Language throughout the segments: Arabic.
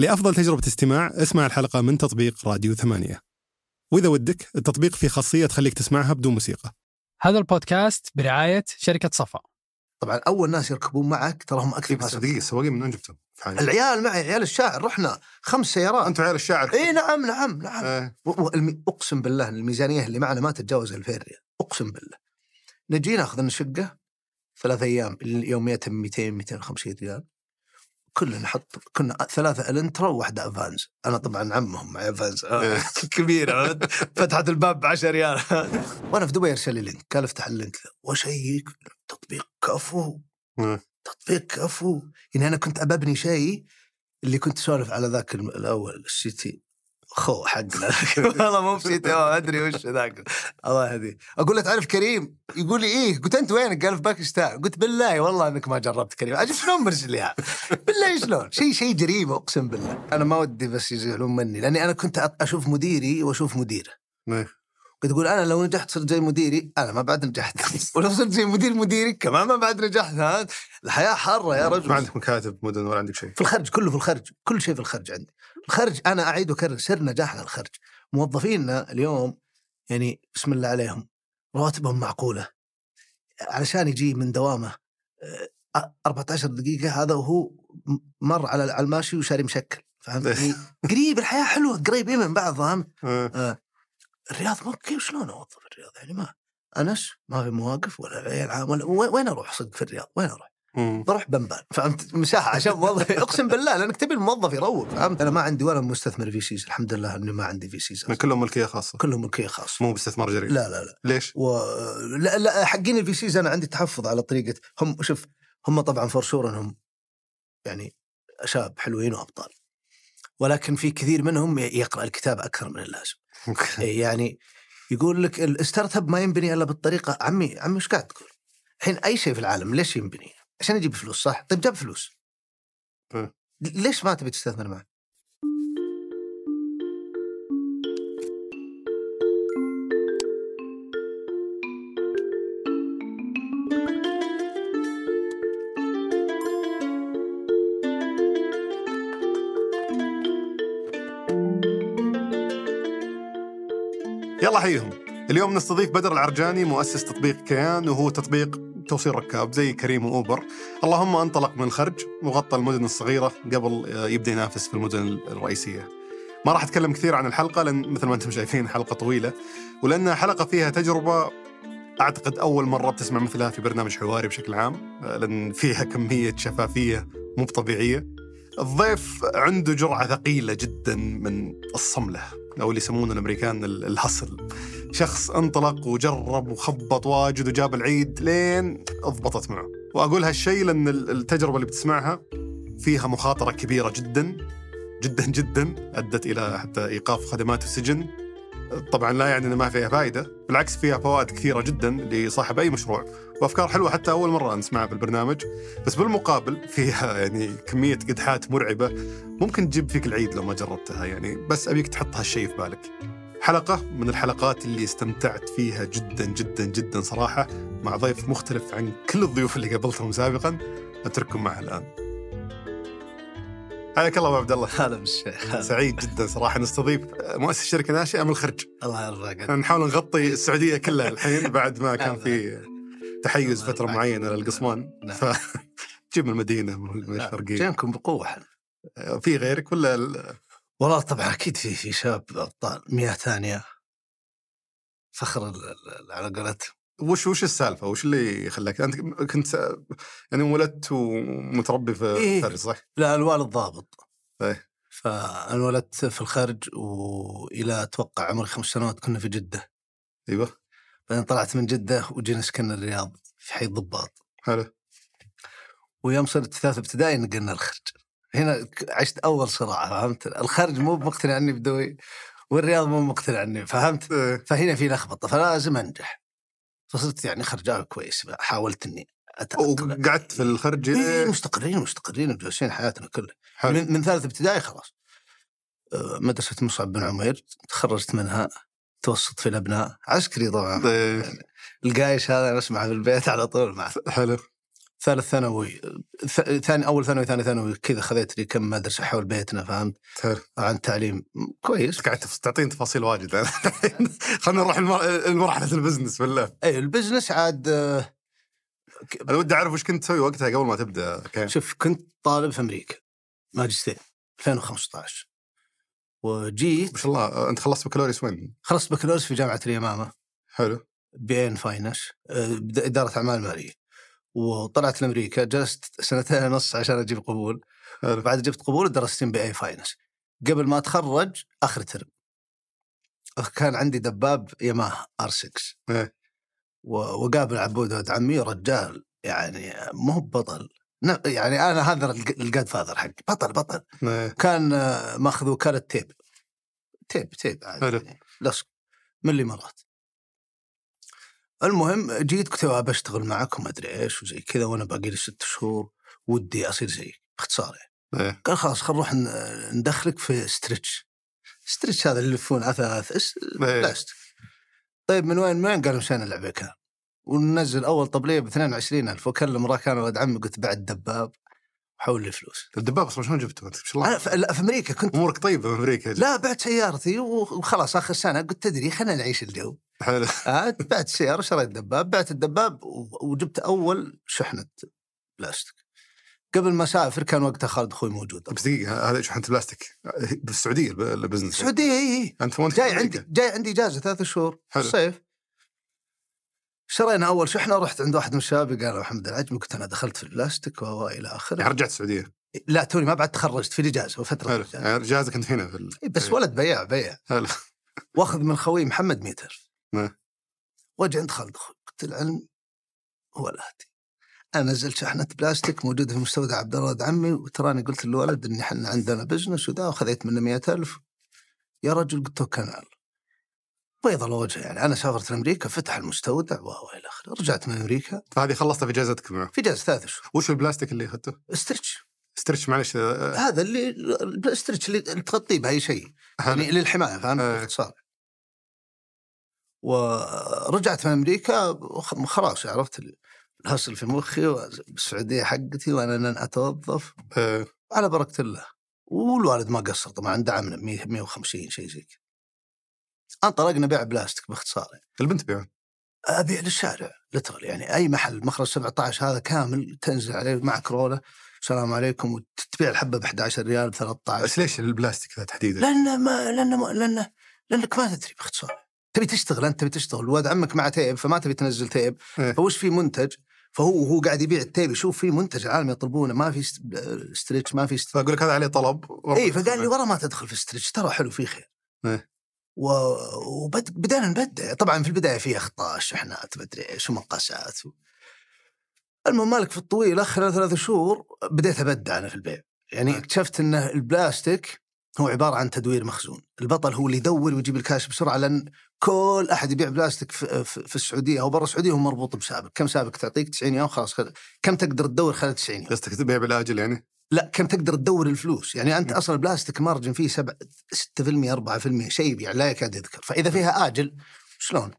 لأفضل تجربة استماع اسمع الحلقة من تطبيق راديو ثمانية. وإذا ودك التطبيق فيه خاصية تخليك تسمعها بدون موسيقى. هذا البودكاست برعاية شركة صفا. طبعا أول ناس يركبون معك ترى هم أكثر بس ناس دقيقة السواقين من وين جبتهم؟ العيال معي عيال الشاعر رحنا خمس سيارات. أنتم عيال الشاعر. إي نعم نعم نعم. والمي- أقسم بالله الميزانية اللي معنا ما تتجاوز 2000 ريال أقسم بالله. نجي ناخذ لنا شقه ثلاث أيام يوميتها 200 250 ريال. كلنا نحط كنا ثلاثة الانترا وواحده افانز أنا طبعا عمهم معي افانز إيه. كبيره عرفت؟ فتحت الباب ب 10 ريال. وأنا في دبي ارسل لي لينك قال أفتح اللينك واشيك تطبيق كفو. آه. تطبيق كفو. يعني أنا كنت ابني شيء اللي كنت أسولف على ذاك الأول السي تي. خو حقنا والله مو بسي تي ما أدري وش ذاك. الله يهديه. أقول له تعرف كريم؟ يقول لي إيه. قلت أنت وينك؟ قال في باكستان. قلت بالله والله إنك ما جربت كريم. أجل شلون إياها؟ بالله شلون؟ شيء شيء جريمه أقسم بالله. أنا ما ودي بس يزعلون مني لأني أنا كنت أشوف مديري وأشوف مديره. إيه. كنت أقول أنا لو نجحت صرت زي مديري؟ أنا ما بعد نجحت. ولو صرت زي مدير مديري كمان ما بعد نجحت الحياة حارة يا رجل. ما عندك مكاتب مدن ولا عندك شيء؟ في الخرج كله في الخرج كل شيء في الخرج عندي. الخرج أنا أعيد وأكرر سر نجاحنا الخرج موظفينا اليوم يعني بسم الله عليهم رواتبهم معقولة علشان يجي من دوامه آه، 14 دقيقة هذا وهو مر على الماشي وشاري مشكل فهمت يعني قريب الحياة حلوة قريبين من بعض فهمت آه. آه. الرياض ما كيف شلون أوظف الرياض يعني ما أنس ما في مواقف ولا عيال عام ولا وين أروح صدق في الرياض وين أروح؟ بروح بنبان فهمت؟ مساحة عشان موظف أقسم بالله لأنك تبي الموظف يروق فهمت؟ أنا ما عندي ولا مستثمر VCs الحمد لله إني ما عندي VCs كلهم ملكية خاصة؟ كلهم ملكية خاصة. مو باستثمار جريء؟ لا لا لا. ليش؟ و... لا لا حقين ال VCs أنا عندي تحفظ على طريقة هم شوف هم طبعا فور إنهم يعني شباب حلوين وأبطال. ولكن في كثير منهم يقرأ الكتاب أكثر من اللازم. إيه يعني يقول لك ال startup ما ينبني إلا بالطريقة. عمي عمي إيش قاعد تقول؟ الحين أي شيء في العالم ليش ينبني؟ عشان يجيب فلوس صح؟ طيب جاب فلوس. ليش ما تبي تستثمر معه؟ يلا حيهم اليوم نستضيف بدر العرجاني مؤسس تطبيق كيان وهو تطبيق توصيل ركاب زي كريم وأوبر. اللهم انطلق من الخرج وغطى المدن الصغيرة قبل يبدأ ينافس في المدن الرئيسية. ما راح أتكلم كثير عن الحلقة لأن مثل ما أنتم شايفين حلقة طويلة. ولانها حلقة فيها تجربة أعتقد أول مرة بتسمع مثلها في برنامج حواري بشكل عام لأن فيها كمية شفافية مو طبيعية. الضيف عنده جرعة ثقيلة جدا من الصملة أو اللي يسمونه الأمريكان ال- الهصل. شخص انطلق وجرب وخبط واجد وجاب العيد لين اضبطت معه. وأقول هالشيء لأن ال- التجربة اللي بتسمعها فيها مخاطرة كبيرة جدا جدا جدا أدت إلى حتى إيقاف خدمات السجن. طبعا لا يعني إنه ما فيها فائده بالعكس فيها فوائد كثيرة جدا لصاحب أي مشروع. وأفكار حلوة حتى أول مرة نسمعها في البرنامج بس بالمقابل فيها يعني كمية قدحات مرعبة. ممكن تجيب فيك العيد لو ما جربتها يعني بس أبيك تحط هالشيء في بالك. حلقة من الحلقات اللي استمتعت فيها جدا جدا جدا صراحة مع ضيف مختلف عن كل الضيوف اللي قابلتهم سابقا. أترككم معه الآن. حياك الله أبو عبد الله. هذا بالشيخ. سعيد جدا صراحة نستضيف مؤسس شركة ناشئة من الخرج الله يرضى نحاول نغطي السعودية كلها الحين بعد ما كان في تحيز معينة عنك. للقصمان نعم. ف جيب من المدينة من الشرقية جينكم بقوة. إحنا في غيرك ولا والله طبعا أكيد في في شباب أبطال مياه ثانية. فخر على قولتهم. وش وش السالفة؟ وش اللي خلاك؟ أنت كنت يعني ولدت ومتربي في إيه. فرز صح؟ لا الوالد ضابط. إيه. فانولدت في الخرج وإلى أتوقع عمري خمس سنوات كنا في جدة. أيوه. بعدين طلعت من جدة وجينا سكننا الرياض في حي الضباط. حلو. ويوم صرت ثالث ابتدائي نقلنا الخرج. هنا عشت أول صراع فهمت؟ الخرج مو مقتنع إني بدوي والرياض مو مقتنع إني فهمت؟ إيه. فهنا في لخبطة فلازم أنجح. فصرت يعني خرجاوي كويس حاولت إني وقعدت في الخرج إيه. مستقرين مستقرين وجالسين حياتنا كلها. حلو. من, من ثالث ابتدائي خلاص. آه، مدرسة مصعب بن عمير تخرجت منها توسط في الابناء عسكري طبعا. إيه. القايش هذا نسمعه في البيت على طول معه حلو. ثالث ثانوي ث- ثاني أول ثانوي ثاني ثانوي كذا خذيت لي كم مدرسة حول بيتنا فهمت؟ حلو. عن التعليم كويس. قاعد تعطيني تفاصيل واجد. خلينا نروح المر- لمرحله ال business بالله. اي ال business عاد آه، أنا ودي أعرف وش كنت تسوي وقتها قبل ما تبدأ كان شوف كنت طالب في أمريكا ماجستير 2015 وجيت ما شاء الله أنت خلصت بكالوريوس وين؟ خلصت بكالوريوس في جامعة اليمامه حلو. بي إن finance إدارة أعمال مالية. وطلعت لأمريكا جلست سنتين ونص عشان أجيب قبول. بعد جبت قبول درست بي اي finance. قبل ما أتخرج آخر ترم. كان عندي دباب ياماها آر 6 إيه. وقابل عبود ولد عمي رجال يعني مو بطل يعني أنا هذا ال godfather حقي. بطل بطل. إيه. كان ماخذ وكالة tape. tape tape عادي. يعني. لصق. من الامارات المهم جيت قلت له بشتغل معك وما أدري إيش وزي كذا وأنا باقي لي ست شهور ودي أصير زيك باختصار يعني. إيه. قال خلاص خل نروح ندخلك في stretch stretch هذا اللي يلفون اثاث اس- إيه. بلاستيك طيب من وين من وين؟ قالوا مشينا العبيكان وننزل أول طبلية ب 22000 وأكلم راكان ولد عمي قلت بعد دباب حول لي فلوس الدباب أصلا شلون جبته انت؟ ما شاء أنا الله لا، في أمريكا كنت أمورك طيبة في أمريكا لا بعت سيارتي وخلاص آخر سنة قلت تدري خلينا نعيش الجو. حلو. آه، بعت السياره وشريت دباب بعت الدباب وجبت أول شحنة بلاستيك. قبل ما أسافر كان وقتها خالد أخوي موجود. بس دقيقة هذا شحنة بلاستيك. بالسعودية الب- ال business. السعودية إي إي. أنت جاي عندي. جاي عندي إجازة ثلاث شهور. حلو. الصيف شرينا أول شحنه رحت عند واحد من الشباب قال محمد العجمي قلت أنا دخلت في البلاستيك و إلى آخره. يعني رجعت السعودية؟ لا توني ما بعد تخرجت في الاجازه وفتره حلو. الإجازة. يعني أنت هنا في ال... إيه، بس إيه. ولد بياع بياع. حلو. واخذ من خوي محمد 100000 نعم. واجي عند خالد أخوي قلت العلم هو الاتي أنا نزلت شحنة بلاستيك موجودة في مستودع عبد الله عمي وتراني قلت للولد إن إحنا عندنا business وذا وخذيت منه 100000 يا رجل قلت على الله بيض الوجه يعني أنا سافرت لامريكا فتح المستودع و إلى آخره. رجعت من أمريكا. فهذه خلصتها في اجازتك معه في جلسه ثلاث شهور وش البلاستيك اللي أخذته؟ stretch. stretch معلش آه، هذا اللي ال stretch اللي تغطيه بأي شيء. يعني للحماية فهمت إيه. باختصار ورجعت من أمريكا خلاص عرفت ال hustle في مخي والسعودية حقتي وأنا لن أتوظف. آه، على بركة الله. والوالد ما قصر طبعا دعمنا 100 150 شيء زي كذا. انطلقنا بيع بلاستيك باختصار يعني. البنت بيعون أبيع للشارع literal يعني أي محل مخرج 17 هذا كامل تنزل عليه معك roll ه السلام عليكم وتبيع الحبة ب 11 ريال ب 13 بس ليش البلاستيك ذا تحديدا؟ لأن ما لأن ما لأن لأنك ما تدري باختصار تبي تشتغل أنت تبي تشتغل ولد عمك مع tape فما تبي تنزل tape إيه. فوش في منتج فهو هو قاعد يبيع ال tape يشوف في منتج العالم يطلبونه ما في ست- stretch ما في. فأقول لك هذا عليه طلب اي فقال لي ورا ما تدخل في stretch ترى حلو فيه خير إيه. وبدأنا نبدع. طبعا في البداية في اخطاء شحنات مدري إيش ومقاسات و... المهم مالك في الطويله خلال ثلاث شهور بديت أبدع أنا في البيع. يعني. اكتشفت إن البلاستيك هو عبارة عن تدوير مخزون. البطل هو اللي يدور ويجيب الكاش بسرعة لأن كل أحد يبيع بلاستيك في, في, في السعودية أو برا السعودية هو مربوط ب supplier كم supplier تعطيك 90 يوم؟ خلاص خل... كم تقدر تدور خلال 90 يوم؟ قصدك تبيع بالاجل يعني؟ لا كم تقدر تدور الفلوس. يعني أنت م. أصلا البلاستيك margin فيه 7 6% 4% شيء يعني لا يكاد يذكر. فإذا فيها آجل شلون؟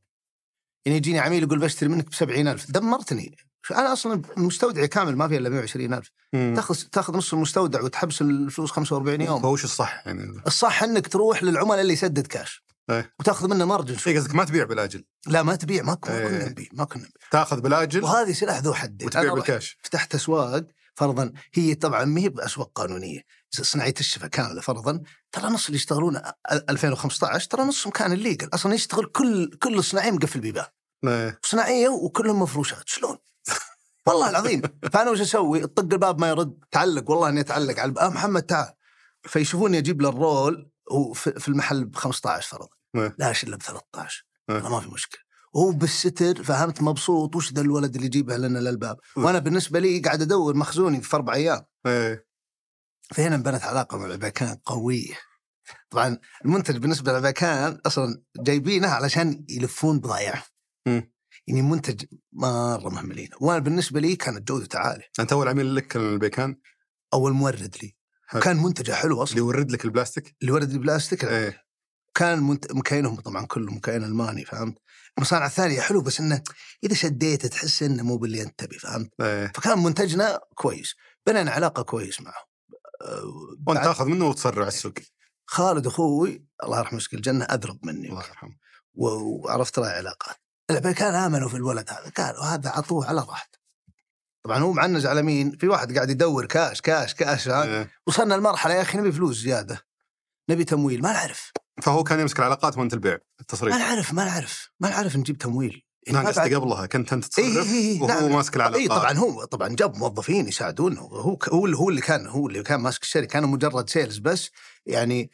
يعني يجيني عميل يقول بشتري منك ب 70000 دمرتني. أنا أصلا مستودعي كامل ما فيه إلا 120000 تاخذ تاخذ نص المستودع وتحبس الفلوس 45 يوم. فوش الصح؟ يعني؟ الصح إنك تروح للعملاء اللي يسدد كاش إيه. وتاخذ منه margin اي قصدك ما تبيع بالآجل؟ لا ما تبيع. ما كنا إيه. نبيع ما كنا نبيع تاخذ بالآجل؟ وهذه سلاح ذو حدين. وتبيع بالكاش فتحت أسواق فرضا هي طبعا ما هي بأسواق قانونية. صناعيه الشفا كاملة فرضا ترى نص اللي يشتغلون أ- 2015 ترى نصهم كان illegal أصلا يشتغل كل كل صناعي مقفل بيبان إيه. صناعية وكلهم مفروشات. شلون؟ والله العظيم. فأنا وش أسوي؟ طق الباب ما يرد. تعلق. والله إني أتعلق على الباب. محمد تعال. فيشوفوني أجيب له ال roll في المحل ب 15 فرضا. إيه. لا إلا ب 13 إيه. أنا ما في مشكلة. وهو بالستر فهمت؟ مبسوط. وش ذا الولد اللي يجيبها لنا للباب. وأنا بالنسبة لي قاعد أدور مخزوني في أربع أيام. إيه. فهنا انبنت علاقة مع العباكان قويه طبعا المنتج بالنسبة للعباكان أصلا جايبينه علشان يلفون بضايعهم مم. يعني منتج مرة مهملين. وأنا بالنسبة لي كانت جودته عالية. أنت أول عميل لك كان البيكان أول مورد لي. حلو. كان منتجه حلو أصلا. اللي يورد لك البلاستيك؟ اللي ورد البلاستيك إيه. كان منت... مكينهم طبعا كله مكين ألماني فهمت؟ المصانع الثانية حلو بس إنه إذا شديته تحس إنه مو باللي أنت تبي فهمت إيه. فكان منتجنا كويس بنينا علاقة كويس معه أه، وأنت تاخذ منه وتسرع السوق خالد أخوي الله يرحمه يسكن الجنة اضرب مني الله يرحمه وعرفت له علاقات الامريكان امنوا في الولد هذا قالوا هذا عطوه على راحته طبعا هو معنز على مين؟ في واحد قاعد يدور كاش كاش كاش؟ إيه. وصلنا لمرحلة يا أخي نبي فلوس زيادة نبي تمويل ما نعرف فهو كان يمسك العلاقات وانت البيع ما التصريف نعرف ما نعرف ما نعرف نجيب تمويل. يعني لا ما قصدي قبلها كنت أنت إيه تصرف إيه إيه وهو نعم. ماسك العلاقات. اي طبعا هو طبعا جاب موظفين يساعدونه هو هو هو اللي هو اللي كان هو اللي كان ماسك الشركة. كان مجرد sales بس يعني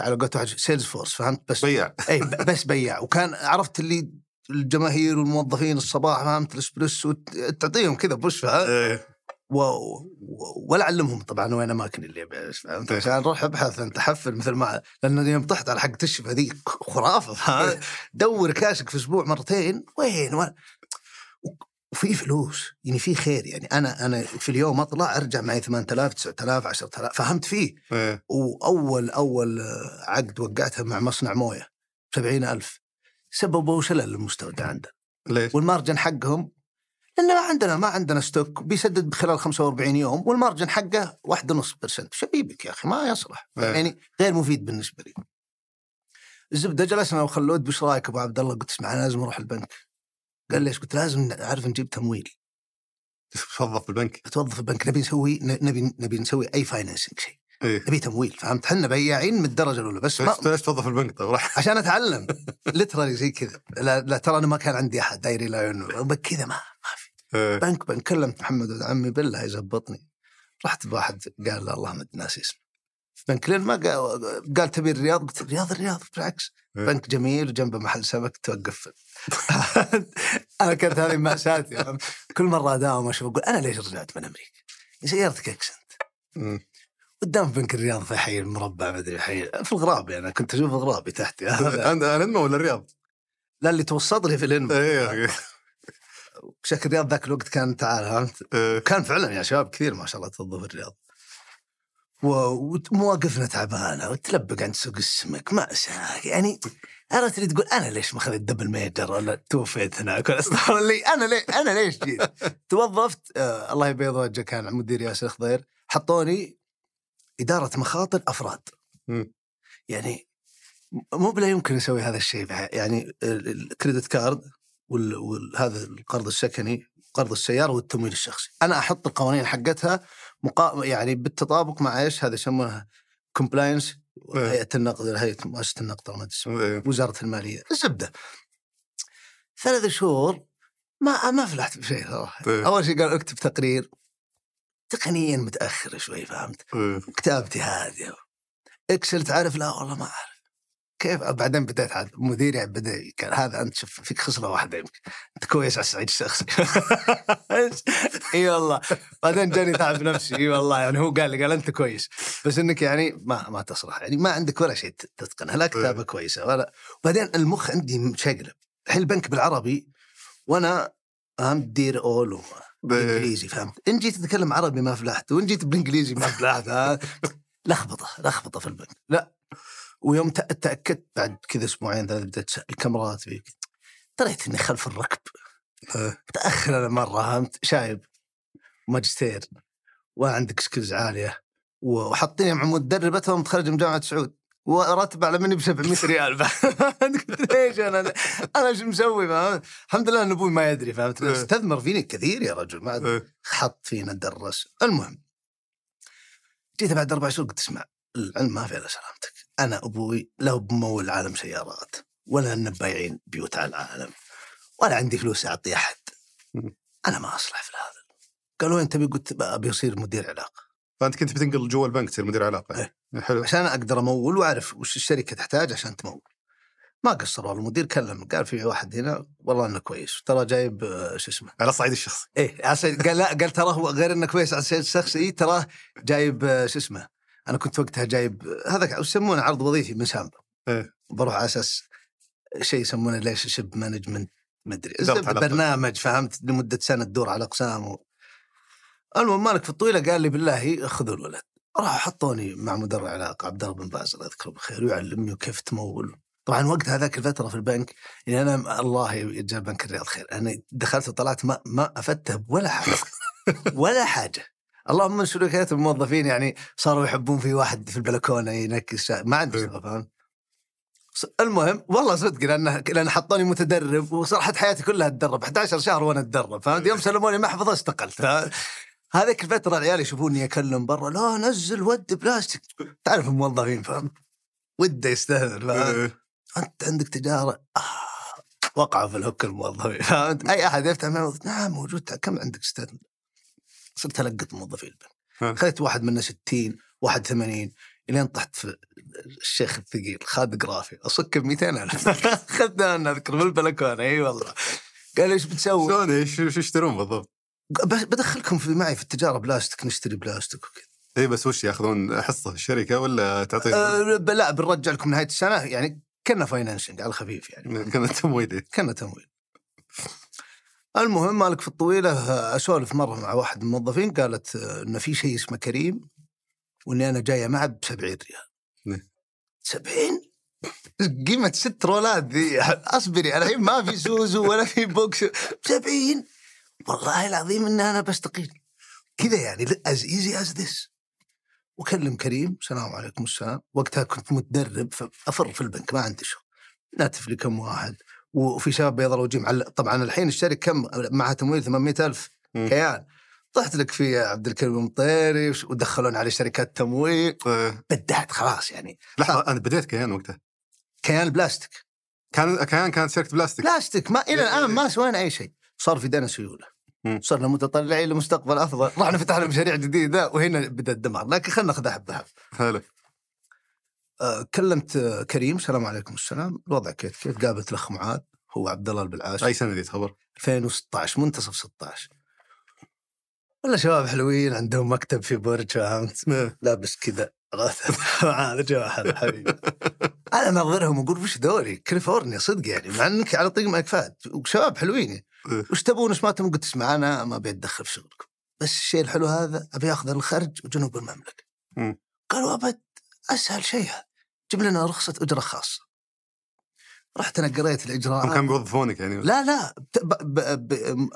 على قولة واحد sales force فهمت؟ بس بيع. اي بس بياع وكان عرفت اللي الجماهير والموظفين الصباح فهمت؟ الإسبريسو تعطيهم كذا push فهمت؟ إيه. و... و... ولا علمهم طبعا وين أماكن اللي فهمت. عشان أروح ابحث انت حفل مثل ما لأن يوم طحت على حق تشف هذيك خرافة؟ دور كاشك في أسبوع مرتين وين وين وفي فلوس يعني في خير يعني أنا أنا في اليوم أطلع أرجع معي 8000 9000 10000 فهمت فيه إيه. وأول أول عقد وقعتها مع مصنع موية 70000 سببوا شلل للمستودع عندنا ليش؟ وال margin حقهم لأن ما عندنا ما عندنا stock بيسدد خلال 45 يوم وال margin حقه 1.5% شبيبك يا أخي ما يصلح. إيه. يعني غير مفيد بالنسبة لي. الزبده جلسنا وخلود وش رأيك أبو عبد الله؟ قلت اسمع أنا لازم أروح البنك. قال ليش قلت لازم نعرف نجيب تمويل. توظف بالبنك توظف البنك. نبي نسوي نبي نبي نسوي أي financing شيء. إيه. نبي تمويل فهمت؟ إحنا بياعين من الدرجة الأولى. بس ما ليش توظف البنك؟ طيب راح. عشان أتعلم. لترالي زي كذا. لا, لا ترى أنا ما كان عندي أحد دايري لا كذا ما ما في. إيه. بنك بنك كلمت محمد ولد عمي بالله يزبطني. رحت بواحد قال لا الله ما ناسي اسمه في بنك لين ما قال, قال تبي الرياض؟ قلت الرياض الرياض بالعكس. إيه. بنك جميل وجنبه محل سمك توقف. أنا كانت هذه مأساتي كل مرة أداوم أشوف أقول أنا ليش رجعت من أمريكا؟ سيارتك أكسنت. قدام بنك الرياض في حي المربع ما أدري حي في الغرابي أنا كنت أشوف الغرابي تحتي هذا عند الانمو ولا الرياض؟ لا اللي توسط لي في الانمو شكل الرياض ذاك الوقت كان تعال فهمت إيه. كان فعلا يا شباب كثير ما شاء الله توظف الرياض ومواقفنا تعبانة وتلبق عند سوق السمك مأساة يعني عرفت اللي تقول أنا ليش ما اخذت دبل ميجر ولا توفيت هناك ولا استغفر لي أنا ليه أنا ليش جيت؟ توظفت آه الله يبيض وجهه كان مدير ياسر خضير حطوني إدارة مخاطر أفراد. يعني مو بلا يمكن أسوي هذا الشيء يعني ال- ال credit card وهذا القرض السكني قرض السيارة والتمويل الشخصي أنا أحط القوانين حقتها مقا... يعني بالتطابق مع إيش هذا يسمونها compliance. هيئة النقد هيئة مؤسسة النقد ما اسمها. إيه. وزارة المالية الزبدة ثلاث شهور ما ما فلحت بشيء صراحة إيه. أول شيء قال اكتب تقرير تقنيا متأخر شوي فهمت إيه. كتابتي هاديه إكسل تعرف لا والله ما أعرف كيف بعدين بديت عاد مديري بدأ قال هذا أنت شوف فيك خصلة واحدة يمكن. أنت كويس على الصعيد الشخصي إي والله. بعدين جاني تعب نفسي إي والله يعني هو قال لي قال أنت كويس. بس إنك يعني ما ما تصلح يعني ما عندك ولا شيء تتقنه لا كتابة كويسة ولا. وبعدين المخ عندي مشقلب الحين البنك بالعربي وأنا فهمت دير اول بالانجليزي فهمت؟ إن جيت تتكلم عربي ما فلحت وإن جيت بالإنجليزي ما فلحت؟ لخبطة لخبطة في البنك. لا. ويوم تأكدت بعد كذا أسبوعين ثلاثة بدأت تسأل الكاميرات فيك دريت إني خلف الركب. متأخر أنا مرة فهمت؟ شايب ماجستير وعندك skills عالية وحاطيني مع مدربه توها متخرج من جامعة سعود. وراتب على مني ب 700 ريال ليش أنا؟ أنا إيش مسوي؟ فهمت؟ الحمد لله إن أبوي ما يدري فهمت؟ إيه. استثمر فيني كثير يا رجل ما أدري. إيه. حط فينا درس. المهم جيت بعد أربع شهور قلت اسمع العلم ما في إلا سلامتك. أنا أبوي لا بمول عالم سيارات ولا إن بايعين بيوت على العالم ولا عندي فلوس أعطي أحد. أنا ما أصلح في هذا قالوا تبي قلت ابي اصير مدير علاقة. فأنت كنت بتنقل جوا البنك تصير مدير علاقة إيه. حلو. عشان أقدر أمول وأعرف وش الشركة تحتاج عشان تمول. ما قصر والله المدير كلم قال في واحد هنا والله إنه كويس ترى جايب آه، شو اسمه؟ على الصعيد الشخصي. إيه قال لا قال ترى هو غير إنه كويس على الصعيد الشخصي تراه جايب آه، شو اسمه؟ أنا كنت وقتها جايب هذا يسمونه عرض وظيفي من سامبا إيه. بروح على أساس شيء يسمونه ليش شيب مانجمنت مدري. برنامج فهمت؟ لمدة سنة تدور على أقسام و... المهم مالك في الطويلة قال لي بالله خذوا الولد. راحوا حطوني مع مدرب علاقه عبد الله بن باز الله يذكره بالخير ويعلمني وكيف تمول. طبعا وقت هذاك الفترة في البنك يعني أنا الله يجزاه بنك الرياض خير. أنا دخلت وطلعت ما ما افته ولا حاجة. ولا حاجة. اللهم من سلوكيات الموظفين يعني صاروا يحبون في واحد في البلكونة ينكس ما عندي شغل فاهم ص- المهم والله صدق لأن لأن حطوني متدرب وصراحة حياتي كلها اتدرب 11 شهر وأنا أتدرب فهمت؟ يوم سلموني محفظه استقلت؟ هذيك الفترة العيال يشوفوني اكلم برا لا نزل ود بلاستيك تعرف الموظفين فهمت؟ وده يستهبل إيه. أنت عندك تجارة؟ آه. وقعوا في الهوك الموظفين فهمت؟ أي أحد يفتح موظف، نعم موجود كم عندك أستاذ؟ صرت ألقط موظفين ها. البنك خذيت واحد منا 60 واحد 80 إلين طحت في الشيخ الثقيل خالد قرافي أصك ب 200000 اخذنا أنا اذكر بالبلكونة. إي والله. قال إيش بتسوي؟ شلون؟ إيش إيش يشترون بالضبط؟ بدخلكم في معي في التجارة بلاستيك نشتري بلاستيك وكذا. إي بس وش ياخذون؟ حصة في الشركة ولا تعطيهم أه لا بنرجع لكم نهاية السنة. يعني كنا financing على الخفيف يعني. كان تمويل كنا تمويل المهم مالك في الطويلة أسولف مرة مع واحد من الموظفين قالت آه، إنه في شيء اسمه كريم وإني أنا جاية معه ب 70 ريال. نعم. 70 قيمة ست رولات ذي أصبري الحين ما في سوزو ولا في بوكس 70 والله العظيم ان أنا بستقيل. كذا يعني as easy as this وكلم كريم السلام عليكم السلام. وقتها كنت متدرب فأفر في البنك ما عندي شغل. ناتف لي كم واحد. وفي شباب بيض الوجيه معلق طبعا الحين الشركة كم؟ معها تمويل 800 ألف مم. كيان. طحت لك في عبد الكريم المطيري ودخلون علي شركات تمويل. إيه. بدعت خلاص يعني. لحظه أنا بديت كيان وقتها. كيان البلاستيك كان كيان كانت شركة بلاستيك. بلاستيك. ما إلى الآن ما سوينا أي شيء. صار في دنا سيولة. صرنا متطلعين لمستقبل أفضل. رحنا فتحنا مشاريع جديدة وهنا بدأ الدمار. لكن خلينا ناخذها حبه حبه كلمت آه، كريم السلام عليكم السلام. الوضع كيف؟ كيف؟ قابلت الأخ معاذ هو عبد الله البلعاش أي سنه دي تخبر 2016 منتصف 16 ولا شباب حلوين عندهم مكتب في برج فهمت؟ لابس كذا. معاذ جو واحد حبيبي أنا أنظرهم وأقول وش دوري؟ كاليفورنيا صدق يعني مع إنك على طريق ملكفات وشباب حلوين إيه. وش تبون؟ وش ما تبون؟ قلت اسمع أنا ما أبي أتدخل في شغلكم. بس الشيء الحلو هذا أبي أخذ الخرج وجنوب المملكة. مم. قالوا أبد. أسهل شيء جيب لنا رخصة إجرة خاصة رحت أنا قريت الإجراءات كانوا بيوظفونك يعني لا لا ب... ب... ب...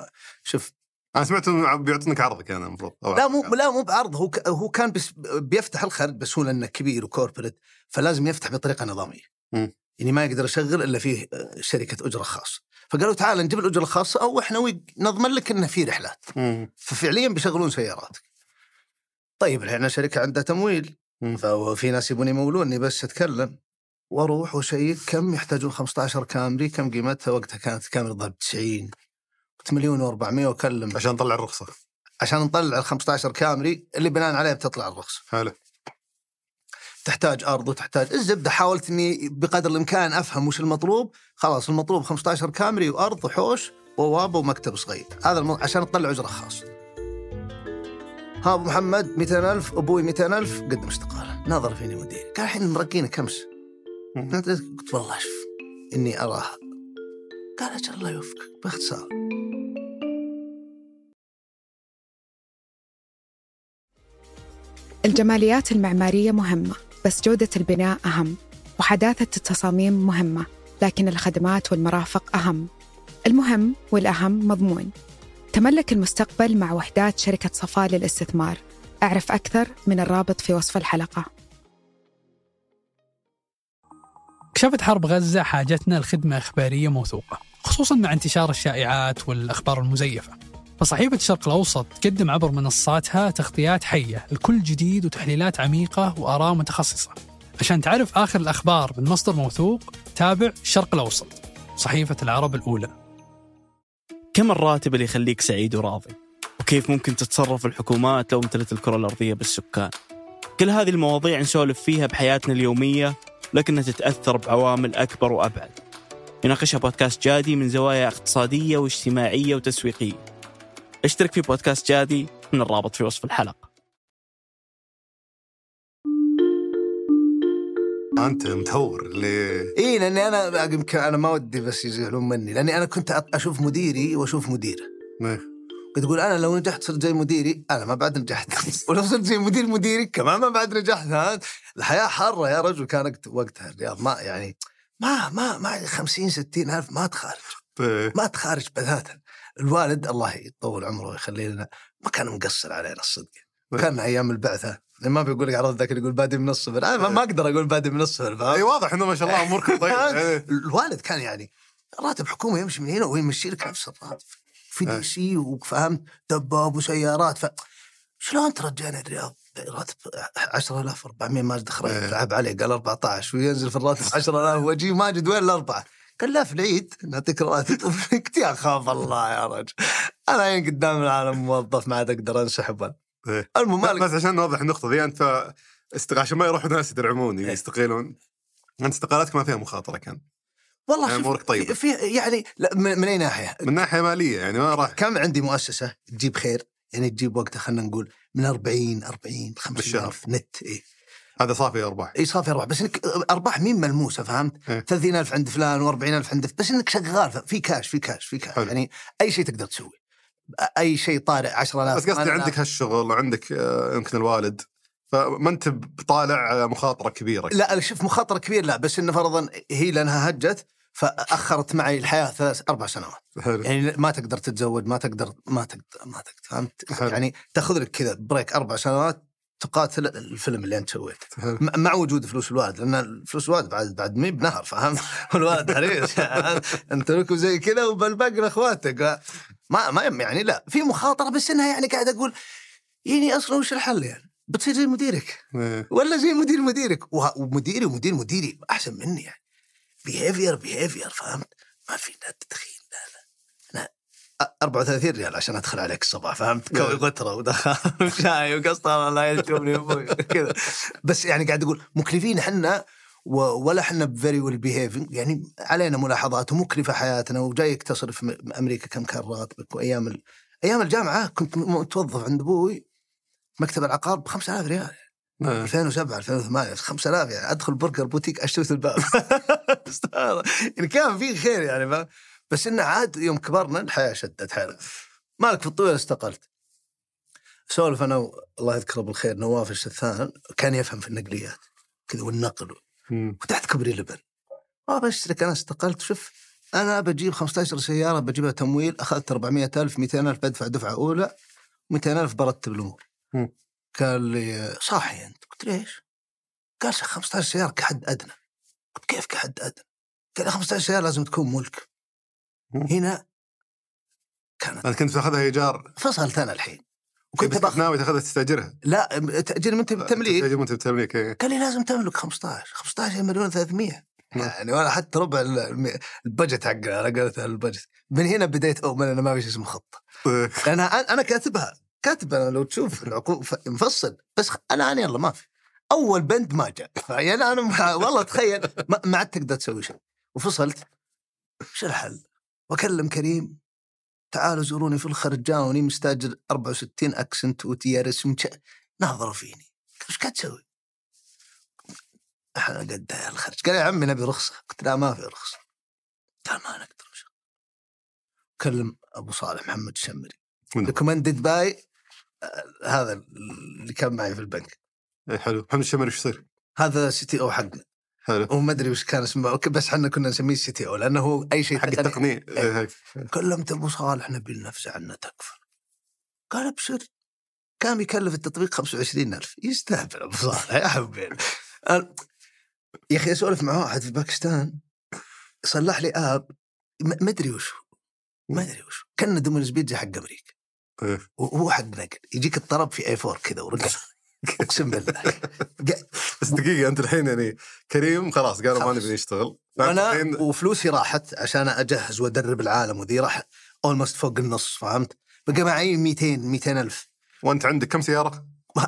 شوف أنا سمعت إنه بيعطونك عرض كان المفروض أو لا مو عرض. لا مو بعرض هو ك... هو كان بس بيفتح الخرج بس هو لأنه كبير وكوربريت فلازم يفتح بطريقة نظامية. مم. يعني ما يقدر يشغل إلا فيه آه، شركة إجرة خاصة. فقالوا تعال نجيب الإجرة الخاصة أو إحنا وي- نضمن لك إنه في رحلات. مم. ففعليا بيشغلون سياراتك. طيب إحنا شركة عندها تمويل. ففي ناس يبون يمولوني بس أتكلم. وأروح وشيك كم يحتاجون 15 كامري كم قيمتها؟ وقتها كانت كامري ضرب 90 قلت مليون و400 وأكلم. عشان نطلع الرخصة. عشان نطلع ال 15 كامري اللي بناء عليه بتطلع الرخصة. هلا تحتاج أرض وتحتاج الزبدة. حاولت إني بقدر الإمكان أفهم وش المطلوب. خلاص المطلوب 15 كامري وأرض وحوش بوابه ومكتب صغير. هذا الم... عشان تطلع أجرة خاصة. ها أبو محمد 200000 أبوي 200000 قدم استقاله ناظر فيني مديري قال الحين مرقينك امس مم. قلت والله شوف إني أراها. قال أجل الله يوفقك باختصار. الجماليات المعمارية مهمة بس جودة البناء أهم وحداثة التصاميم مهمة لكن الخدمات والمرافق أهم. المهم والأهم مضمون. تملك المستقبل مع وحدات شركة صفاء للاستثمار. أعرف أكثر من الرابط في وصف الحلقة. كشفت حرب غزة حاجتنا لخدمة إخبارية موثوقة خصوصا مع انتشار الشائعات والأخبار المزيفة. فصحيفة الشرق الأوسط تقدم عبر منصاتها تغطيات حية لكل جديد وتحليلات عميقة وآراء متخصصة. عشان تعرف آخر الأخبار من مصدر موثوق تابع الشرق الأوسط صحيفة العرب الأولى. كم الراتب اللي يخليك سعيد وراضي؟ وكيف ممكن تتصرف الحكومات لو امتلت الكرة الأرضية بالسكان؟ كل هذه المواضيع نسولف فيها بحياتنا اليومية لكنها تتأثر بعوامل أكبر وأبعد يناقشها بودكاست جادي من زوايا اقتصادية واجتماعية وتسويقية اشترك في بودكاست جادي من الرابط في وصف الحلقة أنت متهور اللي اي لأني أنا يمكن أنا ما ودي بس يزعلون مني لأني أنا كنت أشوف مديري وأشوف مديره. إيه. قد تقول أنا لو نجحت صرت زي مديري أنا ما بعد نجحت. ولو صرت زي مدير مديري كمان ما بعد نجحت ها؟ الحياة حارة يا رجل كانت وقتها. الرياض ما يعني ما ما ما 50 60 ألف ما تخارج إيه. ما تخارج بتاتا الوالد الله يطول عمره ويخليه لنا ما كان مقصر علينا الصدق. كان أيام البعثة. ما بيقول لك عرض ذاك اللي يقول بادي من الصفر. أنا ما- ما أقدر أقول بادي من الصفر فاهم؟ اي واضح إنه ما شاء الله أموركم طيب إيه. الوالد كان يعني راتب حكومة يمشي من هنا ويمشي لك نفس الراتب في دي سي وفهمت؟ دباب وسيارات ف شلون ترجعني الرياض؟ راتب 10000 400 ماجد خريج إيه. لعب عليه قال 14 وينزل في الراتب 10000 وأجي ماجد وين الأربعة؟ قال لا في العيد نعطيك راتب قلت يا خاف الله يا رجل. أنا قدام العالم موظف ما عاد أقدر انسحب إيه. المهم بس عشان نوضح النقطة ذي أنت است... عشان ما يروحوا ناس يدرعمون إيه. يستقيلون أنت استقالتك ما فيها مخاطرة كان والله يعني شوف أمورك طيبة. في يعني لا من, من أي ناحية؟ من ناحية مالية يعني ما راح كم عندي مؤسسة تجيب خير يعني تجيب وقتها خلينا نقول من 40 40 50 بالشهر. الف نت اي هذا صافي أرباح اي صافي أرباح بس إنك أرباح مين ملموسة فهمت؟ إيه. 30000 عند فلان و40000 عند بس إنك شغال في كاش في كاش في كاش حلو. يعني أي شيء تقدر تسوي أي شيء طارئ 10000 بس قصدي عندك هالشغل وعندك آه، يمكن الوالد. فما أنت بطالع آه، مخاطرة كبيرة. لا شوف مخاطرة كبير لا بس إنه فرضا هي لأنها هجت فأخرت معي الحياة ثلاث أربع سنوات. حلو. يعني ما تقدر تتزوج ما تقدر ما تقدر ما تقدر فهمت؟ يعني تاخذ لك كذا break أربع سنوات تقاتل الفيلم اللي انت سويته مع وجود فلوس الوالد لأن فلوس الوالد بعد بعد مي بنهر فهمت؟ والوالد حريص أنت لكم زي كذا وبالباقي لاخواتك ما ما يعني لا في مخاطرة بس إنها يعني قاعد أقول يعني أصلا وش الحل يعني؟ بتصير زي مديرك إيه. ولا زي مدير مديرك ومديري ومدير مديري أحسن مني يعني behavior behavior فهمت؟ ما في لا أ- 34 ريال عشان أدخل عليك الصباح فهمت؟ كوي غتره ودخان وشاي وقسطره لا يشوفني أبوي. كذا. بس يعني قاعد أقول مكلفين إحنا ولا إحنا very well behaving يعني علينا ملاحظات ومكلفة حياتنا وجايك تصرف م- أمريكا كم كان راتبك؟ وأيام ال... أيام الجامعة كنت متوظف عند أبوي مكتب العقار ب 5000 ريال. إيه. 2007 2008 5000 يعني. أدخل Burger Boutique أشتري الباب. يعني كان في خير يعني فاهم؟ بس انه عاد يوم كبرنا الحياة شدت حيلها مالك في الطويل استقلت سولف أنا و- الله يذكره بالخير نواف الشثان كان يفهم في النقليات كذا والنقل مم. فتحت كبري لبن ما بشترك أنا استقلت شوف أنا بجيب 15 سيارة بجيبها تمويل أخذت 400000 200000 بدفع دفعة أولى 200000 برتب الأمور. قال لي صاحي أنت قلت ليش؟ قال 15 سيارة كحد أدنى قلت كيف كحد أدنى؟ قال لي 15 سيارة لازم تكون ملك. هنا كانت أنت كنت تاخذها إيجار. فصلت أنا الحين. كنت وكنت باخذ ناوي تاخذها تستأجرها. لا تأجير من تمليك. تستأجر وأنت بتمليك إيه. قال لي لازم تملك 15 15 مليون 300 نعم. يعني ولا حتى ربع البجت حقنا أنا قلت البجت. من هنا بديت أؤمن إنه ما في شيء اسمه خطه إيه. لأن أنا أنا كاتبها. كاتب أنا لو تشوف العقود مفصل. بس أنا أنا يلا ما في. أول بند ما جاء. يعني أنا والله تخيل. ما ما عاد تقدر تسوي شيء. وفصلت. وش الحل؟ وأكلم كريم. تعالوا زوروني في الخرج جاوني مستأجر 64 أكسنت وتيارس ومش- ناظروا فيني. إيش قاعد تسوي؟ إحنا قد الخرج. قال يا عمي نبي رخصة. قلت لا ما في رخصة. قال ما نقدر كلم أبو صالح محمد الشمري. من- recommended by هذا اللي كان معي في البنك. إيه، حلو. محمد الشمري إيش يصير؟ هذا CTO حقنا. حلو. هو ما أدري وش كان اسمه بس إحنا كنا نسميه CTO لأنه هو أي شيء حق تقني- التقنية. إيه،. كلمت ابو صالح نبي النفس عنا تكفى قال أبشر. كان يكلف التطبيق 25000 يستهبل أبو صالح يا حبيبي. يا أخي أسولف مع واحد في باكستان صلح لي app ما أدري وش. ما أدري وش. كان Domino's Pizza حق أمريكا. إيه. وهو حق نقل. يجيك الطلب في A4 كذا ورقم أقسم بالله بس دقيقة أنت الحين يعني كريم خلاص قالوا ما. نبي نشتغل الحين وفلوسي راحت عشان أجهز وأدرب العالم وذي راح almost فوق النص فهمت؟ بقى معي 200 200 ألف وأنت عندك كم سيارة؟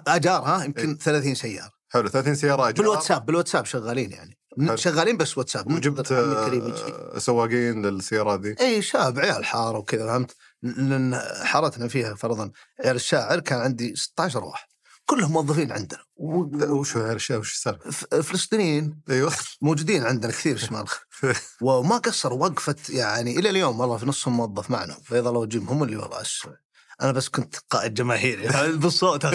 أجار ها يمكن 30 سيارة حلو 30 سيارة أجار بالواتساب بالواتساب شغالين يعني حلو. شغالين بس واتساب وجبت. آه، سواقين للسيارات ذي اي شاب عيال حارة وكذا فهمت؟ لأن حارتنا فيها فرضا عيال الشاعر كان عندي 16 واحد كلهم موظفين عندنا. و- وش وش السالفة؟ ف- فلسطينيين. أيوه. موجودين عندنا كثير شمال وما قصر وقفت يعني إلى اليوم والله في نصهم موظف معنا. بيض الله وجيهم هم اللي والله أنا بس كنت قائد جماهيري. بالصوت.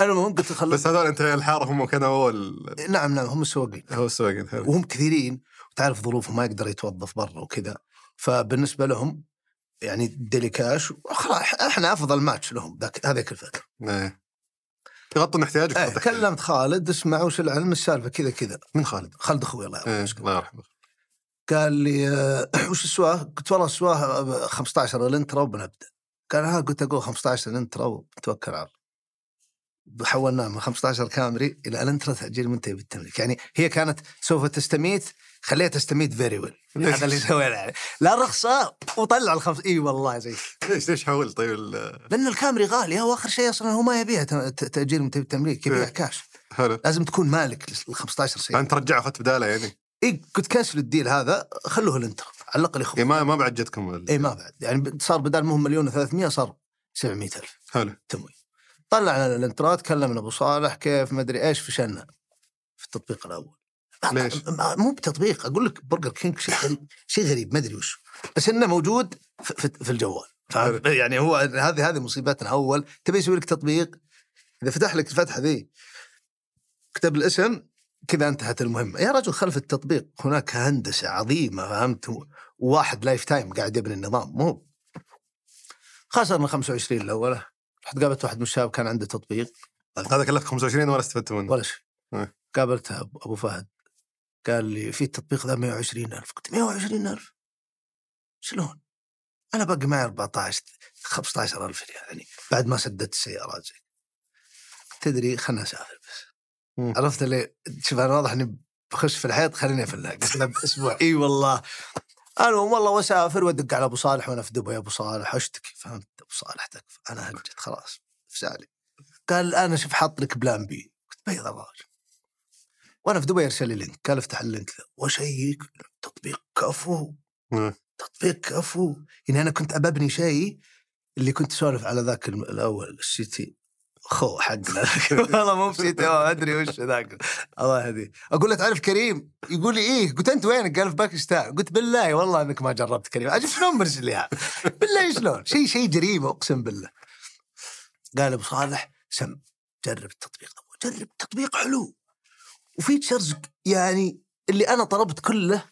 المهم قلت خلص. بس هذول أنت الحارة هم كانوا أول. نعم نعم هم السواقين. هو السواقين. وهم كثيرين. وتعرف ظروفهم ما يقدر يتوظف برا وكذا. فبالنسبة لهم يعني daily cash خلاص إحنا أفضل ماتش لهم. ذاك هذيك الفترة إيه. يغطون احتياجك إيه. كلمت خالد اسمع وش العلم السالفة كذا كذا. من خالد؟ خالد أخوي الله إيه. يرحمه الله يرحمه. قال لي آه، وش السواه؟ قلت والله السواه ب 15 الانترا وبنبدا قال ها قلت أقول 15 الانترا وتوكل على الله حولناه من 15 كامري إلى الانترا تأجيل منتهي بالتمليك يعني هي كانت سوف تستميت خليها تستميت فيري ويل هذا اللي سوينا يعني لا رخصه وطلع الخمس إي والله زي ليش ليش حول طيب ال- لأن الكامري غالية واخر شيء أصلا هو ما يبيها ت- ت- تاجيل منتهي بالتمليك يبيع إيه. كاش حلو. لازم تكون مالك ل 15 سنه أنت رجع اخذت بدالة يعني؟ إي قلت كنسل الديل هذا خلوه الانترا على الأقل يخف إيه ما ما بعجتكم ال- إي ما بعد. يعني صار بدل مهم مليون و300 صار 700 ألف. حلو. تمويل. طلعنا الانترات كلمنا أبو صالح كيف ما أدري إيش فشلنا في التطبيق الأول. ليش؟ مو بتطبيق أقول لك Burger King شيء غريب شيء غريب ما أدري وش. بس إنه موجود في, في, الجوال؟ يعني هو هذه هذه مصيبتنا. أول تبي يسوي لك تطبيق إذا فتح لك الفتحة ذي كتب الاسم كذا انتهت المهمة. يا رجل خلف التطبيق هناك هندسة عظيمة فهمت؟ وواحد lifetime قاعد يبني النظام مو خسرنا 25 الأول رحت قابلت واحد من الشباب كان عنده تطبيق. هذا كلفك 25 ولا استفدت منه؟ ولا شيء. إيه. قابلته أبو أبو فهد. قال لي في التطبيق ذا 120 ألف. قلت 120 ألف؟ شلون؟ أنا باقي معي 14 15 ألف ريال يعني بعد ما سددت السيارات زي تدري خلنا نسافر بس. مم. عرفت اللي شوف أنا واضح إني بخش في الحيط خليني له بأسبوع. أي والله. المهم والله وأسافر وأدق على أبو صالح وأنا في دبي أبو صالح أشتكي. فهمت أبو صالح تكفى. أنا هجت خلاص فسالي قال أنا شوف حاط لك plan B. قلت بيض الراجل وأنا في دبي أرسل لي link قال افتح ال link ذا واشيك تطبيق كفو. مم. تطبيق كفو. يعني أنا كنت ابى ابني شيء اللي كنت أسولف على ذاك الأول ال CT O حقنا. والله مو ب CT ما أدري وش ذاك. الله يهديه. أقول له تعرف كريم؟ يقول لي إيه. قلت أنت وينك؟ قال في باكستان. قلت بالله والله إنك ما جربت كريم. أجل شلون مرسل لي؟ بالله شلون؟ شيء شيء جريمة أقسم بالله. قال أبو صالح سم جرب التطبيق. جرب التطبيق حلو. و features يعني اللي أنا طلبت كله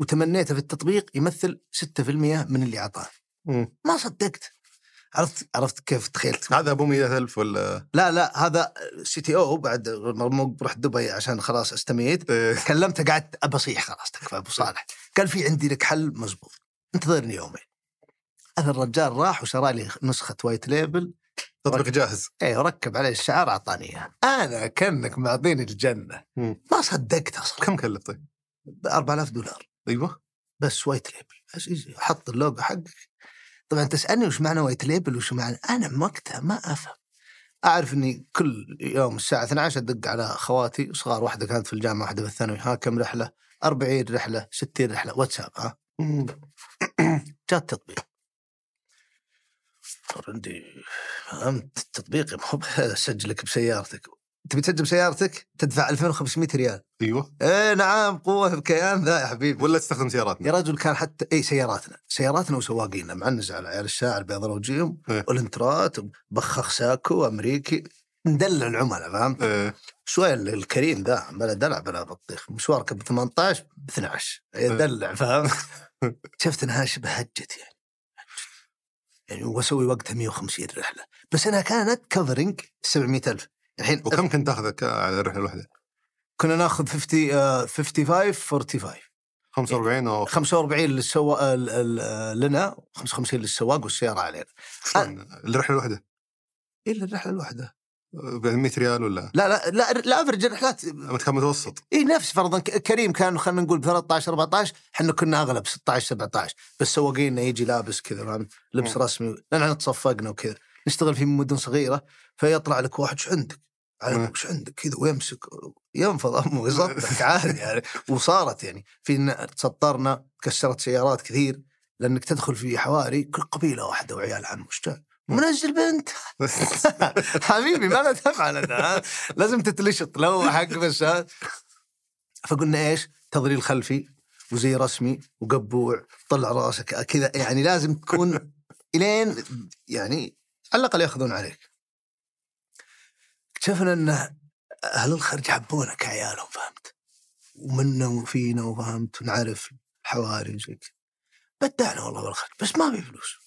وتمنيته في التطبيق يمثل 6% من اللي أعطاه. ما صدقت. عرفت عرفت كيف تخيلت هذا أبو 100000 ولا؟ لا لا هذا CTO بعد مو رحت دبي عشان خلاص استميت. إيه. كلمته قعدت ابى اصيح خلاص تكفى أبو صالح. قال في عندي لك حل مزبوط. انتظرني يومين. هذا الرجال راح وشرى لي نسخة white label تطبيق جاهز. إيه وركب عليه الشعار أعطاني إياه. أنا كأنك معطيني الجنة. مم. ما صدقت أصلا. كم كلف طيب؟ ب 4000 دولار. أيوه. بس white label. حط اللوجو حقك. طبعا تسألني وش معنى white label وش معنى. أنا وقتها ما أفهم. أعرف إني كل يوم الساعة 12 أدق على خواتي صغار واحدة كانت في الجامعة واحدة في الثانوي. ها كم رحلة؟ 40 رحلة 60 رحلة. واتساب ها. جاء التطبيق عندي فهمت التطبيق ما هو اسجلك بسيارتك. تبي تسجل بسيارتك؟ تدفع 2500 ريال. أيوه. إيه نعم قوة بكيان ذا يا حبيبي. ولا تستخدم سياراتنا؟ يا رجل كان حتى اي سياراتنا. سياراتنا وسواقينا. معنز على عيال الشاعر بيض وجيهم إيه. والانترات بخخ ساكو أمريكي. ندلع العملاء فهمت؟ إيه. شوي ال- الكريم ذا بلا دلع بلا بطيخ. مشوارك ب 18 ب 12 يدلع فهمت؟ شفت إنها شبه هجت يعني. يعني واسوي وقتها 150 رحلة. بس إنها كانت كفرنج 700000 الحين وكم كنت تاخذ على الرحلة الواحده؟ كنا ناخذ 50 آه، 55 45 45 أو 45 للسواق لنا 55 للسواق والسيارة علينا؟ الرحله الواحده الا الرحله الواحده ب 100 ريال ولا؟ لا لا لا لا افرج الرحلات متكم متوسط. إي نفس فرضا. كريم كان خلينا نقول ب 13 14 إحنا كنا أغلب 16 17 بس سواقينا يجي لابس كذا فهمت؟ لبس مم. رسمي. لأن إحنا تصفقنا وكذا. نشتغل في مدن صغيرة فيطلع لك واحد إيش عندك؟ وش عندك؟ كذا ويمسك ينفض أمه ويصدق عادي يعني. وصارت يعني. في تسطرنا كسرت سيارات كثير. لأنك تدخل في حواري كل قبيلة واحدة وعيال عم وش جاي؟ منزل بنت حبيبي ماذا تفعل انت ها؟ لازم تتلشط لو حق بس؟ فقلنا إيش؟ تظليل خلفي وزي رسمي وقبوع طلع رأسك كذا يعني لازم تكون إلين يعني على الأقل يأخذون عليك اكتشفنا إن أهل الخرج حبونا كعيالهم فهمت ومنا وفينا وفهمت ونعرف الحواري وزي كذا بدعنا والله بالخرج بس ما في فلوس.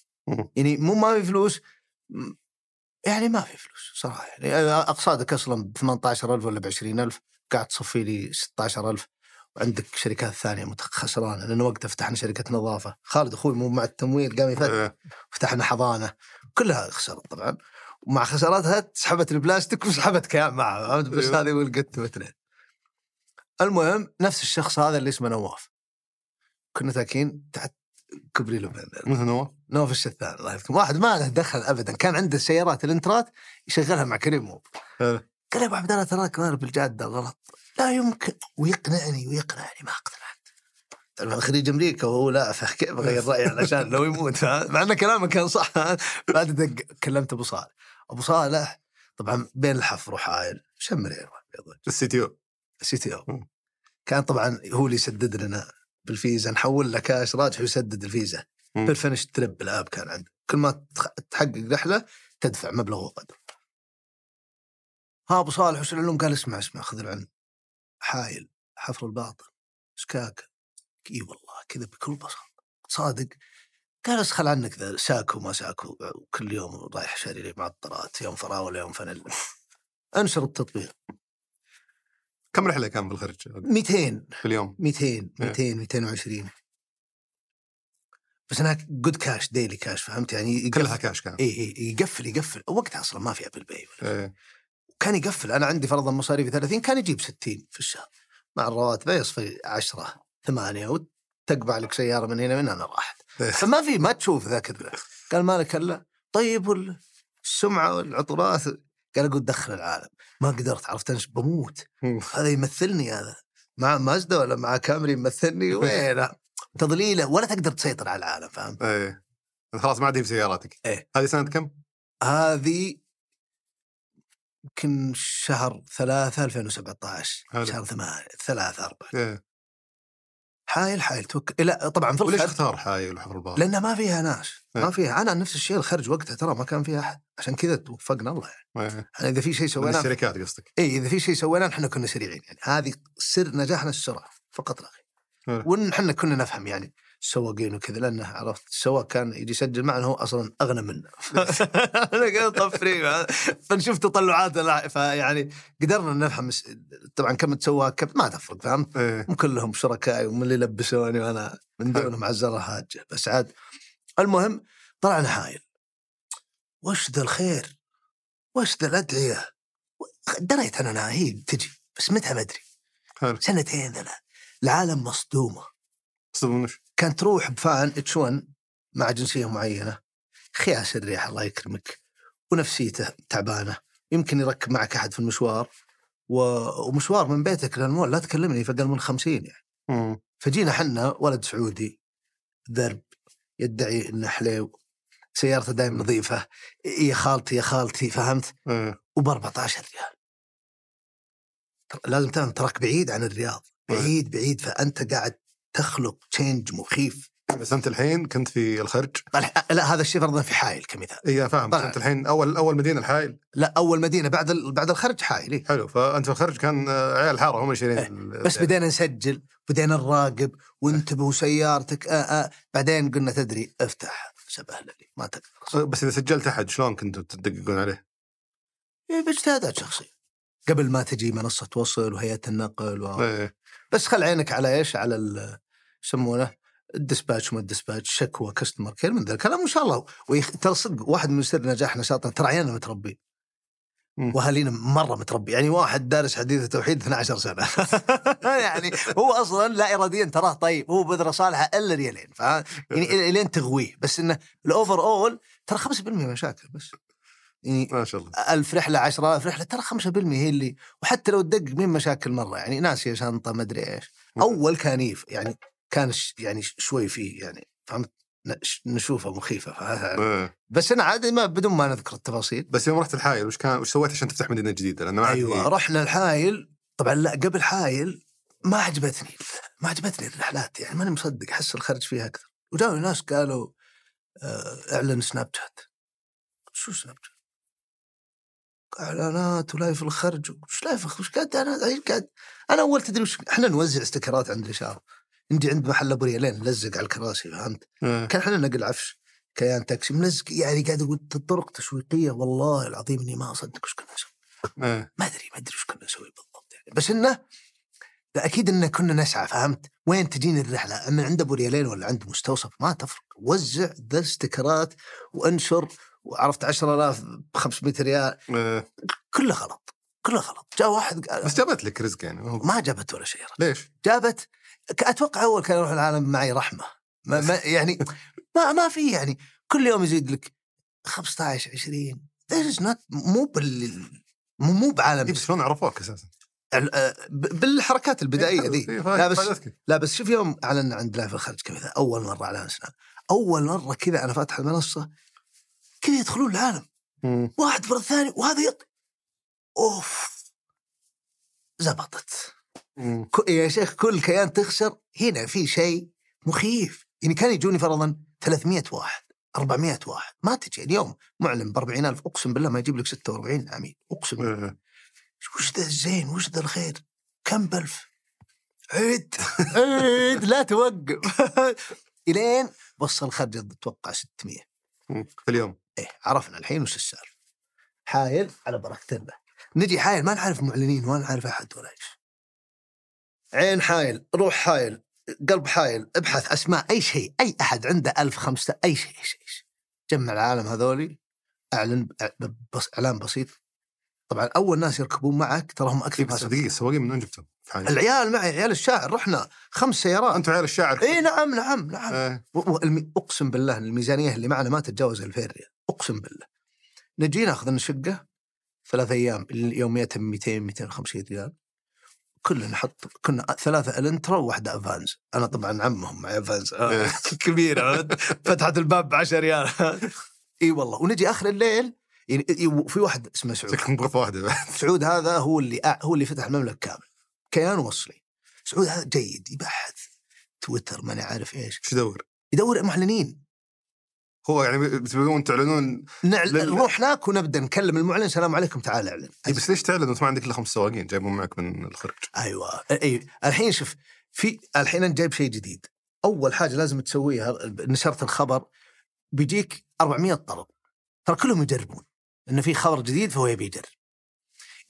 يعني مو ما في فلوس يعني ما في فلوس صراحة. يعني أقصادك أصلا ب 18000 ولا ب 20000 قاعد تصفي لي 16000 وعندك شركات ثانية خسرانه لأن وقتها فتحنا شركة نظافة. خالد أخوي مو مع التمويل قام يفتح إيه. فتحنا حضانة. كلها خسرت طبعا. ومع خساراتها سحبت البلاستيك وسحبت كيان معها؟ بس أيوه. هذه ولقت اثنين المهم نفس الشخص هذا اللي اسمه نواف. كنا تاكين تحت كبري لبنان مثل نواف نواف الشثان الله يذكره واحد ما له دخل ابدا. كان عنده سيارات الانترات يشغلها مع كريم موب. قال يا أبو عبد الله تراك ضارب الجاده غلط. لا يمكن. ويقنعني ويقنعني ما اقتنعت طبعا خريج أمريكا؟ وهو لا فكيف اغير رايي علشان لو يموت؟ مع أن كلامه كان صح. بعد دق كلمت أبو صالح. أبو صالح طبعا بين الحفر وحايل. شمر ال CTO. CTO. كان طبعا هو اللي يسدد لنا بالفيزا نحول له كاش راجح ويسدد الفيزا. بال finish trip ال app كان عنده كل ما تحقق رحلة تدفع مبلغ وقدر. ها أبو صالح وش العلوم؟ قال اسمع اسمع خذ العلم. حايل حفر الباطن سكاكه إي والله كذا بكل بساطة. صادق. قال أسخل عنك ذا ساكو ما ساكو وكل يوم رايح شاري لي معطرات يوم فراولة يوم فانيلا أنشر التطبيق. كم رحلة كان بالخرج 200 في اليوم؟ 200 200 220 بس هناك good cash daily cash فهمت؟ يعني يقفل كلها كاش كان. اي اي يقفل يقفل. وقتها أصلا ما في Apple Pay إيه. كان يقفل. أنا عندي فرضا مصاريفي 30 كان يجيب 60 في الشهر. مع الرواتب يصفي 10 8 وتقبع لك سيارة من هنا من هنا راحت. إيه. فما في ما تشوف ذاك ال- قال مالك إلا طيب وال- السمعه والعطورات قال أقول دخل العالم ما قدرت عرفت؟ أنا بموت. هذا يمثلني هذا مع مازدا ولا مع كامري يمثلني؟ وين تضليله ولا تقدر تسيطر على العالم فاهم؟ إيه. خلاص ما عاد في سياراتك. إيه. هذه سنة كم؟ هذه يمكن شهر ثلاثة 2017 حلو. شهر ثمانية ثلاثة أربعة. إيه. حايل حايل توكل لا طبعا في وليش الخرج اختار حايل وحفر الباطن؟ لأنها ما فيها ناس ما إيه. فيها أنا نفس الشيء الخرج وقتها ترى ما كان فيها أحد عشان كذا توفقنا الله يعني إيه. أنا إذا في شيء سويناه الشركات قصدك اي إذا في شيء سويناه إحنا كنا سريعين يعني هذه سر نجاحنا السرعه فقط لا غير حلو. وان إحنا كنا نفهم يعني السواقين وكذا لأنه عرفت السواق كان يجي يسجل معنا هو أصلا أغنى منا أنا قاعد طفري فنشوف تطلعاته فيعني قدرنا نفهم طبعا كم سواق كم ما تفرق فهمت؟ إيه. مو كلهم شركائي ومن اللي لبسوني وأنا من دونهم عزرة حاجة بس عاد. المهم طلعنا حايل وش ذا الخير؟ وش ذا الأدعية؟ دريت أنا هي تجي بس متى ما ادري سنتين ثلاث. العالم مصدومة. منش كانت تروح بفان اتش 1 مع جنسية معينة. خياس الريح الله يكرمك. ونفسيته تعبانة. يمكن يركب معك أحد في المشوار. و... ومشوار من بيتك للمول لا تكلمني في أقل من 50 يعني. مم. فجينا حنا ولد سعودي ذرب يدعي انه حليو سيارته دائما نظيفة. يا خالتي يا خالتي فهمت؟ وب 14 ريال. لازم تعلم تراك بعيد عن الرياض. بعيد بعيد. فأنت قاعد تخلق change مخيف بس أنت الحين كنت في الخرج لا هذا الشيء فرضا في حايل كمثال اي فاهم طبعاً. أنت الحين أول أول مدينة الحايل لا أول مدينة بعد ال- بعد الخرج حايل إيه. حلو فأنت في الخرج كان آه، عيال الحاره هم شايلين ال- بس بدينا نسجل بدينا نراقب وانتبهوا سيارتك آه آه. بعدين قلنا تدري افتح سبه لي ما تقدر بس إذا سجلت أحد شلون كنتوا تدققون عليه؟ إيه، باجتهادات شخصيه قبل ما تجي منصة وصل وهيئة النقل و... إيه بس خل عينك على إيش؟ على ال- يسمونه ال dispatch وما ال dispatch شكوى customer care من ذا الكلام وان شاء الله. ويخ... ترى صدق واحد من سر نجاح نشاطنا ترى عيالنا متربين. وأهالينا مرة متربي يعني واحد دارس حديث التوحيد 12 سنة. يعني هو أصلا لا اراديا تراه طيب هو بذرة صالحة إلا ريالين ف يعني الين تغويه. بس إنه ال overall ترى 5% مشاكل بس. يعني ما شاء الله. ألف رحلة عشرة ألف رحلة ترى خمسة بالمية هي اللي وحتى لو تدق مين مشاكل مرة. يعني ناسية شنطة ما أدري إيش. أول كان يف يعني كان يعني شوي فيه يعني فهمت نشوفه مخيفة ف- إيه. بس أنا عادي ما بدون ما نذكر التفاصيل بس يوم رحت الحايل وش كان وش سويت عشان تفتح مدينة جديدة؟ لأنه ما أيوة في- رحنا الحايل طبعا لا قبل حايل ما عجبتني ما عجبتني الرحلات يعني ماني مصدق أحس الخرج فيها أكثر وجاوا ناس قالوا آه، أعلن سناب شات شو سناب شات؟ إعلانات و live الخرج وش live؟ وش قاعد أنا قاعد أنا أول تدري وش إحنا نوزع استكرات عند الإشارة نجي عند محل أبو ريالين نلزق على الكراسي فهمت؟ إيه. كان إحنا نقل عفش كيان تاكسي ملزق يعني قاعد أقول طرق تسويقيه والله العظيم إني ما أصدق وش كنا نسوي إيه. ما أدري ما أدري وش كنا نسوي بالضبط يعني بس إنه أكيد انه كنا نسعى فهمت؟ وين تجيني الرحلة؟ من عند أبو ريالين ولا عند مستوصف ما تفرق وزع ذا استكرات وانشر وعرفت 10000 ب 500 ريال إيه. كله غلط كله غلط جاء واحد قال بس جابت لك رزق يعني ما جابت ولا شيء ليش؟ جابت أتوقع أول كان يروح العالم معي رحمة. ما, ما يعني ما ما في يعني كل يوم يزيد لك 15 20 This is not مو بال مو بعالم. إيه، بس شلون عرفوك أساسا؟ آه، بالحركات البدائية ذي. إيه، لا بس. لا بس شوف يوم أعلن عند لايف الخرج كذا أول مرة اعلان سناب أول مرة كذا أنا فاتح المنصة كذا يدخلون العالم. واحد ورا الثاني وهذا يط أوف زبطت. مم. يا شيخ كل كيان تخسر هنا في شيء مخيف. يعني كان يجوني فرضا 300 واحد 400 واحد. ما تجي اليوم معلن ب 40000 أقسم بالله ما يجيب لك 46 عميل أقسم بالله. إيه. وش ذا الزين؟ وش ذا الخير؟ كم بلف عيد. عيد. لا توقف. إلين وصل خرج أتوقع 600 مم. في اليوم. إيه عرفنا الحين وش السالفة. حايل على بركه الله نجي حايل ما نعرف معلنين ولا نعرف أحد ولا إيش. عين حايل روح حايل قلب حايل ابحث اسماء أي شيء أي أحد عنده ألف خمسة أي شيء أي شيء, أي شيء. جمع العالم هذولي أعلن بس إعلان بسيط. طبعا أول ناس يركبون معك ترى هم أكثر بس ناس دقيقه السواقين من وين جبتهم؟ العيال معي عيال الشاعر رحنا خمس سيارات. أنتم عيال الشاعر؟ إي نعم نعم نعم. والمي- أقسم بالله الميزانية اللي معنا ما تتجاوز 2000 ريال أقسم بالله. نجي ناخذ لنا شقه ثلاث أيام يوميتها 200 250 ريال. كلنا نحط كنا ثلاثة الانترا وواحدة افانز أنا طبعا عمهم معي افانز إيه. كبيرة. فتحت الباب ب 10 ريال. إي والله. ونجي آخر الليل يعني في واحد اسمه سعود. شكلكم بغرفه واحدة بعد. سعود هذا هو اللي هو اللي فتح المملكة كامل كيان وصلي. سعود هذا جيد يبحث. تويتر ماني عارف إيش. إيش يدور؟ يدور معلنين. هو يعني بتبغون تعلنون نعل... لل- نروح هناك ونبدأ نكلم المعلن السلام عليكم تعال اعلن. إيه بس ليش تعلن؟ وانت ما عندك إلا خمس سواقين جايبهم معك من الخرج؟ أيوه. اي الحين شوف في الحين انت جايب شيء جديد. أول حاجة لازم تسويها نشرت الخبر بيجيك 400 طلب ترى كلهم يجربون إنه في خبر جديد فهو يبي يجرب.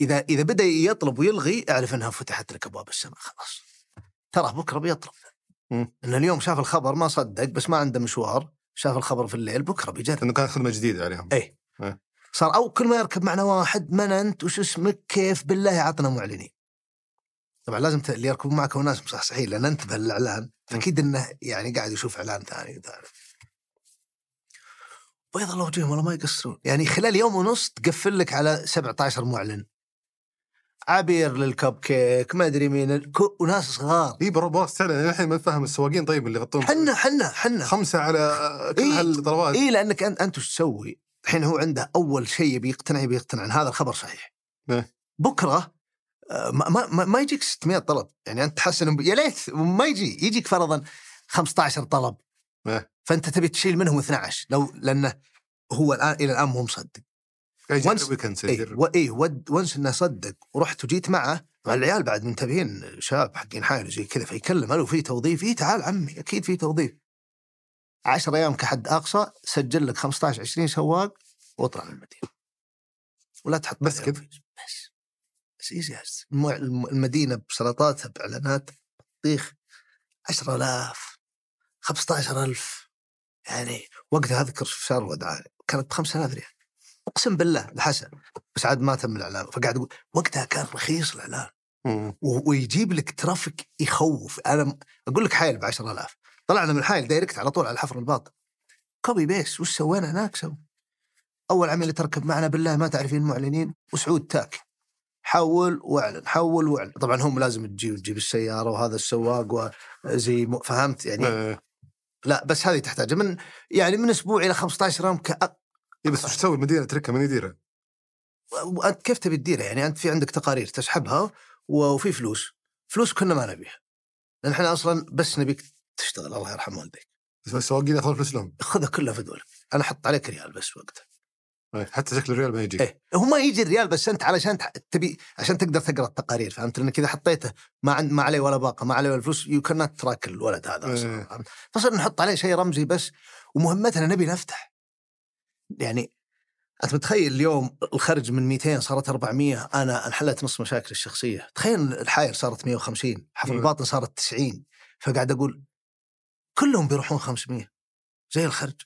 إذا إذا بدأ يطلب ويلغي أعرف إنها فتحت لك أبواب السماء خلاص. ترى بكرة بيطلب. مم. ان اليوم شاف الخبر ما صدق بس ما عنده مشوار. شاف الخبر في الليل بكرة بيجرب لأنه كان خدمة جديدة عليهم. اي إيه. صار أو كل ما يركب معنا واحد من أنت؟ وش اسمك؟ كيف؟ بالله عطنا معلنين. طبعا لازم اللي يركبون معك هو ناس مصحصحين لأن انتبه للاعلان فاكيد إنه يعني قاعد يشوف إعلان ثاني ثالث بيض الله وجههم والله ما يقصرون. يعني خلال يوم ونص تقفل لك على 17 معلن. عبير للكب كيك ما أدري مين ال- وناس صغار إي تعلن أنا الحين ما فاهم السواقين طيب اللي يغطون حنا حنا حنا خمسة على كل إيه. هالطلبات إي لأنك انت أنت وش تسوي؟ الحين هو عنده أول شيء يبي يقتنع يبي يقتنع إن هذا الخبر صحيح. إيه. بكرة آه، ما, ما, ما- ما يجيك 600 طلب، يعني أنت تحس إنه يا ليت ما يجي يجيك فرضا 15 طلب. إيه. فأنت تبي تشيل منهم 12 لو لأنه هو الآن إلى الآن مو مصدق. Once- اي يجرب. و- اي ود ونس إنه صدق ورحت وجيت معه مع العيال بعد منتبهين شباب حقين حايل زي كذا فيكلم ألو في توظيف اي تعال عمي أكيد في توظيف. 10 أيام كحد أقصى سجل لك 15 20 سواق واطلع من المدينة. ولا تحط بس كذا؟ بس بس إيزي المدينة بسلطاتها باعلانات بطيخ 10000 15000 يعني وقتها أذكر في شهر ودعاني كانت ب 5000 ريال. أقسم بالله الحسن بس عاد ما تم الإعلان فقاعد أقول وقتها كان رخيص الإعلان. ويجيب لك traffic يخوف. أنا أقول لك حايل ب 10000 طلعنا من الحايل direct على طول على الحفر الباطن. copy paste وش سوينا هناك سوي أول عميل تركب معنا بالله ما تعرفين المعلنين وسعود تاك. حول وإعلن حول وإعلن. طبعا هم لازم تجي وتجيب السيارة وهذا السواق وزي فهمت يعني؟ إيه. لا بس هذه تحتاج من يعني من أسبوع إلى 15 يوم. إيه بس وش تسوي؟ المدينة تركها من يديرها؟ وأنت كيف تبي تديرها يعني أنت في عندك تقارير تسحبها وفي فلوس. فلوس كنا ما نبيها. لأن إحنا أصلا بس نبيك تشتغل الله يرحم والديك. بس السواقين يأخذون فلوس لهم؟ خذها كلها في دولك أنا أحط عليك ريال بس وقتها. إيه، حتى شكل الريال ما يجي إيه. هو ما يجي الريال بس أنت علشان تبي عشان تقدر تقرأ التقارير فهمت؟ لانك اذا حطيته ما عند ما عليه ولا باقة ما عليه ولا فلوس. يو كانت تراك الولد هذا فهمت؟ فصرنا نحط عليه شيء رمزي بس ومهمتنا نبي نفتح. يعني أنت متخيل اليوم الخرج من 200 صارت 400 أنا انحلت نص مشاكل الشخصية. تخيل الحايل صارت 150 حفر مم. الباطن صارت 90 فقاعد أقول كلهم بيروحون 500 زي الخرج.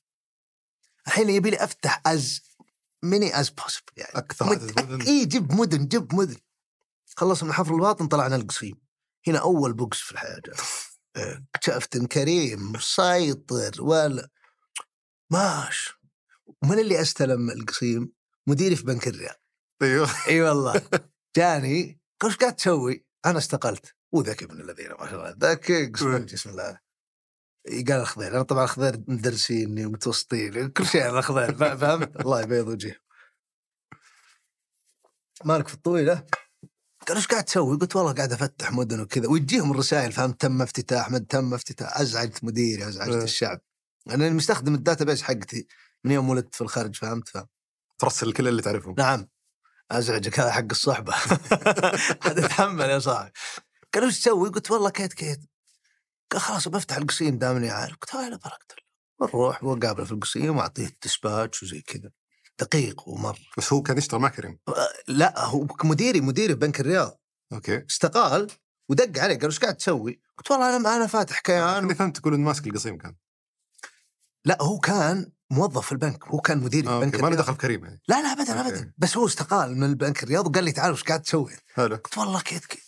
الحين يبي لي أفتح as many as possible يعني. أكثر مد... مدن. إي جيب مدن جيب مدن. خلصنا من حفر الباطن طلعنا القصيم. هنا أول box في الحياة. إيه، ان كريم مسيطر ولا ماش. ومن اللي أستلم القصيم؟ مديري في بنك الريال أيوه. إي والله. جاني قال قاعد تسوي؟ أنا استقلت. وذكي من الذين ما شاء الله. ذكي قسم بسم الله. قال الخضير أنا طبعا الخضير مدرسيني ومتوسطين كل شيء أنا الخضير فهمت؟ الله يبيض وجهه. مالك في الطويلة؟ قال إيش قاعد تسوي؟ قلت والله قاعد أفتح مدن وكذا. ويجيهم الرسائل فهمت؟ تم افتتاح تم افتتاح. أزعجت مديري أزعجت إيه. الشعب. أنا مستخدم ال database حقتي. من يوم ولدت في الخارج فهمت؟ فهمت ترسل كل اللي تعرفهم. نعم. ازعجك هذا حق الصحبة. حتتحمل يا صاحبي. قال إيش تسوي؟ قلت والله كيت كيت. قال خلاص بفتح القصيم دامني عارف. قلت هاي الله. بنروح وقابله في القصيم وأعطيه ال dispatch وزي كذا. دقيق ومر. بس هو كان يشتغل مع كريم؟ لا هو مديري مديري بنك الرياض. okay. استقال ودق علي قال إيش قاعد تسوي؟ قلت والله أنا أنا فاتح كيان أنا فهمت تقول إنه ماسك القصيم كان. لا هو كان موظف في البنك هو كان مديري في آه، بنك okay ما له دخل كريم يعني. لا لا ابدا. ابدا. بس هو استقال من البنك الرياض وقال لي تعال وش قاعد تسوي؟ حلو. قلت والله كيت كيت.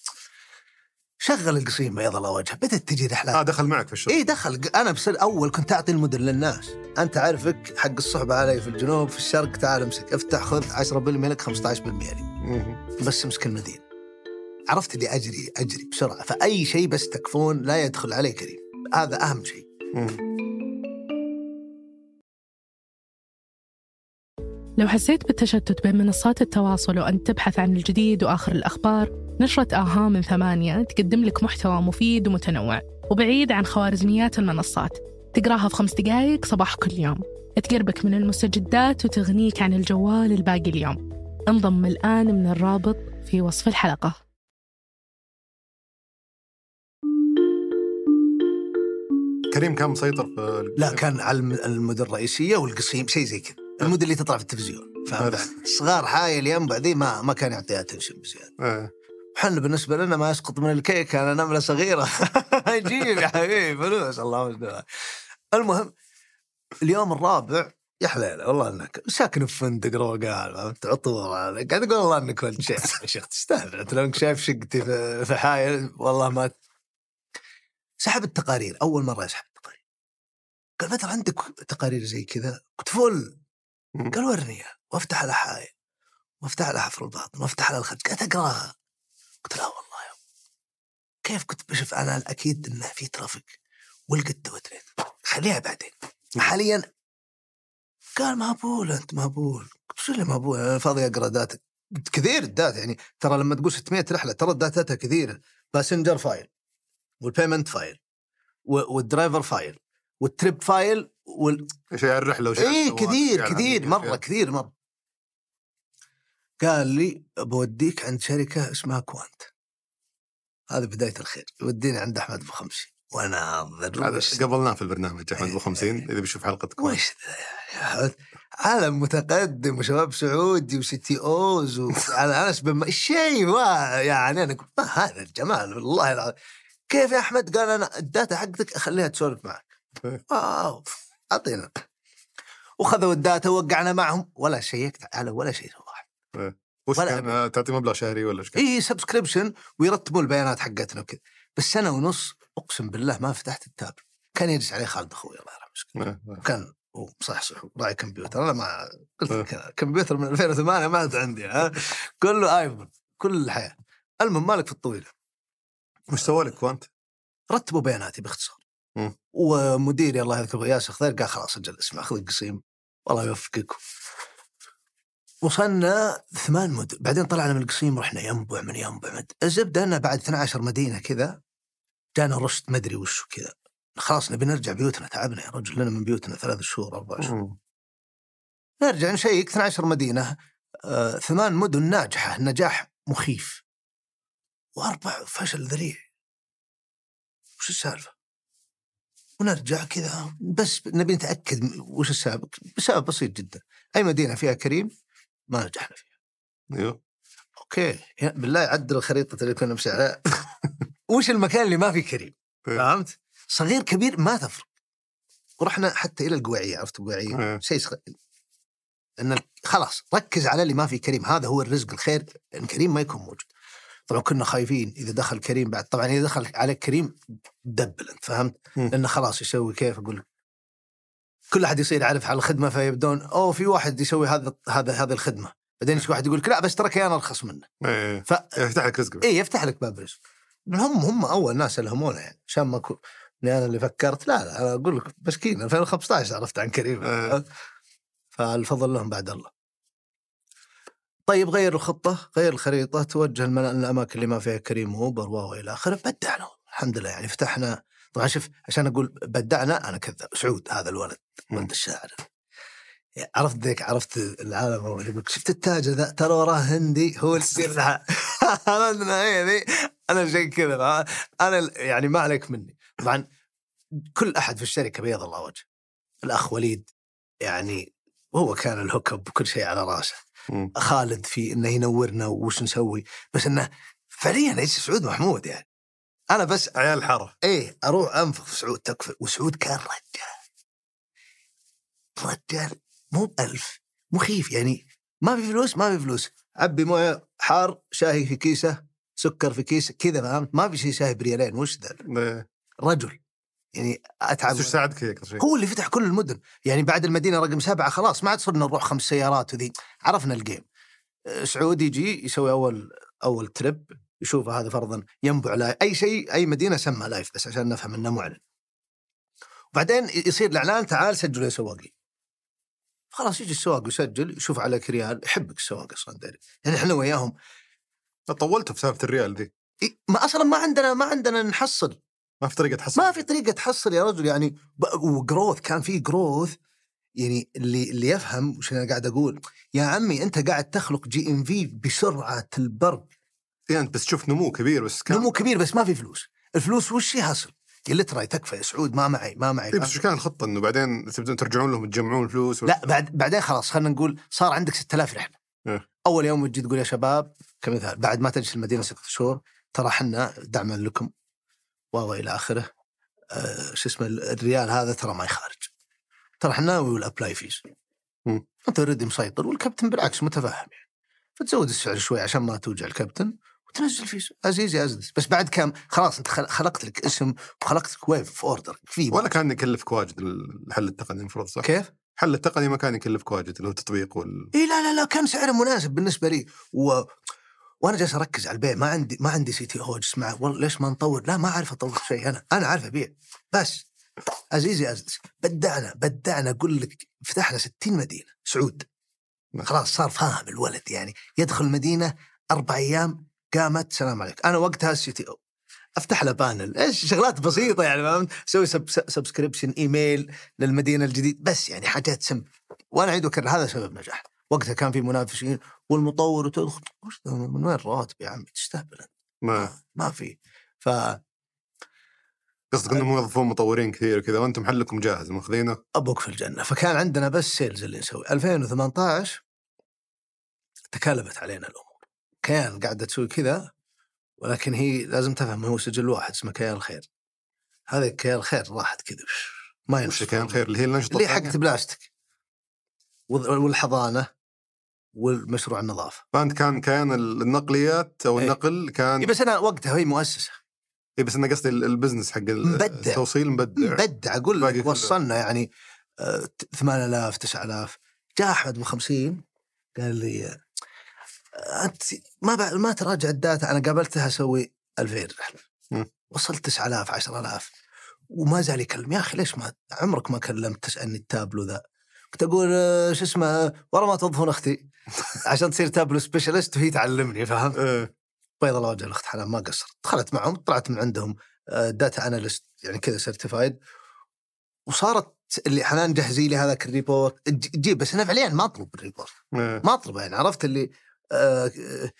شغل القصيم بيض الله وجهه بدأت تجي رحلات. آه دخل معك في الشغل. إي دخل. أنا بصير اول كنت أعطي المدن للناس. أنت عارفك حق الصحبة علي في الجنوب في الشرق تعال امسك افتح خذ 10% لك 15% لي. بس امسك المدينة. عرفت اللي أجري أجري بسرعة. فأي شيء بس تكفون لا يدخل عليه كريم. هذا أهم شيء. لو حسيت بالتشتت بين منصات التواصل وأنت تبحث عن الجديد وآخر الأخبار نشرة آها من ثمانية تقدم لك محتوى مفيد ومتنوع وبعيد عن خوارزميات المنصات. تقراها في خمس دقايق صباح كل يوم. تقربك من المستجدات وتغنيك عن الجوال الباقي اليوم. انضم الآن من الرابط في وصف الحلقة. كريم كان مسيطر في لا كان على الم- المدن الرئيسية والقصيم شيء زي كذا. المدن اللي تطلع في التلفزيون فهمت. صغار حايل ينبع ذي ما ما كان يعطيها تنشن بزيادة. إحنا بالنسبة لنا ما يسقط من الكيك أنا نملة صغيرة. جيب يا حبيبي فلوس الله مجدها المهم اليوم الرابع يا حليلة والله إنك ساكن في فندق روقان فهمت؟ عطور هذا قاعد أقول والله إنك ولد شيخ. يا شيخ تستاهل. أنت لو شايف شقتي في حايل والله ما سحب التقارير. أول مرة يسحب التقارير. قال بدر عندك تقارير زي كذا؟ قلت فل. قال ورني. وافتح على حايل وافتح على حفر الباطن وافتح على الخرج قاعد أقرأها. قلت لا والله يا. كيف كنت بشوف أنا الأكيد إنه في traffic ولقيت توتريت خليها بعدين. حاليا قال مهبول أنت مهبول. قلت شو اللي مهبول؟ أنا فاضي أقرأ data كثير ال data يعني ترى لما تقول 600 رحلة ترى data تها كثيرة. passenger file وال payment file وال driver file وال trip file وال... إيش يعني الرحله وش اي كثير كثير مرة. كثير مرة قال لي بوديك عند شركة اسمها كوانت هذه بداية الخير يوديني عند أحمد أبو خمسي وناظر هذا وش قبلناه في البرنامج أحمد أبو 50 إذا بيشوف حلقة كويس وش؟ عالم متقدم وشباب سعودي و CTOs وعلى انس بن شيء ما يعني أنا قلت ما هذا الجمال والله العظيم كيف يا أحمد؟ قال أنا ال data حقتك أخليها تسولف معك. إيه. wow اعطينا وخذوا ال data ووقعنا معهم. ولا شيكت على ولا شيء واحد. وش ولا كان؟ تعطي مبلغ شهري ولا إيش كان؟ اي subscription ويرتبوا البيانات حقتنا وكذا. بس سنة ونص أقسم بالله ما فتحت ال tab. كان يجلس عليه خالد أخوي الله يرحمه مسكين. آه، آه. كان هو مصحصح راعي كمبيوتر. أنا ما قلت لك كمبيوتر من 2008 ما عاد عندي ها. كله آيفون. كل الحياة. المهم مالك في الطويلة. وش سوى لك كوانت؟ رتبوا بياناتي باختصار. ومديري الله يذكره ياسر خضير قال خلاص أجل اسمع خذ القصيم والله يوفقك. وصلنا ثمان مدن بعدين طلعنا من القصيم رحنا ينبع من ينبع مد... الزبدة إنه بعد 12 مدينة كذا جانا رشد مدري وش كذا خلاص نبي نرجع بيوتنا تعبنا يا رجل لنا من بيوتنا ثلاث شهور أربع شهور. نرجع نشيك 12 مدينة آه، ثمان مدن ناجحة نجاح مخيف. وأربع فشل ذريع. وش السالفة؟ ونرجع كذا. بس نبي نتأكد وش السبب. بسبب بسيط جدا. أي مدينة فيها كريم؟ ما نجحنا فيها. أيوه. أوكي. بالله عدل الخريطة اللي كنا نمشي عليها وش المكان اللي ما فيه كريم؟ إيه. فهمت؟ صغير كبير ما تفرق. ورحنا حتى إلى القويعيه عرفت القويعيه إيه. شيء صغير إن خلاص ركز على اللي ما فيه كريم. هذا هو الرزق الخير. إن كريم ما يكون موجود. طبعا كنا خايفين إذا دخل كريم بعد. طبعا إذا دخل عليك كريم دبل أنت فهمت؟ لأنه خلاص يسوي كيف؟ أقول كل أحد يصير يعرف على الخدمة فيبدون أوه في واحد يسوي هذا هذا هذه الخدمة. بعدين يجي واحد يقول لك لا بس ترى كيان أرخص منه. إيه ف يفتح لك رزق إيه يفتح لك باب رزق. هم هم أول ناس الهمونا يعني. عشان ما اكون أنا اللي فكرت لا لا أنا أقول لك مسكين 2015 عرفت عن كريم. إيه. فالفضل لهم بعد الله. طيب غير الخطة غير الخريطة توجه الأماكن اللي ما فيها كريم واوبر وإلى آخره بدعنا الحمد لله يعني فتحنا طبعا شوف عشان أقول بدعنا أنا كذاب سعود هذا الولد ولد الشاعر عرفت ذيك عرفت العالم هو يقول شفت التاجر ذا؟ ترى وراه هندي هو اللي يصير لها أنا هي ذي. أنا شيء كذا أنا يعني ما عليك مني. طبعا كل أحد في الشركة بيض الله وجهه. الأخ وليد يعني هو كان الهوك أب وكل شيء على رأسه. مم. خالد في إنه ينورنا وش نسوي. بس إنه فعليا إيش سعود محمود يعني. أنا بس عيال الحاره إيه أروح أنفخ في سعود تكفى. وسعود كان رجال. رجال مو بألف مخيف يعني. ما في فلوس ما في فلوس. عبي مويه حار شاهي في كيسة سكر في كيسة كذا فهمت؟ ما في شيء شاهي بريالين وش ذا؟ إيه. رجل. يعني أتعب وش ساعدك هيك شيء؟ هو اللي فتح كل المدن. يعني بعد المدينة رقم سبعة خلاص ما عاد صرنا نروح خمس سيارات وذي. عرفنا ال game أه، سعودي يجي يسوي أول أول trip يشوف هذا فرضا ينبع live أي شيء أي مدينة سمى live بس عشان نفهم إنه معلن. وبعدين يصير الإعلان تعال سجلوا يا سواقي. خلاص يجي السواق يسجل يشوف عليك ريال يحبك السواق أصلا داري. يعني إحنا وياهم. طولتوا في سالفه الريال ذي. ما أصلا ما عندنا ما عندنا نحصل. ما في طريقة تحصل. ما في طريقة تحصل يا رجل يعني و growth كان في growth يعني اللي اللي يفهم وش أنا قاعد أقول يا عمي أنت قاعد تخلق GMV بسرعة البرق. يعني أنت بس تشوف نمو كبير بس كان نمو كبير بس ما في فلوس. الفلوس وش يحصل؟ يا ترى تكفى يا سعود ما معي ما معي إيه بس وش كان الخطة إنه بعدين تبدون ترجعون لهم تجمعون الفلوس لا بعد بعدين خلاص خلينا نقول صار عندك 6000 رحلة. إيه. أول يوم تجي تقول يا شباب كمثال بعد ما تجلس المدينة ست شهور ترى إحنا دعما لكم و إلى آخره. آه شو اسمه الريال هذا ترى ما يخارج. ترى إحنا we'll apply fees. أنت already مسيطر والكابتن بالعكس متفهم يعني. فتزود السعر شوي عشان ما توجع الكابتن وتنزل fees as easy as this بس بعد كم؟ خلاص أنت خل- خلقت لك اسم وخلقت لك wave في order في ولا كان يكلفك واجد الحل التقني المفروض صح؟ كيف؟ الحل التقني ما كان يكلفك واجد اللي هو التطبيق وال اي لا لا لا كان سعره مناسب بالنسبة لي. و... وأنا جالس أركز على البيع ما عندي ما عندي CTO اجلس معه والله ليش ما نطور؟ لا ما أعرف أطور شيء أنا أنا عارف أبيع. بس as easy as this بدعنا بدعنا أقول لك فتحنا 60 مدينة سعود. خلاص صار فاهم الولد يعني. يدخل المدينة أربع أيام قامت سلام عليك. أنا وقتها ال CTO. أفتح له panel. إيش؟ شغلات بسيطة يعني فهمت؟ أسوي sub subscription email للمدينة الجديد. بس يعني حاجات سم وأنا أعيد وأكرر هذا سبب نجاح. وقتها كان في منافسين والمطور وتدخل وش؟ من وين الرواتب يا عمي؟ تستهبل أنت. ما. ما في. ف قصدك إنهم موظفون مطورين كثير وكذا وأنتم حلكم جاهز ماخذينه أبوك في الجنة. فكان عندنا بس سيلز اللي نسوي. 2018 تكالبت علينا الأمور. كيان قاعدة تسوي كذا ولكن هي لازم تفهم هو سجل واحد اسمه كيان الخير. هذا كيان الخير راحت كذا ما ينفع كان خير اللي هي الانشطه اللي؟ حقت بلاستيك. وال- والحضانة. والمشروع النظافه فانت كان كان النقليات أو إيه. النقل كان إيه بس أنا وقتها هي مؤسسة. إيه بس أنا قصدي ال- ال business حق ال- مبدع. التوصيل مبدع. بدع أقول لك كله. وصلنا يعني آه، 8000 9000 جاء أحمد ابو 50 قال لي آه، أنت ما بع- ما تراجع ال data أنا قابلتها أسوي 2000 رحله. وصلت 9000 10000 وما زال يكلم. يا أخي ليش ما عمرك ما كلمت تسألني التابلو ذا؟ كنت أقول آه، شو اسمه ورا ما توظفون أختي عشان تصير Tableau specialist وهي تعلمني فاهم إيه. بيض الله وجه الاخت حنان ما قصرت دخلت معهم طلعت من عندهم data analyst يعني كذا certified وصارت اللي حنان جهزي لي هذاك ال report ج- جيب بس أنا فعليا ما أطلب ال report إيه. ما اطلبه يعني عرفت اللي آه، آه،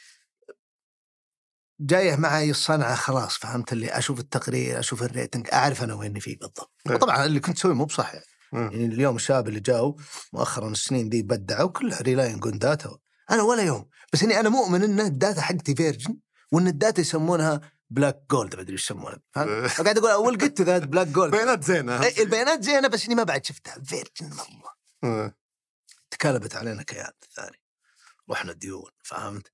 جاية معي الصنعة خلاص فهمت اللي أشوف التقرير أشوف ال rating أعرف أنا وين فيه بالضبط إيه. وطبعا اللي كنت اسويه مو بصح يعني. يعني اليوم الشباب اللي جاوا مؤخرا السنين دي بدعوا كلها relying on data أنا ولا يوم. بس إني أنا مؤمن إن ال data حقتي virgin وإن ال data يسمونها black gold ما أدري إيش يسمونها. فهمت؟ إيه. فقاعد أقول أول قلت the black gold بيانات زينة. البيانات زينة بس إني ما بعد شفتها. virgin إيه. تكالبت علينا كيان ثاني. رحنا ديون. فهمت؟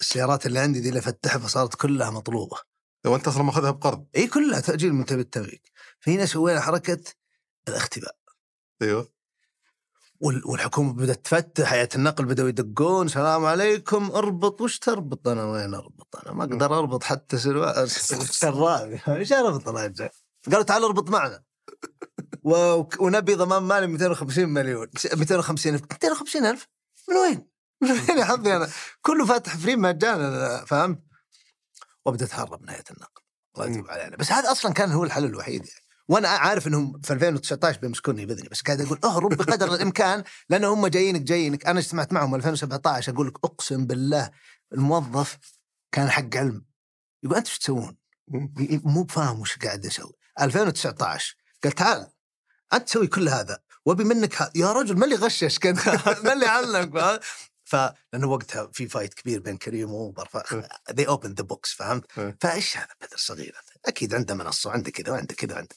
السيارات اللي عندي دي اللي افتحها فصارت كلها مطلوبة. لو أنت أصلا ماخذها بقرض. إي كلها تاجيل من تبي التمليك فهنا سوينا حركة الاختباء. أيوه. وال- والحكومة بدأت تفتح هيئه النقل بدأوا يدقون. سلام عليكم اربط وش تربط؟ أنا وين أربط؟ أنا ما أقدر أربط حتى سروال سرابي إيش أربط أنا؟ قالوا تعال اربط معنا. و- ونبي ضمان مالي 250 مليون. 250 ألف. 250 ألف؟ من وين؟ من وين يا حظي أنا؟ كله فاتح فري مجانا فهمت؟ وابدا اتهرب من هيئه النقل. الله يتوب علينا. بس هذا أصلا كان هو الحل الوحيد يعني. وأنا عارف إنهم في 2019 بيمسكوني بإذني بس قاعد أقول اهرب بقدر الإمكان لأن هم جايينك جايينك أنا اجتمعت معهم 2017 أقول لك أقسم بالله الموظف كان حق علم يقول أنتم إيش تسوون؟ مو بفاهم وش قاعد أسوي 2019 قال تعال أنت تسوي كل هذا وأبي منك. يا رجل ما اللي غششك انت ما اللي علمك؟ فلانه وقتها في فايت كبير بين كريم وأوبر ف they opened the books فهمت؟ فإيش هذا بدر صغير أكيد عنده منصة وعنده كذا وعنده كذا وعنده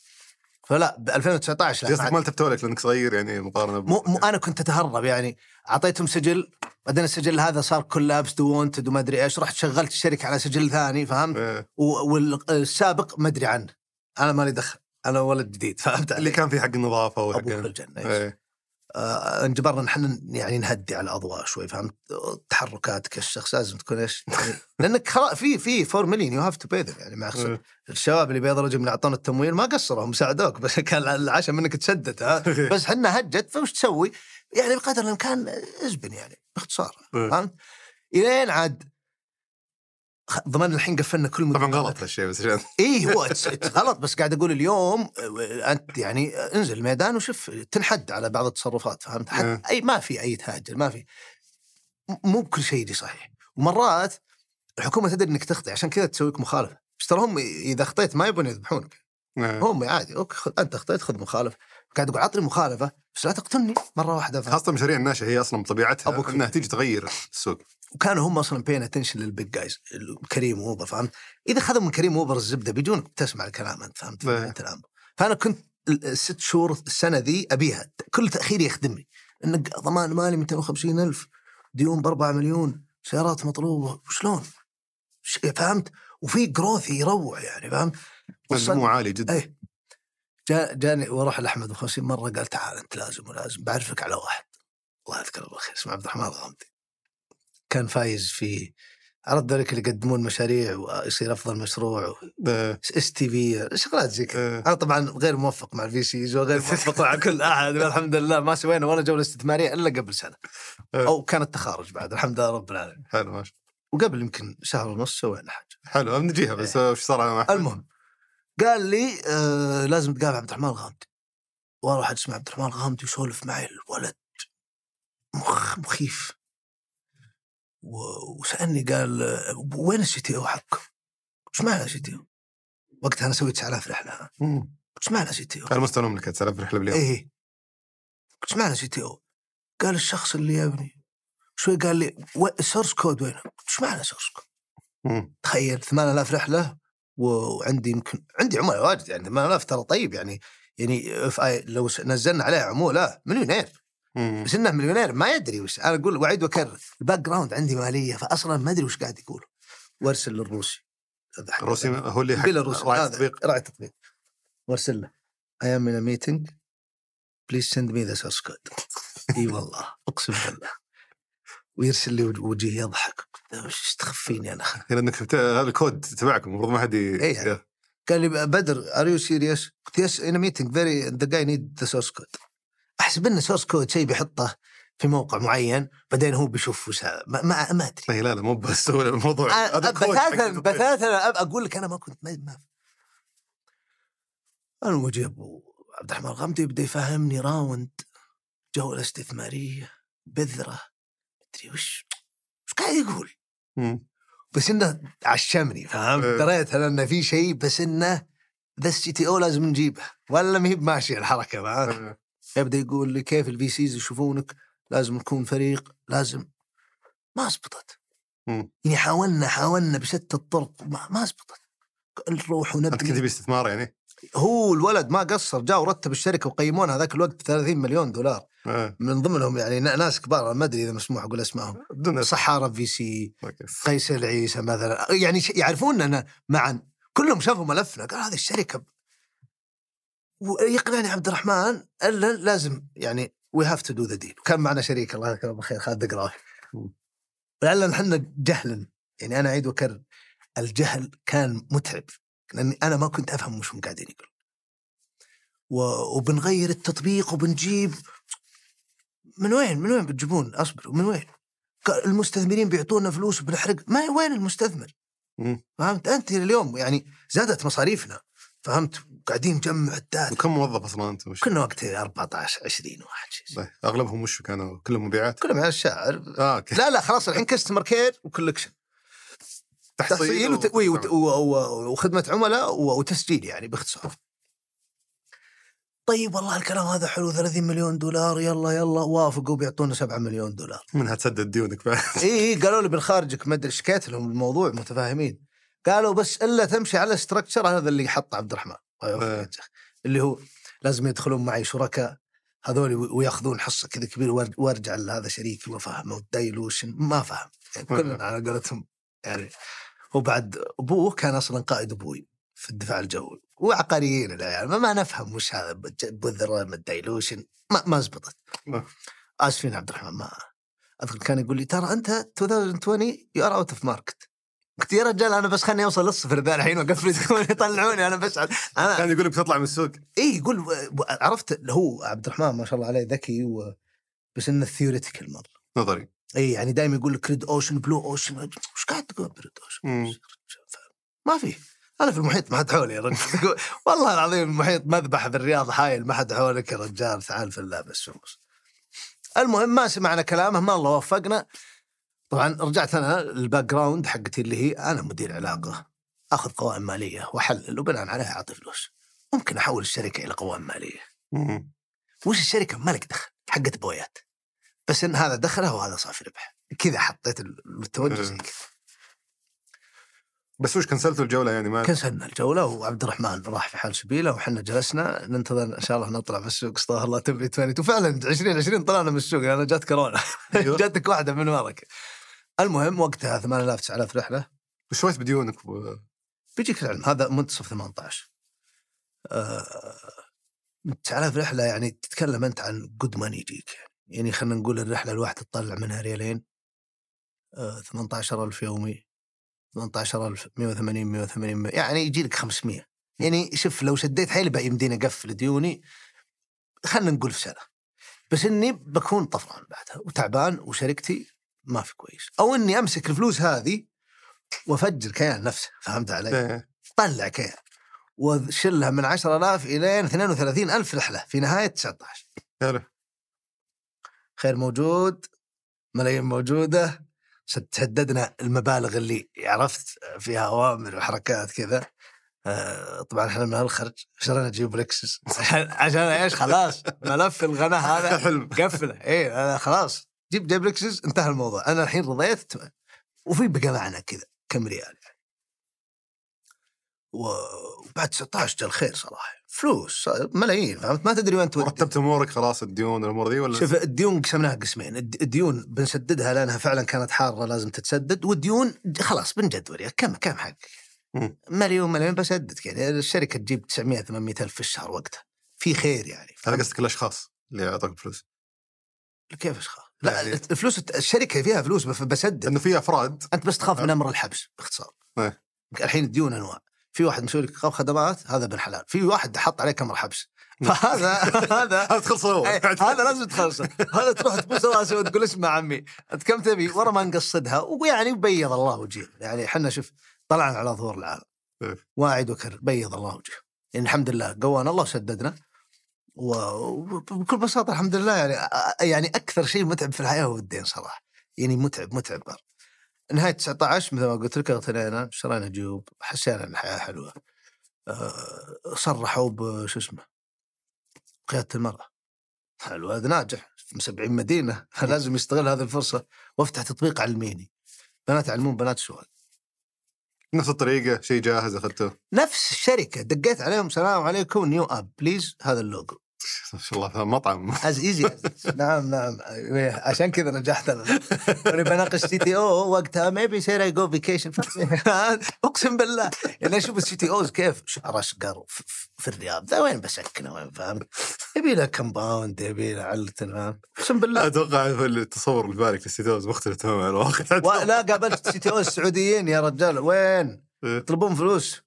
فلا ب 2019 لا، قصدك ما التفت لك لأنك صغير يعني مقارنة ب- مو, مو أنا كنت أتهرب يعني أعطيتهم سجل بعدين السجل هذا صار collapsed و wanted وما أدري إيش رحت شغلت الشركة على سجل ثاني فهمت إيه. والسابق ما أدري عنه أنا مالي دخل أنا ولد جديد فهمت اللي؟ كان في حق النظافة وحق أبوك الجنة. إيه. آه انجبرنا نحن يعني نهدي على الأضواء شوي فهمت تحركاتك كالشخص لازم تكون إيش يعني لأنك خلاص في في 4 مليون you have to be يعني مع إيه. الشباب اللي بيض رجل من اعطونا التمويل ما قصروا هم ساعدوك بس كان العشاء منك تسدد ها بس حنا هجت فوش تسوي؟ يعني بقدر الإمكان ازبن يعني باختصار إيه. فهمت؟ إلين عاد ضمن الحين قفلنا كل طبعا. غلط هالشيء بس اي هو غلط بس قاعد أقول اليوم آه، أنت يعني انزل الميدان وشوف تنحد على بعض التصرفات فهمت؟ إيه. اي ما في أي تهجر ما في مو بكل شيء دي صحيح ومرات الحكومة تدري إنك تخطئ عشان كذا تسويك مخالفة بس ترى هم إذا اخطيت ما يبون يذبحونك إيه. هم عادي okay خذ أنت اخطيت خذ مخالفة قاعد أقول عطني مخالفة بس لا تقتلني مرة واحدة فهمت؟ خاصة المشاريع الناشئة هي أصلا بطبيعتها أبوك. إنها تيجي تغير السوق وكانوا هم أصلا paying attention لل big guys كريم واوبر فهمت؟ إذا خذوا من كريم واوبر الزبدة بيجونك تسمع الكلام أنت فهمت؟ نهاية الامر فأنا كنت ال- الست شهور السنة ذي أبيها كل تاخير يخدمني انك ضمان مالي 250 ألف ديون ب 4 مليون سيارات مطلوبة شلون؟ ش- فهمت؟ وفي growth يروع يعني فهمت؟ مو عالي جدا إيه جا جاني وأروح لأحمد 50 مرة قال تعال أنت لازم ولازم بعرفك على واحد الله يذكره بالخير اسمه عبد الرحمن الغامدي كان فايز في عرفت ذلك اللي يقدمون مشاريع ويصير أفضل مشروع إيه. إس تي في شغلات زي كذا إيه. أنا طبعا غير موفق مع ال VCs وغير موفق مع كل أحد والحمد لله ما سوينا ولا جولة استثمارية إلا قبل سنة إيه. أو كان التخارج بعد الحمد لله رب العالمين حلو ماشي وقبل يمكن شهر ونص سوينا حاجة حلو بنجيها بس وش صار على؟ المهم قال لي آه لازم تقابل عبد الرحمن الغامدي وأروح أسمع عبد الرحمن الغامدي يسولف معي الولد مخ مخيف وسألني قال وين ال CTO حقكم؟ إيش معنى CTO؟ وقتها أنا سويت 9000 رحلة. إيش معنى C T O؟ على مستوى المملكه 9000 رحلة باليوم إيه إيش معنى CTO؟ قال الشخص اللي يبني شوي قال لي ال source code وين؟ إيش معنى source code؟ تخيل 8000 رحلة وعندي يمكن عندي عملاء واجد يعني 8000 ترى طيب يعني يعني if I- لو نزلنا عليه عموله مليونير. مم. بس إنه مليونير ما يدري وش أنا أقول وأعيد وأكرر ال background عندي مالية فاصلا ما أدري وش قاعد يقول. وأرسل للروسي الروسي هو اللي حق راعي التطبيق راعي التطبيق وأرسل له am in a meeting. Please send me the source code. إي والله أقسم بالله. ويرسل لي وج- وجهي يضحك. وش تخفيني أنا؟ لأنك هذا الكود تبعكم المفروض ما حد إيه. قال لي بدر are you serious؟ قلت yes in meeting very the guy need the source code احسب ان سورس كود شيء بيحطه في موقع معين بعدين هو بيشوف وش هذا. ما, ما, ما أدري. إيه، لا لا مو بس هو الموضوع. التطبيق. بثاثا أب- أقول لك أنا ما كنت ما, ما المهم ابو عبد الرحمن الغامدي بدا يفهمني round جوله استثماريه بذرة. مدري وش وش قاعد يقول. بس إنه عشمني فهمت إيه. دريت أنا إنه في شيء بس إنه ذا ال CTO لازم نجيبه ولا ما هي بماشيه الحركة فهمت آه. يبدأ يقول لي كيف ال VCs يشوفونك لازم نكون فريق لازم ما زبطت. يعني حاولنا حاولنا بشتى الطرق ما, ما زبطت نروح أنت كنت باستثمار يعني؟ هو الولد ما قصر جاء ورتب الشركة وقيمونها ذاك الوقت ب 30 مليون دولار آه. من ضمنهم يعني نا- ناس كبار ما أدري إذا مسموح أقول أسمائهم اسم. صحاره VC. قيس العيسى مثلا يعني يعرفوننا معا كلهم شافوا ملفنا قال هذه الشركة. ويقنعني عبد الرحمن إلا لازم يعني we have to do the deal وكان معنا شريك الله يذكره بالخير خالد دقراوي مم. لعلنا إحنا جهلا يعني أنا أعيد وأكرر الجهل كان متعب لأني أنا ما كنت أفهم وش هم قاعدين يقولون. وبنغير التطبيق وبنجيب من وين؟ من وين بتجيبون؟ أصبروا من وين؟ المستثمرين بيعطونا فلوس وبنحرق. ما وين المستثمر؟ مم. فهمت؟ أنت اليوم يعني زادت مصاريفنا. فهمت؟ قاعدين نجمع ال data. وكم موظف أصلا أنت؟ وش؟ كنا وقتها 14 20 واحد شيء طيب، أغلبهم وش كانوا؟ كلهم مبيعات؟ كلهم على الشاعر آه okay. لا لا خلاص الحين customer care و collection تحصيل وت... وي- وت... و... و... وخدمة عملاء و... وتسجيل يعني باختصار. طيب والله الكلام هذا حلو 30 مليون دولار يلا يلا وافقوا بيعطونا 7 مليون دولار. منها تسدد ديونك بعد. إي إي قالوا لي بالخارجك ما أدري شكيت لهم الموضوع متفاهمين. قالوا بس إلا تمشي على structure هذا اللي حطه عبد الرحمن. شيخ. اللي هو لازم يدخلون معي شركاء هذول وياخذون حصة كذا كبيرة وأر- وأرجع لهذا شريكي وافهمه وال dilution ما فهم يعني كلنا على قولتهم يعني وبعد أبوه كان أصلا قائد أبوي في الدفاع الجوي وعقاريين العيال. ما, ما نفهم وش هذا بذرة من ال dilution ما ما زبطت نعم. آسفين عبد الرحمن ما أذكر كان يقول لي ترى أنت 2020 you are out of market قلت يا رجال أنا بس خلني أوصل للصفر ذا الحين وأقفل يطلعوني أنا بس أنا كان يقول لك بتطلع من السوق. اي يقول عرفت هو عبد الرحمن ما شاء الله عليه ذكي و... بس إنه theoretical مره نظري. اي يعني دائما يقول لك red ocean blue ocean وش قاعد تقول ب red ocean. ما في. أنا في المحيط ما حد حولي يا رجل. والله العظيم المحيط مذبح بالرياض حايل ما حد حولك يا رجال تعال في الله بس. ومس. المهم ما سمعنا كلامه ما الله وفقنا. طبعا رجعت أنا ال background حقتي اللي هي أنا مدير علاقة أخذ قوائم مالية واحلل وبناء عليها أعطي فلوس. ممكن أحول الشركة إلى قوائم مالية. وش الشركة؟ ما لك دخل حقت بويات. بس إن هذا دخله وهذا صافي ربح. كذا حطيت التوجه زي كذا. بس وش كنسلتوا الجولة يعني؟ ما كنسلنا الجولة وعبد الرحمن راح في حال سبيله وحنا جلسنا. ننتظر إن شاء الله نطلع في السوق. استغفر الله تبي 22 وفعلا 2020 طلعنا من السوق. لأن جات كورونا. أيوه. جاتك واحدة من ورك المهم وقتها 8000 9000 رحلة. وش سويت بديونك و... بيجيك العلم. هذا منتصف 18 آه 9000 رحلة يعني تتكلم أنت عن جود ماني يجيك. يعني خلينا نقول الرحلة الواحده تطلع منها ريالين آه 18000 يومي 18000 180 180 يعني يجي لك 500 يعني شوف لو شديت حيلي بقى يمديني اقفل ديوني خلينا نقول في سنه بس إني بكون طفران بعدها وتعبان وشركتي ما في كويس. أو إني أمسك الفلوس هذه وأفجر كيان نفسه فهمت علي؟ إيه. طلع كيان وشلها من 10000 إلى 32000 رحلة في نهاية 19 حلو. خير موجود ملايين موجودة تهددنا المبالغ اللي عرفت فيها أوامر وحركات كذا. آه، طبعا إحنا من هالخرج شرينا جيب لكزس عشان إيش؟ خلاص ملف الغنى هذا حلم قفله. اي أنا خلاص جيب جيب لكزس انتهى الموضوع. أنا الحين رضيت وفي بقى معنا كذا كم ريال يعني. وبعد 19 جاء الخير صراحة. فلوس ملايين فهمت؟ ما تدري وين تودي. رتبت أمورك خلاص الديون الأمور ذي ولا؟ شوف الديون قسمناها قسمين. الد- الديون بنسددها لأنها فعلا كانت حارة لازم تتسدد والديون خلاص بنجدول يعني كم كم حقك. مليون مليون بسددك يعني الشركة تجيب 900 800 ألف في الشهر وقتها. في خير يعني هذا؟ قصدك الأشخاص اللي اعطوك فلوس؟ كيف أشخاص؟ لا يعني- الفلوس الشركة فيها فلوس بس بسدد. لأنه في أفراد. أنت بس تخاف من أه. أمر الحبس باختصار. إيه. الحين الديون أنواع. في واحد مسوي لك إيقاف خدمات هذا ابن حلال. في واحد حط عليك أمر حبس. فهذا هذا هذا تخلصوا إيه، هذا لازم تخلصه. هذا تروح تبوس راسه وتقول اسمع عمي؟ أنت كم تبي؟ ورا ما نقصدها. ويعني بيض الله وجهه. يعني إحنا شوف طلعنا على ظهور العالم. إيه. واعد وكر بيض الله وجهه. يعني الحمد لله قوانا الله وسددنا وبكل بساطة الحمد لله يعني يعني أكثر شيء متعب في الحياة هو الدين صراحة. يعني متعب متعب. نهاية 19 مثل ما قلت لك اغتنينا اشترينا جيوب حسينا إن الحياة حلوة. أه، صرحوا بشو اسمه قيادة المرأة. حلو هذا ناجح في 70 مدينه لازم يستغل هذه الفرصة. وأفتح تطبيق علميني. بنات يعلمون بنات سؤال نفس الطريقة شيء جاهز أخذته. نفس الشركة. دقيت عليهم سلام عليكم new app please هذا اللوجو. ما شاء الله مطعم. is easy نعم نعم. عشان كذا نجحت أنا. أنا بناقش CTO وقتها. maybe sir I go vacation أقسم بالله. يعني أشوف ال CTOs كيف؟ شعر اشقر في- الرياض. ذا وين بسكنه وين فهمت؟ يبي له compound يبي له هيلتون فهمت؟ أقسم بالله. أتوقع التصور اللي بالك لل CTOs مختلف تماما. عن الواقع لا قابلت CTO السعوديين يا رجال. وين؟ إيه. يطلبون فلوس.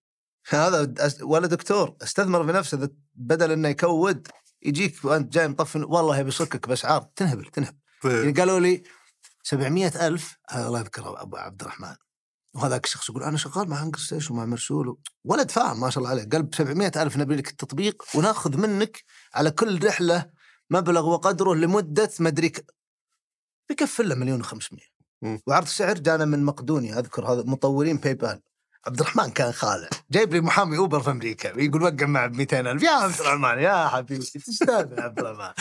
هذا ولا دكتور استثمر في نفسه بدل إنه يكود يجيك وأنت جاي مطفي والله يبي يصكك باسعار تنهبل تنهبل يعني طيب. قالوا لي 700 ألف هذا الله يذكره أبو عبد الرحمن. وهذاك الشخص يقول أنا شغال مع هنجر ستيشن ومع مرسول ولد فاهم ما شاء الله عليه. قال ب 700 ألف نبي لك التطبيق وناخذ منك على كل رحلة مبلغ وقدره لمدة مدري ك... بيكفل له مليون و500 مم. وعرض سعر جانا من مقدونيا أذكر هذا مطورين PayPal عبد الرحمن كان خالع جايب لي محامي أوبر في أمريكا يقول وقع معه ب 200 ألف. يا عبد الرحمن يا حبيبي تستاهل يا عبد الرحمن.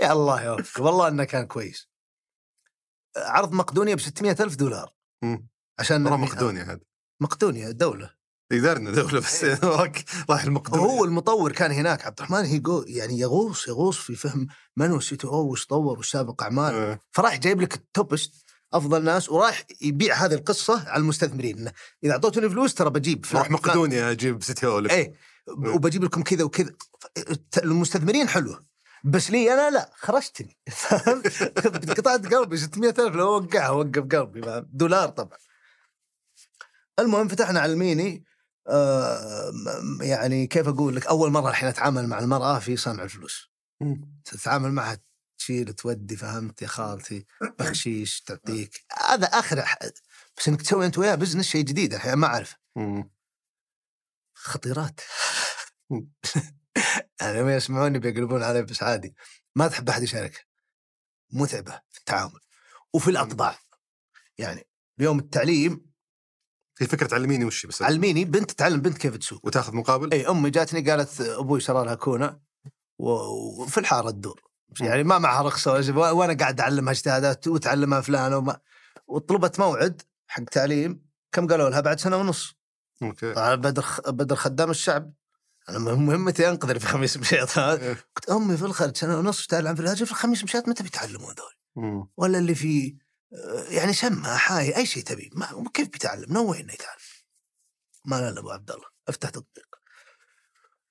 يا الله يوفقك والله إنه كان كويس. عرض مقدونيا ب 600 ألف دولار. مم. عشان نبني- مقدونيا هذا. مقدونيا دولة. يدارنا دولة بس راك راح المقدونيا. وهو المطور كان هناك. عبد الرحمن هي يعني يغوص يغوص في فهم من هو ال CTO وش طور وش سابق أعمال. إيه. فراح جايب لك ال top best أفضل ناس وراح يبيع هذه القصة على المستثمرين. إنه اذا اعطيتوني فلوس ترى بجيب. راح مقدونيا أجيب سيتي أو لك إيه. وبجيب لكم كذا وكذا. المستثمرين حلوة بس لي أنا لا خرجتني. قطعت قلبي 600 ألف لو وقعها وقف قلبي؟ دولار طبعا. المهم فتحنا على الميني. آه يعني كيف أقول لك؟ أول مرة الحين أتعامل مع المرأة في صنع الفلوس. تتعامل معها تشيل تودي فهمت يا خالتي بخشيش تعطيك. هذا آخر ح- بس إنك تسوي أنت وياه بزنس شيء جديد الحين ما أعرف. مم. خطيرات. يعني لما يسمعوني بيقلبون علي بس عادي. ما تحب أحد يشارك متعبة في التعامل. وفي الأطباع. يعني بيوم التعليم هي فكرة تعلميني وش بس؟ علميني بنت تعلم بنت كيف تسوق. وتاخذ مقابل؟ إي أمي جاتني قالت أبوي شرى لها كونة وفي الحارة تدور. يعني ما معها رخصة ولا شيء، وأنا قاعد أعلمها اجتهادات وتعلمها فلان وما وطلبت موعد حق تعليم كم قالوا لها؟ بعد سنة ونص. okay. طبعا بدر بدر خدام الشعب. أنا مهمتي أنقذ في خميس مشيط إيه. قلت أمي في الخارج سنة ونص تعلم في الهجر في الخميس مشيط متى بيتعلمون ذول. ولا اللي في آه، يعني سمع حاي أي شيء تبي. ما كيف بيتعلم؟ نو انه يتعلم؟ ما لا أبو عبد الله أفتح تطبيق.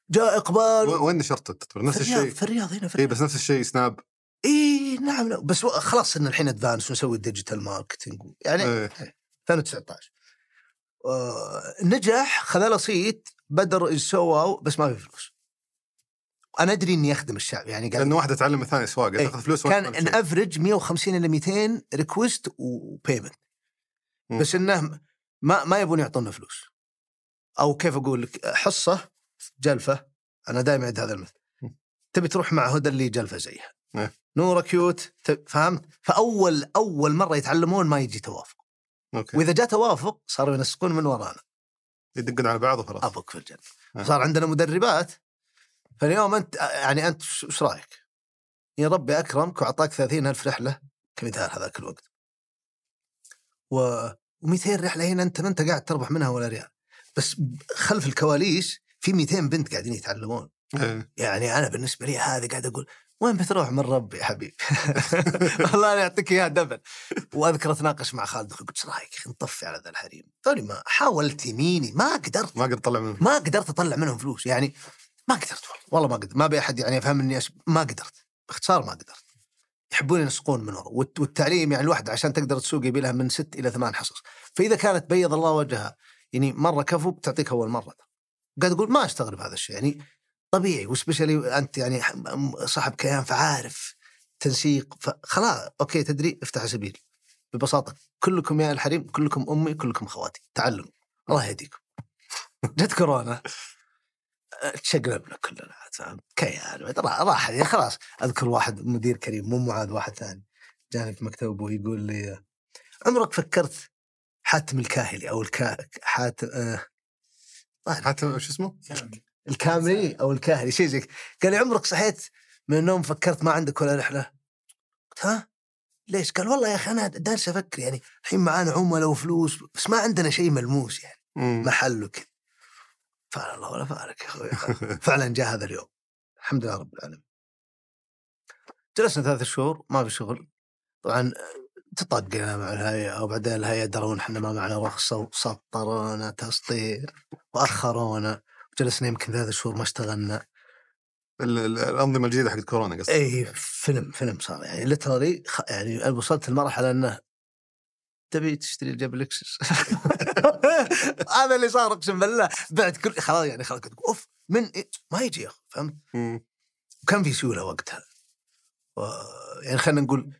جاء إقبال. و- وين نشرت التطبيق نفس الشيء. في الرياض هنا في الرياض. بس نفس الشيء سناب. اي نعم لا بس خلاص إن الحين advance ونسوي digital marketing يعني إيه. 2019 آه نجح خذ له صيت بدر سووا بس ما في فلوس. أنا أدري إني أخدم الشعب يعني قاعد لأنه واحدة تعلم الثانية سواقه إيه. تاخذ فلوس كان in. average 150 إلى 200 request و payment. بس إنه ما ما يبون يعطونا فلوس. أو كيف أقول لك حصة. جلفة أنا دائما اعيد هذا المثل. تبي تروح مع هدى اللي جلفة زيها. نورة cute فهمت؟ فأول أول مرة يتعلمون ما يجي توافق. okay. وإذا جاء توافق صاروا ينسقون من ورانا. يدقون على بعض وخلاص. أبوك في الجنة. آه. صار عندنا مدربات. فاليوم أنت يعني أنت وش رأيك؟ يا ربي أكرمك وأعطاك 30 ألف رحلة كمثال هذاك الوقت. و و200 رحلة هنا أنت ما أنت قاعد تربح منها ولا ريال. بس خلف الكواليس في 200 بنت قاعدين يتعلمون. إيه. يعني أنا بالنسبة لي هذه قاعد أقول وين بتروح من ربي يا حبيبي؟ والله أنا يعطيك إياها double وأذكر أتناقش مع خالد أخوي، قلت إيش رأيك يا أخي نطفي على ذا الحريم؟ توني ما حاولت يميني ما قدرت. ما قدرت اطلع منه ما قدرت أطلع منهم فلوس. يعني ما قدرت والله. والله ما قدرت ما ابي أحد يعني يفهم اني أش... ما قدرت. باختصار ما قدرت. يحبون ينسقون من ورا. والت- والتعليم يعني الواحد عشان تقدر تسوق يبي لها من ست إلى ثمان حصص. فإذا كانت بيض الله وجهها يعني مرة كفو بتعطيك أول مرة. قاعد أقول ما أستغرب هذا الشيء يعني طبيعي وسبيشلي أنت يعني صاحب كيان فعارف تنسيق فخلاص أوكي تدري افتح سبيل ببساطة كلكم يا الحريم كلكم أمي كلكم خواتي. تعلموا. الله يهديكم. جت كورونا. تشقلبنا كلنا كيان. را- راح يعني خلاص أذكر واحد مدير كريم مو معاذ واحد ثاني. جاني في مكتب أبوي يقول لي عمرك فكرت حاتم الكاهلي أو الكا حاتم آه حتى شو اسمه؟ الكاملي أو الكاهلي شيء زي. قال لي عمرك صحيت من النوم فكرت ما عندك ولا رحلة؟ قلت ها؟ ليش؟ قال والله يا أخي أنا دارس أفكر يعني الحين معانا عملاء وفلوس بس ما عندنا شيء ملموس يعني. محل وكذا فعل الله ولا فارق يا أخوي فعلا جاء هذا اليوم الحمد لله رب العالمين جلسنا ثلاث شهور ما في شغل طبعا تطقنا مع الهيئه وبعدين الهيئه درون إحنا ما معنا رخصة وسطرونا تسطير وأخرونا وجلسنا يمكن ثلاث شهور ما اشتغلنا ال- ال- الأنظمة الجديدة حقت كورونا قصدي اي فيلم فيلم صار يعني ليترالي يعني وصلت لمرحلة إنه تبي تشتري الجبل access هذا اللي صار أقسم بالله بعد كل خلاص يعني خلاص أوف من إيه؟ ما يجي يا أخي فهمت؟ مم. وكان في سيولة وقتها و... يعني خلينا نقول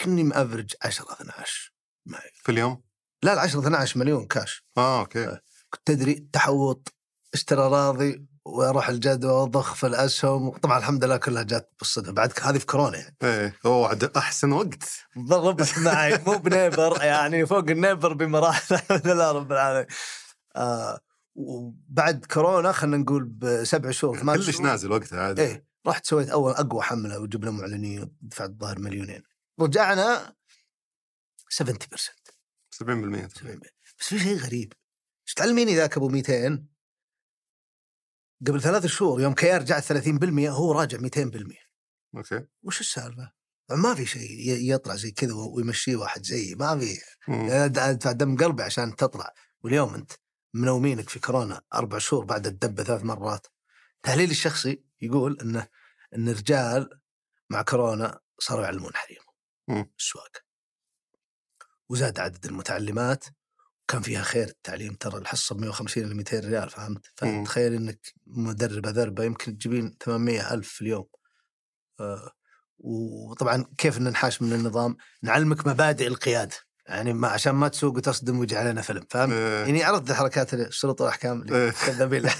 كني مأفرج 10 12 معي. في اليوم؟ لا ال 10 12 مليون كاش. آه أوكي. كنت تدري تحوط اشترى اراضي وأروح الجدوى واضخ في الأسهم. طبعا الحمد لله كلها جات بالصدفة. بعد هذه في كورونا يعني. إيه هو عاد أحسن وقت. ضربت معي. مو بنيبر يعني فوق النيبر بمراحل. الحمد لله رب العالمين. آه وبعد كورونا خلينا نقول بسبع شهور ثمان كلش شهور. نازل وقتها عاد إيه رحت سويت أول أقوى حملة وجبنا معلنين دفعت الظاهر مليونين. رجعنا 70% 70% بس في شيء غريب. إيش تعلميني ذاك أبو 200 قبل ثلاث شهور يوم كيان رجعت 30% هو راجع 200% أوكي. وش السالفة؟ ما في شيء يطلع زي كذا ويمشيه واحد زيي. ما في. ادفع دم قلبي عشان تطلع. واليوم أنت منومينك في كورونا أربع شهور بعد الدبة ثلاث مرات. تحليلي الشخصي يقول إنه إن الرجال مع كورونا صاروا يعلمون حريمهم مم. السواقه وزاد عدد المتعلمات كان فيها خير التعليم ترى الحصة ب 150 ل 200 ريال فهمت؟ فتخيل إنك مدربة ذربة يمكن تجيبين 800 ألف في اليوم آه، وطبعا كيف ننحاش من النظام نعلمك مبادئ القيادة يعني ما عشان ما تسوق وتصدم ويجي علينا فيلم فاهم؟ إيه. يعني عرفت الحركات الشروط والاحكام اللي إيه. كذابين.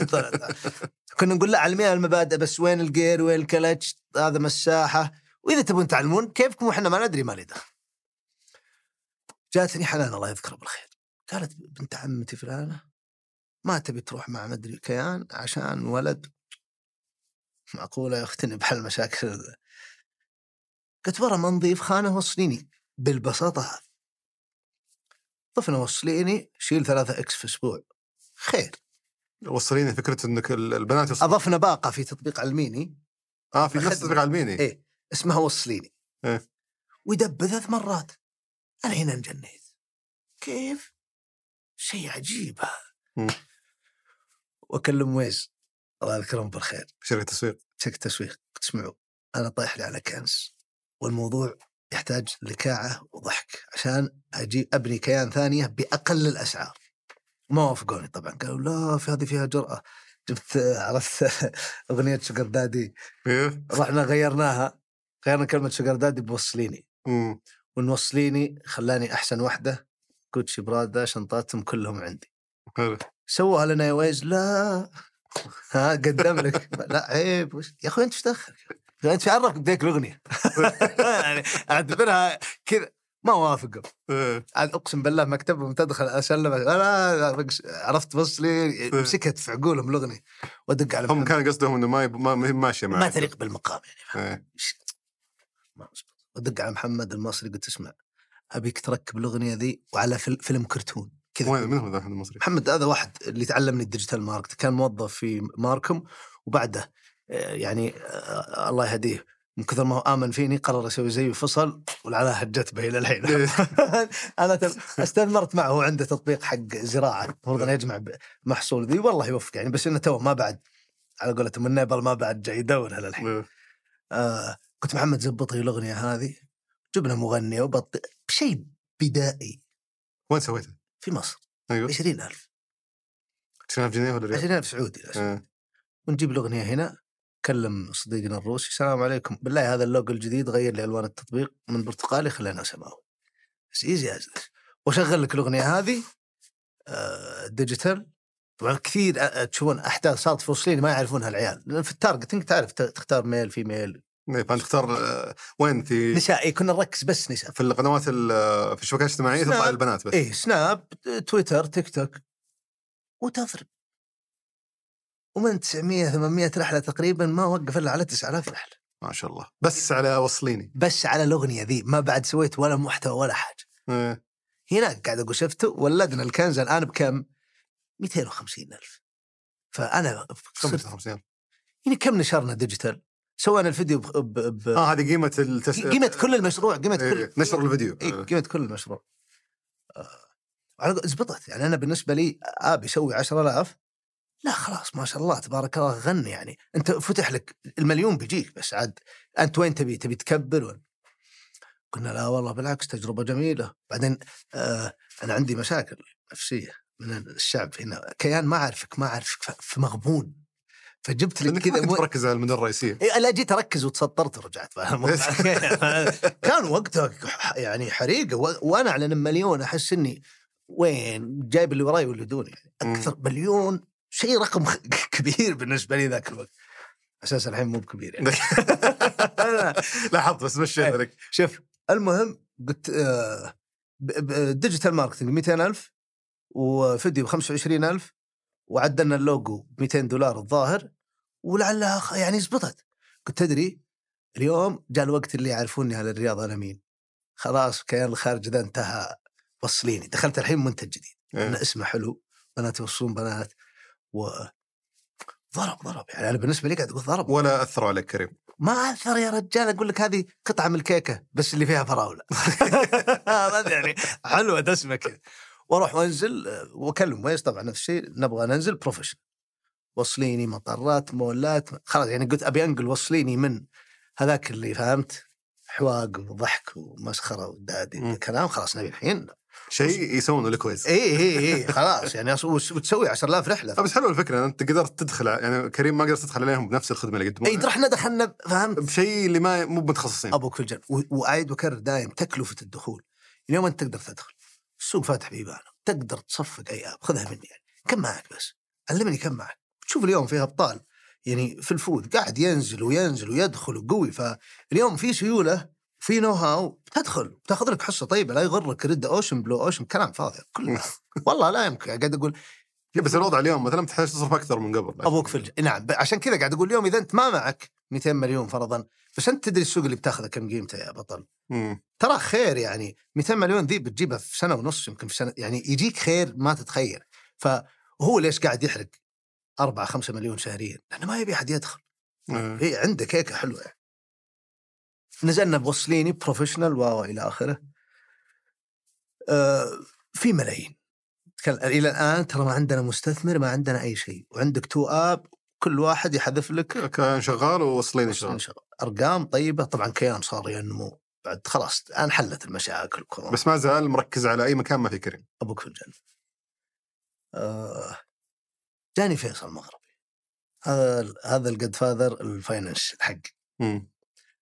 كنا نقول لا علمينا المبادئ بس وين الجير وين الكلتش هذا مساحة وإذا تبون تعلمون كيفكم وإحنا ما ندري ما لي دخل. جاتني حنان الله يذكرها بالخير. قالت بنت عمتي فلانة ما تبي تروح مع مدري كيان عشان ولد؟ معقولة يا اختني بحل مشاكل قلت ورا ما نضيف خانة وصليني. بالبساطة هذه. طفنا وصليني شيل ثلاثة x في أسبوع. خير. وصليني فكرة إنك ال- البنات يوصل... أضفنا باقة في تطبيق علميني. آه في نفس. تطبيق علميني. إيه. اسمها وصليني إيه. ويدبل ثلاث مرات. أنا هنا انجنيت كيف؟ شيء عجيب هذا. واكلم ويز. الله يذكرهم بالخير. شركة تسويق. شركة تسويق. تسمعوا أنا طايح لي على كنز. والموضوع يحتاج لكاعة وضحك عشان أجيب أبني كيان ثانية بأقل الأسعار. ما وافقوني طبعا. قالوا لا في هذه فيها جرأة. جبت عرفت أغنية شجر دادي. إيه. رحنا غيرناها. غيرنا كلمة شجر دادي بوصليني. مم. ونوصليني خلاني أحسن واحدة جوتشي برادا شنطاتهم كلهم عندي. حلو. سووها لنا يا ويز لا. ها قدم لك. لا عيب. وش- يا أخوي أنت إيش دخل أنت في عرفك بديك الأغنية. يعني أعتبرها كذا. ما وافقوا إيه. عاد أقسم بالله مكتبهم تدخل أسلم. لا، عرفت بص لي مسكت في عقولهم الأغنية. وأدق على هم. كان قصدهم إنه ما يب... ما ماشية معك. ما تليق بالمقام يعني. إيه. ما. ودق على محمد المصري قلت اسمع أبيك تركب الأغنية ذي وعلى فيلم, كرتون كذا وين من هو ذا أحمد المصري؟ محمد هذا واحد اللي تعلمني ال digital market كان موظف في marcom وبعده آه، يعني آه، الله يهديه من كثر ما هو آمن فيني قرر يسوي زي فصل والعناه هجت به إلى الحين أنا استثمرت معه هو عنده تطبيق حق زراعة المفروض انه يجمع محصول ذي والله يوفق يعني بس إنه تو ما بعد على قولتهم النيبل ما بعد جاي يدورها للحين إيه. آه قلت محمد زبط لي الأغنية هذه جبنا مغنيه وبط شيء بدائي. وين سويته؟ في مصر. أيوه. 20000 20000 جنيه ولا ريال؟ 20000 سعودي. إيه. ونجيب الأغنية هنا كلم صديقنا الروسي. السلام عليكم. بالله هذا اللوجو الجديد غير لي ألوان التطبيق من برتقالي خلينا سماوي بس easy as وأشغل لك الأغنية هذه آه digital طبعا كثير أ- تشوفون أحداث صارت في وصليني ما يعرفونها العيال. لأن في ال target تعرف تختار male female فانت تختار آه، وين في نساء إيه كنا نركز بس نساء. في القنوات ال- في الشبكات الاجتماعية تطلع. البنات بس. إيه سناب تويتر تيك توك. وتضرب ومن 900 800 رحلة تقريبا ما وقف إلا على 9000 رحلة. ما شاء الله. بس على وصليني. بس على الأغنية ذي ما بعد سويت ولا محتوى ولا حاجة. إيه. هناك قاعد أقول شفته ولدنا الكنز الآن بكم؟ 250 ألف. فأنا صرت 55 يعني كم نشرنا digital؟ سوينا الفيديو ب... ب... ب... آه هذه قيمة التس... قيمة كل المشروع قيمة كل إيه، نشر الفيديو. إيه قيمة كل المشروع. آه، زبطت. يعني أنا بالنسبة لي أبي أسوي 10000 لا خلاص ما شاء الله تبارك الله غني يعني. أنت فتح لك المليون بيجيك بس عاد أنت وين تبي؟ تبي تكبر ولا؟ قلنا لا والله بالعكس تجربة جميلة. بعدين آه أنا عندي مشاكل نفسية من الشعب هنا. كيان ما أعرفك ما أعرفك ف- في مغبون فجبت لك كذا مو- مركز على المدن الرئيسيه إيه، لا جيت أركز وتسطرت ورجعت كان وقتها يعني حريقه و- وأنا أعلن مليون أحس إني وين؟ جايب اللي وراي واللي دوني يعني أكثر مليون شيء رقم كبير بالنسبة لي ذاك الوقت. أساس الحين مو بكبير يعني. لاحظت بس مشيت إيه. لك شوف المهم قلت آه، digital marketing 200000 وفيديو ب 25000 وعدلنا اللوجو ب 200 دولار الظاهر ولعلها يعني زبطت. قلت تدري اليوم جاء الوقت اللي يعرفوني على الرياض أنا مين خلاص كيان الخارج ذا انتهى وصليني. دخلت الحين منتج جديد. إيه. أنا اسمه حلو بنات يوصلون بنات و ضرب ضرب. يعني أنا بالنسبة لي قاعد أقول ضرب. ولا أثروا عليك كريم. ما أثر يا رجال. أقول لك هذه قطعة من الكيكة بس اللي فيها فراولة. هذا يعني حلوة دسمة كذا. وأروح وأنزل وأكلم ويس طبعا نفس الشيء نبغى ننزل بروفيشنال وصليني مطارات مولات خلاص يعني قلت أبي أنقل وصليني من هذاك اللي فهمت حواق وضحك ومسخرة ودادي. كلام خلاص نبي الحين شيء يسوونه لك كويس اي اي اي خلاص يعني بتسوي 10000 رحلة. آه، بس حلوة الفكرة أنت قدرت تدخل يعني كريم ما قدرت تدخل عليهم بنفس الخدمة اللي اي يقدمونها رحنا دخلنا فهمت؟ بشيء اللي ما مو متخصصين. أبوك في الجنه و- وأعيد وأكرر دايم تكلفة الدخول. اليوم أنت تقدر تدخل. السوق فاتح بيبانه تقدر تصفق أي app خذها مني يعني. كم معك بس؟ علمني كم معك. تشوف اليوم فيها ابطال يعني في ال food قاعد ينزل وينزل ويدخل وقوي فاليوم في سيولة في know how تدخل. بتاخذ لك حصة طيبة لا يغرك red ocean blue ocean كلام فاضي. كله والله لا يمكن. قاعد أقول بس الوضع اليوم مثلا تحتاج تصرف أكثر من قبل أبوك في الج... نعم. عشان كذا قاعد أقول اليوم إذا أنت ما معك 200 مليون فرضا بس أنت تدري السوق اللي بتاخذه كم قيمته يا بطل. ترى خير يعني 200 مليون ذي بتجيبها في سنة ونص يمكن في سنة يعني يجيك خير ما تتخيل فهو ليش قاعد يحرق 4 5 مليون شهريا؟ لأنه ما يبي أحد يدخل. هي عنده كيكه حلوة يعني. نزلنا بوصليني professional و إلى آخره آه في ملايين إلى الآن ترى ما عندنا مستثمر ما عندنا أي شيء وعندك top up كل واحد يحذف لك كان شغال ووصليني شغال. أرقام طيبة. طبعا كيان صار ينمو. بعد خلاص الآن حلت المشاكل كورونا بس ما زال مركز على أي مكان ما في كريم. أبوك في الجنه. آه جاني فيصل مغربي هذا هذا ال godfather ال finance حق مم.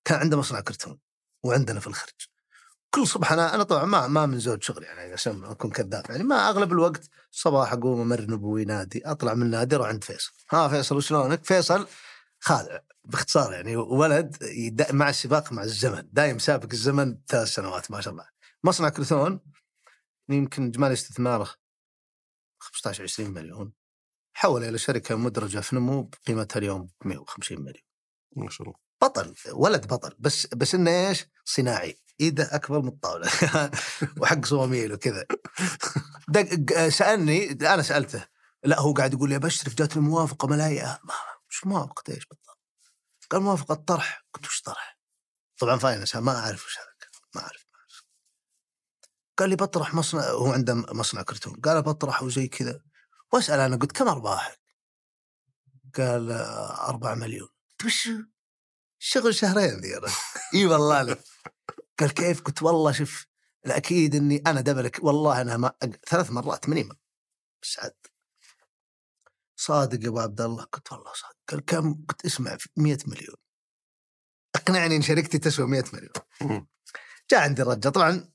كان عنده مصنع كرتون وعندنا في الخرج. كل صبح أنا أنا طبعا ما ما من زود شغل يعني عشان أكون كذاب يعني. ما أغلب الوقت الصباح أقوم أمر نبوي نادي أطلع من النادي أروح عند فيصل. ها فيصل وشلونك؟ فيصل خادع باختصار يعني ولد مع السباق مع الزمن. دايم سابق الزمن ثلاث سنوات ما شاء الله. مصنع كرتون يمكن اجمالي استثماره 15 20 مليون. حول إلى شركة مدرجة في نمو بقيمتها اليوم 150 مليون. ما شاء الله. بطل ولد بطل بس بس إنه إيش؟ صناعي. إيده أكبر من الطاولة. وحق صواميل وكذا. سألني أنا سألته. لا هو قاعد يقول لي بشرف جات الموافقه ملايئة. ما مش موافقة إيش بالضبط؟ قال موافقة طرح قلت وش طرح؟ طبعا finance ما أعرف وش هذا ما أعرف ما أعرف. قال لي بطرح مصنع هو عنده مصنع كرتون. قال بطرح وزي كذا. وأسأل أنا قلت كم أرباحك؟ قال 4 مليون. قلت وش؟ شغل شهرين ذي إي والله لك قال كيف؟ قلت والله شوف الأكيد إني أنا double ك. والله أنا ما أق... ثلاث مرات ماني بس عاد. صادق يا أبو عبد الله. قلت والله صادق. قال كم؟ قلت اسمع 100 مليون. أقنعني إن شركتي تسوى 100 مليون. جاء عندي الرجال. طبعا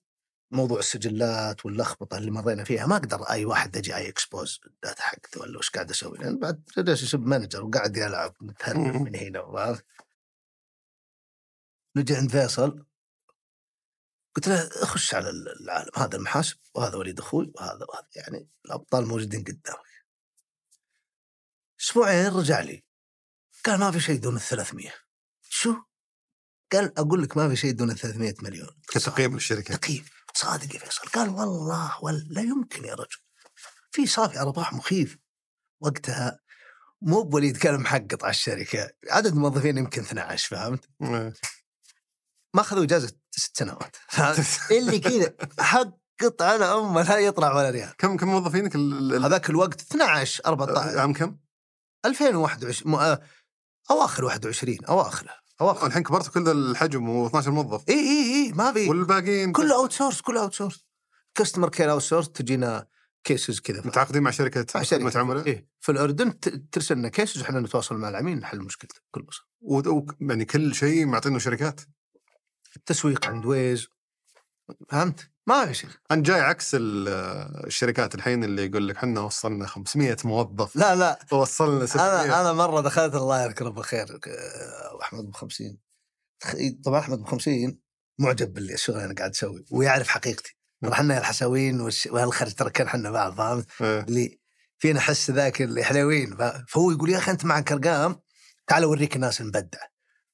موضوع السجلات واللخبطة اللي مرينا فيها. ما أقدر أي واحد أجي أي expose ال data حقته ولا وش قاعد أسوي. لأن بعد relationship manager وقاعد يلعب متهرب. من هنا نجي عند فيصل. قلت له اخش على العالم هذا المحاسب وهذا وليد أخوي وهذا وهذا. يعني الأبطال موجودين قدامك. أسبوعين رجع لي. قال ما في شيء دون ال 300 شو؟ قال أقول لك ما في شيء دون ال 300 مليون. كتقييم للشركة. تقييم صادق يا فيصل. قال والله ولا لا يمكن يا رجل. في صافي أرباح مخيف. وقتها مو بوليد كان محقق على الشركة. عدد الموظفين يمكن 12 فهمت؟ ما أخذوا إجازة ست سنوات؟ اللي كذا حقط على أمه لا يطلع ولا ريال. كم كم موظفينك هذاك الوقت 12 14 عام كم؟ 2021 م- آه، أواخر 21 اواخره أواخر الحين كبرت كل الحجم و12 موظف إي إي إي ما في. والباقيين؟ كله outsource كله outsource customer care outsource تجينا cases كذا. متعاقدين مع شركة مع شركة. خدمه عملاء إيه. في الأردن ترسل لنا cases وإحنا نتواصل مع العميل نحل مشكلته بكل بساطه و... و... يعني كل شيء معطينه شركات؟ التسويق عند ويز. فهمت؟ ما في شيء. أنا جاي عكس ال- الشركات الحين اللي يقول لك إحنا وصلنا 500 موظف. لا لا. وصلنا 600 أنا أنا مرة دخلت الله يذكره بالخير آه، أحمد ابو 50 تخ- طبعا أحمد ابو 50 معجب بالشغل اللي أنا قاعد أسوي ويعرف حقيقتي. ترى إحنا الحساويين وهالخرج ترى كان إحنا بعض فهمت؟ إيه. اللي فينا حس ذاك اللي حلوين فهو يقول يا أخي أنت معك ارقام تعال أوريك الناس المبدعه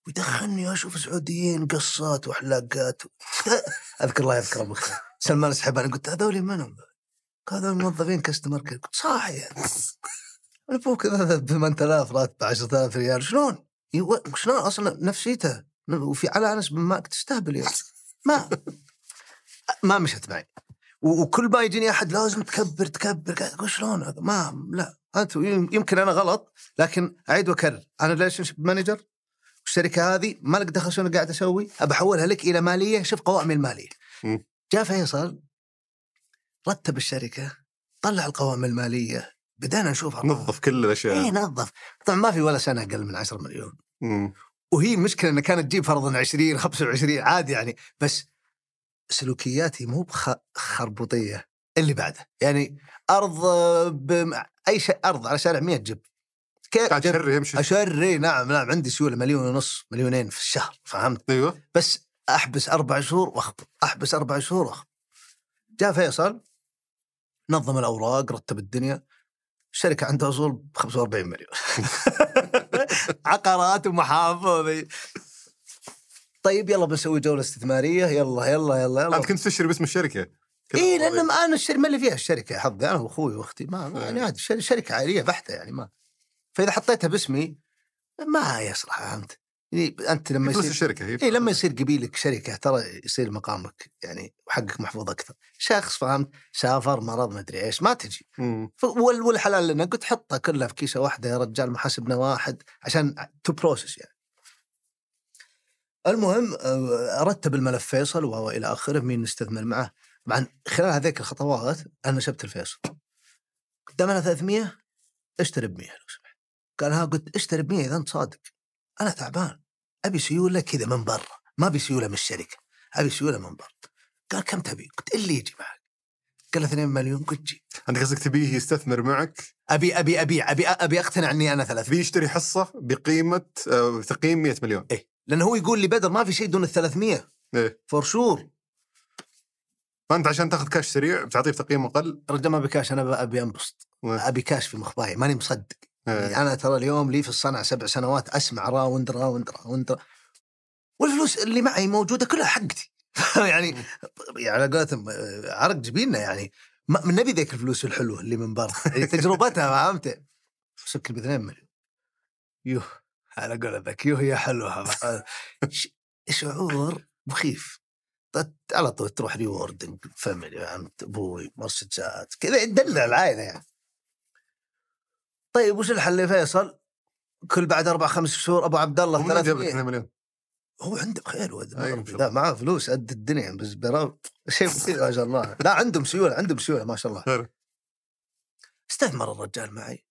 ويدخلني أشوف سعوديين قصات وحلاقات أذكر الله يذكره بالخير. سلمان السحباني قلت هذول منهم؟ هذول موظفين كاستمر كير قلت أنا فوق كذا 8000 راتب 10000 ريال. شلون؟ شلون أصلا نفسيته؟ وفي على انس بن مالك تستهبل أخي. ما ما مشت معي. وكل ما يجيني أحد لازم تكبر تكبر. قاعد أقول شلون هذا؟ ما لا. انت يمكن أنا غلط لكن أعيد وأكرر. أنا relationship manager والشركة هذه ما لك دخل شو أنا قاعد أسوي؟ ابى أحولها لك إلى مالية شوف قوائم المالية. جاء فيصل رتب الشركة طلع القوائم المالية بدأنا نشوف. نظف كل الأشياء. اي نظف. طبعا ما في ولا سنة أقل من 10 مليون. وهي المشكلة انها كانت تجيب فرضا 20 25 عادي يعني. بس سلوكياتي مو بخربوطيه اللي بعده يعني أرض بم... أي شيء أرض على شارع 100 جب. كيف شر يمشي. أشري نعم نعم عندي سيوله مليون ونص مليونين في الشهر فهمت؟ أيوه. بس أحبس أربع شهور واخبط أحبس أربع شهور واخبط جاء فيصل نظم الأوراق رتب الدنيا. الشركة عندها أصول ب 45 مليون. عقارات ومحافظ. طيب يلا بنسوي جولة استثمارية. يلا يلا يلا يلا. انت كنت تشتري باسم الشركة. اي لأن أنا الشركة ما اللي فيها الشركة حظي. أنا وأخوي وأختي ما ما- يعني عادي شركة عائلية بحتة يعني ما فإذا حطيتها باسمي ما يصلح فهمت؟ يعني أنت لما يصير الشركة هي اي لما يصير قبيلك شركة ترى يصير مقامك يعني وحقك محفوظ أكثر. شخص فهمت؟ سافر مرض ما أدري إيش ما تجي. ف- والحلال لنا قلت حطها كلها في كيسة واحدة يا رجال محاسبنا واحد عشان to process يعني. المهم آه، أرتب الملف فيصل والى آخره مين نستثمر معه؟ طبعا خلال هذيك الخطوات أنا نشبت الفيصل. قدامنا 300 اشتري ب 100 لو سمحت قال ها قلت اشتري ب 100 إذا أنت صادق. أنا تعبان. أبي سيولة كذا من برا. ما أبي سيولة من الشركة. أبي سيولة من برا. قال كم تبي؟ قلت اللي يجي معك. قال 2 مليون. قلت جي انت قصدك تبيه يستثمر معك؟ أبي أبي ابيع أبي أبي أقتنع إني أنا ثلاث تبيه يشتري حصة بقيمة آه، تقييم 100 مليون. إيه. لأنه هو يقول لي بدر ما في شيء دون ال 300 إيه. for sure فأنت عشان تاخذ كاش سريع بتعطيه تقييم أقل رجال ما بكاش أنا أبي أنبسط. إيه. أبي كاش في مخباي ماني مصدق. يعني أنا ترى اليوم لي في الصنعة سبع سنوات أسمع round round round rou- والفلوس اللي معي موجودة كلها حقتي. يعني على قولتهم عرق جبيننا يعني. ما من نبي ذيك الفلوس الحلوة اللي من برا. يعني تجربتها فهمت؟ سكر ب 2 مليون. يوه على قولتك يوه يا حلوة. شعور مخيف. على طول تروح rewarding family فهمت أبوي مرسيدسات كذا يدلع العائله يعني. طيب وش الحل يا فيصل؟ كل بعد أربع خمس شهور أبو عبد الله ومن جاب لك 300 2 مليون هو عنده بخير ولد أي ما شاء لا معاه فلوس قد الدنيا بس شيء مثير ما شاء الله. لا عندهم سيوله عندهم سيوله ما شاء الله. خير. استثمر الرجال معي.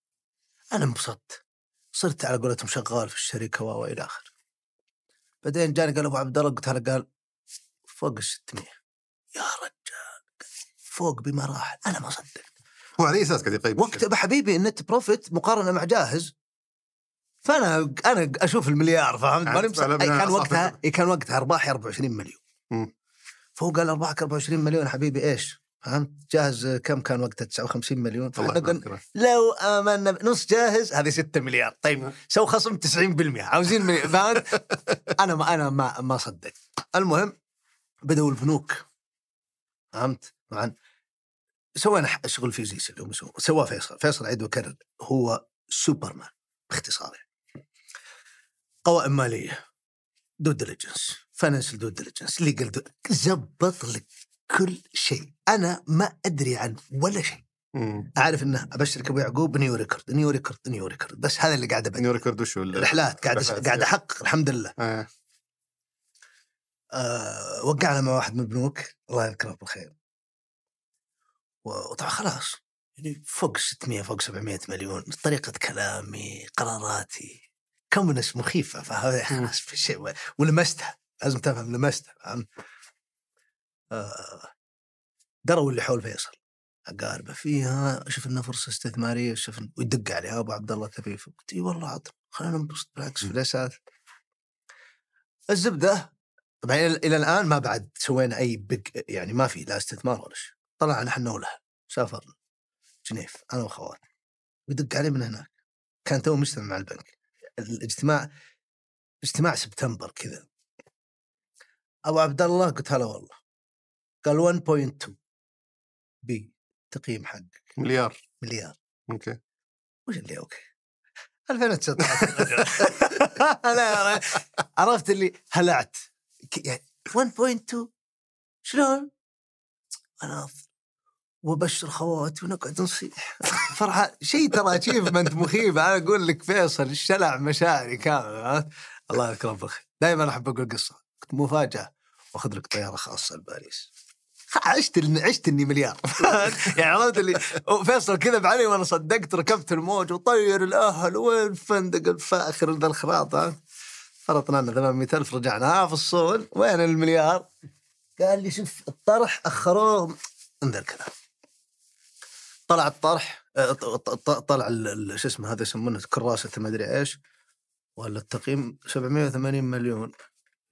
أنا انبسطت. صرت على قولتهم شغال في الشركة و إلى اخره بعدين جاني قال أبو عبد الله قلت هلا قال فوق ال 600 يا رجال فوق بمراحل. أنا ما صدقت هو على اي أساس قاعد يقيم وقت حبيبي ال net profit مقارنة مع جاهز فأنا أنا أشوف المليار فهمت ماني بناء كان وقتها. أي كان وقتها أرباحي 24 مليون. فهو قال أرباحك 24 مليون حبيبي إيش؟ فهمت؟ جاهز كم كان وقتها 59 مليون فإحنا قلنا. لو آمنا نص جاهز هذه 6 مليار طيب سو خصم 90% عاوزين فهمت؟ أنا ما أنا ما ما صدقت المهم بدأوا البنوك فهمت؟ طبعا سوينا شغل phases اللي هم سووه سواه فيصل. فيصل عيد وكرر. هو سوبرمان باختصار يعني. قوائم مالية. due diligence financial due diligence legal due زبط لك كل شيء. أنا ما أدري عن ولا شيء. مم. أعرف إنه أبشرك أبو يعقوب new record new record new record بس هذا اللي قاعد ابدي new record وش هو ال- رحلات قاعد قاعد. أحقق الحمد لله آه. آه وقعنا مع واحد من البنوك. الله يذكره بالخير. وطبعا خلاص يعني فوق 600 فوق 700 مليون طريقة كلامي قراراتي كومنس مخيفة فهذا خلاص في شيء ولمستها لازم تفهم لمستها فاهم آه دروا اللي حول فيصل أقاربه فيها شوف انها فرصه استثمارية شوف ويدق عليها أبو عبد الله تبي قلت إي والله عطنا خلينا ننبسط بالعكس في الأساس. الزبدة طبعا إلى إلى الآن ما بعد سوينا أي بق يعني ما في لا استثمار ولا شيء. طلعنا إحنا ولها سافرنا جنيف أنا وأخواتي. ويدق علي من هناك. كان تو مجتمع مع البنك. الاجتماع اجتماع سبتمبر كذا. أبو عبد الله قلت هلا والله. قال 1.2 B تقييم حقك. مليار. مليار. okay. وش اللي okay؟ 2019 أنا عرفت اللي هلعت. يعني 1.2 شلون؟ أنا وابشر خواتي ونقعد نصيح. فرحان شيء ترى اتشيفمنت مخيف. أنا أقول لك فيصل شلع مشاعري كامل عرفت؟ الله يذكره بالخير. دائما أحب أقول قصة. كنت مفاجأة وأخذ لك طيارة خاصة لباريس. عشت عشت إني مليار. يعني عرفت اللي فيصل كذب علي وأنا صدقت ركبت الموج وطير الأهل وين الفندق الفاخر ذا الخراط ها؟ فرطنا لنا 800 ألف رجعنا ها في الصول. وين المليار؟ قال لي شوف الطرح أخروه انذر كلام طلع الطرح آه، طلع شو اسمه هذا يسمونه كراسه ما أدري إيش ولا التقييم 780 مليون.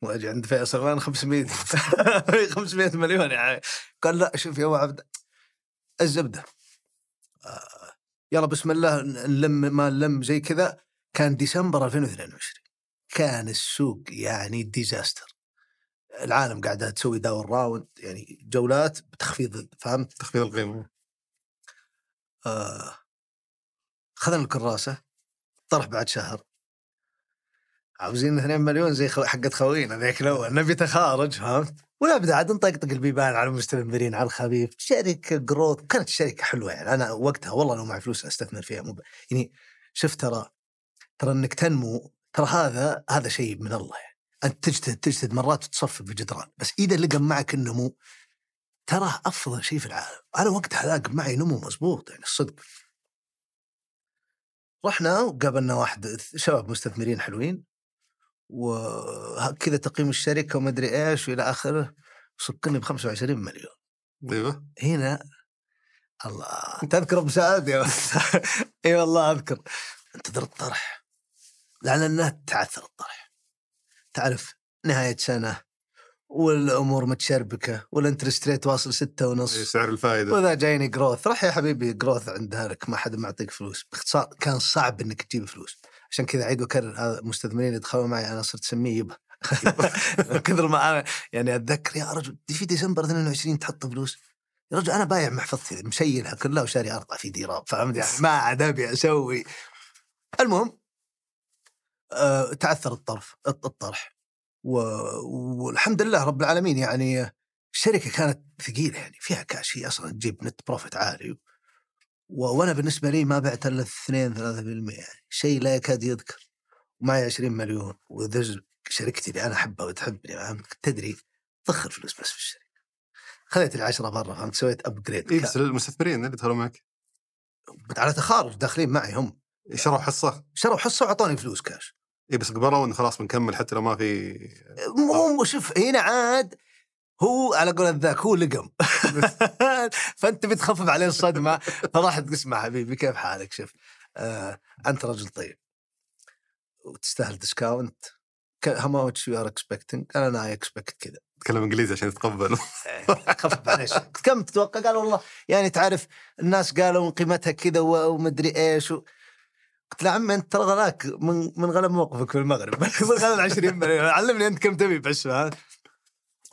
وأجي عند فيصل وين 500 500 مليون يعني. قال لا شوف يا ابو عبد الزبدة. آه، يلا بسم الله نلم ما نلم زي كذا. كان ديسمبر 2022 كان السوق يعني disaster العالم قاعدة تسوي down round يعني جولات بتخفيض فهمت؟ تخفيض القيمة. آه، خذنا الكراسة طرح بعد شهر عاوزين 2 مليون زي. حقت خوينا ذيك الأول نبي تخارج فهمت؟ ونبدا عاد نطقطق البيبان على المستثمرين على الخفيف شركة جروث كانت شركة حلوة يعني أنا وقتها والله لو معي فلوس أستثمر فيها مو ب... يعني شفت ترى ترى إنك تنمو ترى هذا هذا شيء من الله يعني أنت تجتهد تجتهد مرات تصفق بجدران بس إذا لقى معك النمو ترى أفضل شيء في العالم. أنا وقتها لاقى معي نمو مزبوط يعني الصدق. رحنا وقابلنا واحد شباب مستثمرين حلوين وكذا تقييم الشركة وما أدري إيش وإلى آخره سكني ب 25 مليون. أيوه. هنا الله. تذكر أبو سعد؟ يا إي والله أذكر. انتظر الطرح. لعل انه تعثر الطرح. تعرف نهاية سنة والأمور متشربكة وال interest rate واصل ستة إيه، ونص سعر الفائده وذا جايني growth راح يا حبيبي growth عندها لك ما حد معطيك فلوس. باختصار كان صعب إنك تجيب فلوس. عشان كذا عيد وكرر هذا المستثمرين اللي دخلوا معي أنا صرت اسميه يبا. من كثر ما أنا يعني أتذكر يا رجل دي في ديسمبر 22 تحط فلوس. يا رجل أنا بايع محفظتي مشيلها كلها وشاري ارطع في ديراب فهمت؟ يعني ما عاد أبي أسوي. المهم آه تعثر الطرف الطرح. والحمد لله رب العالمين يعني الشركة كانت ثقيلة يعني فيها كاش هي أصلا تجيب نت بروفيت عالي و... وأنا بالنسبة لي ما بعت إلا 2 3% يعني شيء لا يكاد يذكر. ومعي 20 مليون وذز شركتي اللي أنا أحبها وتحبني فهمت؟ تدري ضخ الفلوس بس في الشركة. خذيت العشرة برا فهمت؟ سويت upgrade اي بس المستثمرين اللي دخلوا معك. على تخارج داخلين معي هم. شروا حصة؟ شروا حصة وأعطوني فلوس كاش. اي بس قبلوا انه خلاص بنكمل حتى لو ما في مو مو شوف هنا عاد هو على قول ذاك هو لقم. فأنت بتخفف عليه الصدمة فراح تسمع حبيبي كيف حالك؟ شوف آه أنت رجل طيب. وتستاهل ديسكاونت how much you are expecting? أنا I expect كذا. تكلم إنجليزي عشان يتقبل. خفف عليه. كم تتوقع؟ قال والله يعني تعرف الناس قالوا قيمتها كذا ومدري إيش و... قلت له عمي أنت ترى غلاك من من غلب موقفك في المغرب. من غلب 20 مليون. علمني أنت كم تبي بس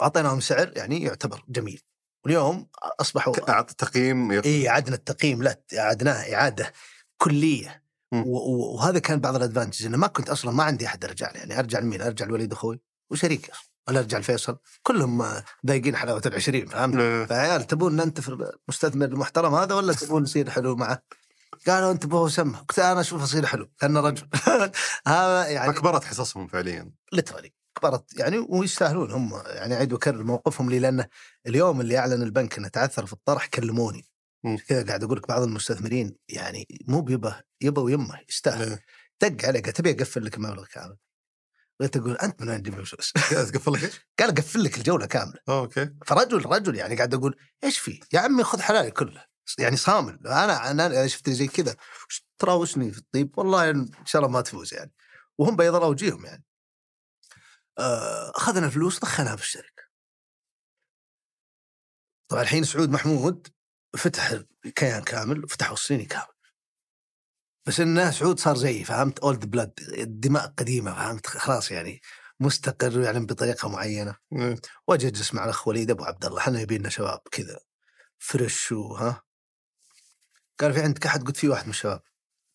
أعطيناهم سعر يعني يعتبر جميل. واليوم أصبحوا اعطى تقييم إي عدنا التقييم لا اعدناه إعادة كلية. وهذا كان بعض الأدفانتجز إنه ما كنت أصلا ما عندي أحد ارجع له يعني أرجع لمين؟ أرجع لوليد أخوي وشريكي ولا أرجع لفيصل. كلهم ضايقين حلاوة العشرين فهمت؟ آه، فعيال تبون ننتفر المستثمر المحترم هذا ولا تبون نصير حلو معه؟ قالوا انت بهو سمه قلت أنا أشوف اصير حلو لأنه رجل. هذا يعني أكبرت حصصهم فعليا. ليترالي كبرت يعني ويستاهلون هم. يعني أعيد وأكرر موقفهم لي لأنه اليوم اللي أعلن البنك إنه تعثر في الطرح كلموني. كذا قاعد أقول لك بعض المستثمرين يعني مو بيبه يبه ويمه يستاهل. دق عليه قال تبي أقفل لك المبلغ كامل. قلت أقول أنت من وين تجيب الفلوس؟ تقفل لك إيش؟ قال أقفل لك الجولة كاملة. أوكي. فرجل رجل يعني قاعد أقول إيش في؟ يا عمي خذ حلالي كله. يعني صامل. أنا أنا أنا شفت زي كذا. وش تراوشني في الطيب؟ والله إن شاء الله ما تفوز يعني. وهم بيض وجيهم يعني. آه، أخذنا الفلوس دخلناها في الشركة. طبعا الحين سعود محمود فتح الكيان كامل وفتحوا الصيني كامل. بس انه سعود صار زيي فهمت؟ اولد بلاد الدماء قديمة فهمت؟ خلاص يعني مستقر يعني بطريقة معينة. آه، واجي أجلس مع الأخ وليد أبو عبد الله. إحنا يبينا شباب كذا fresh وها. قال في عندك أحد؟ قلت في واحد من الشباب.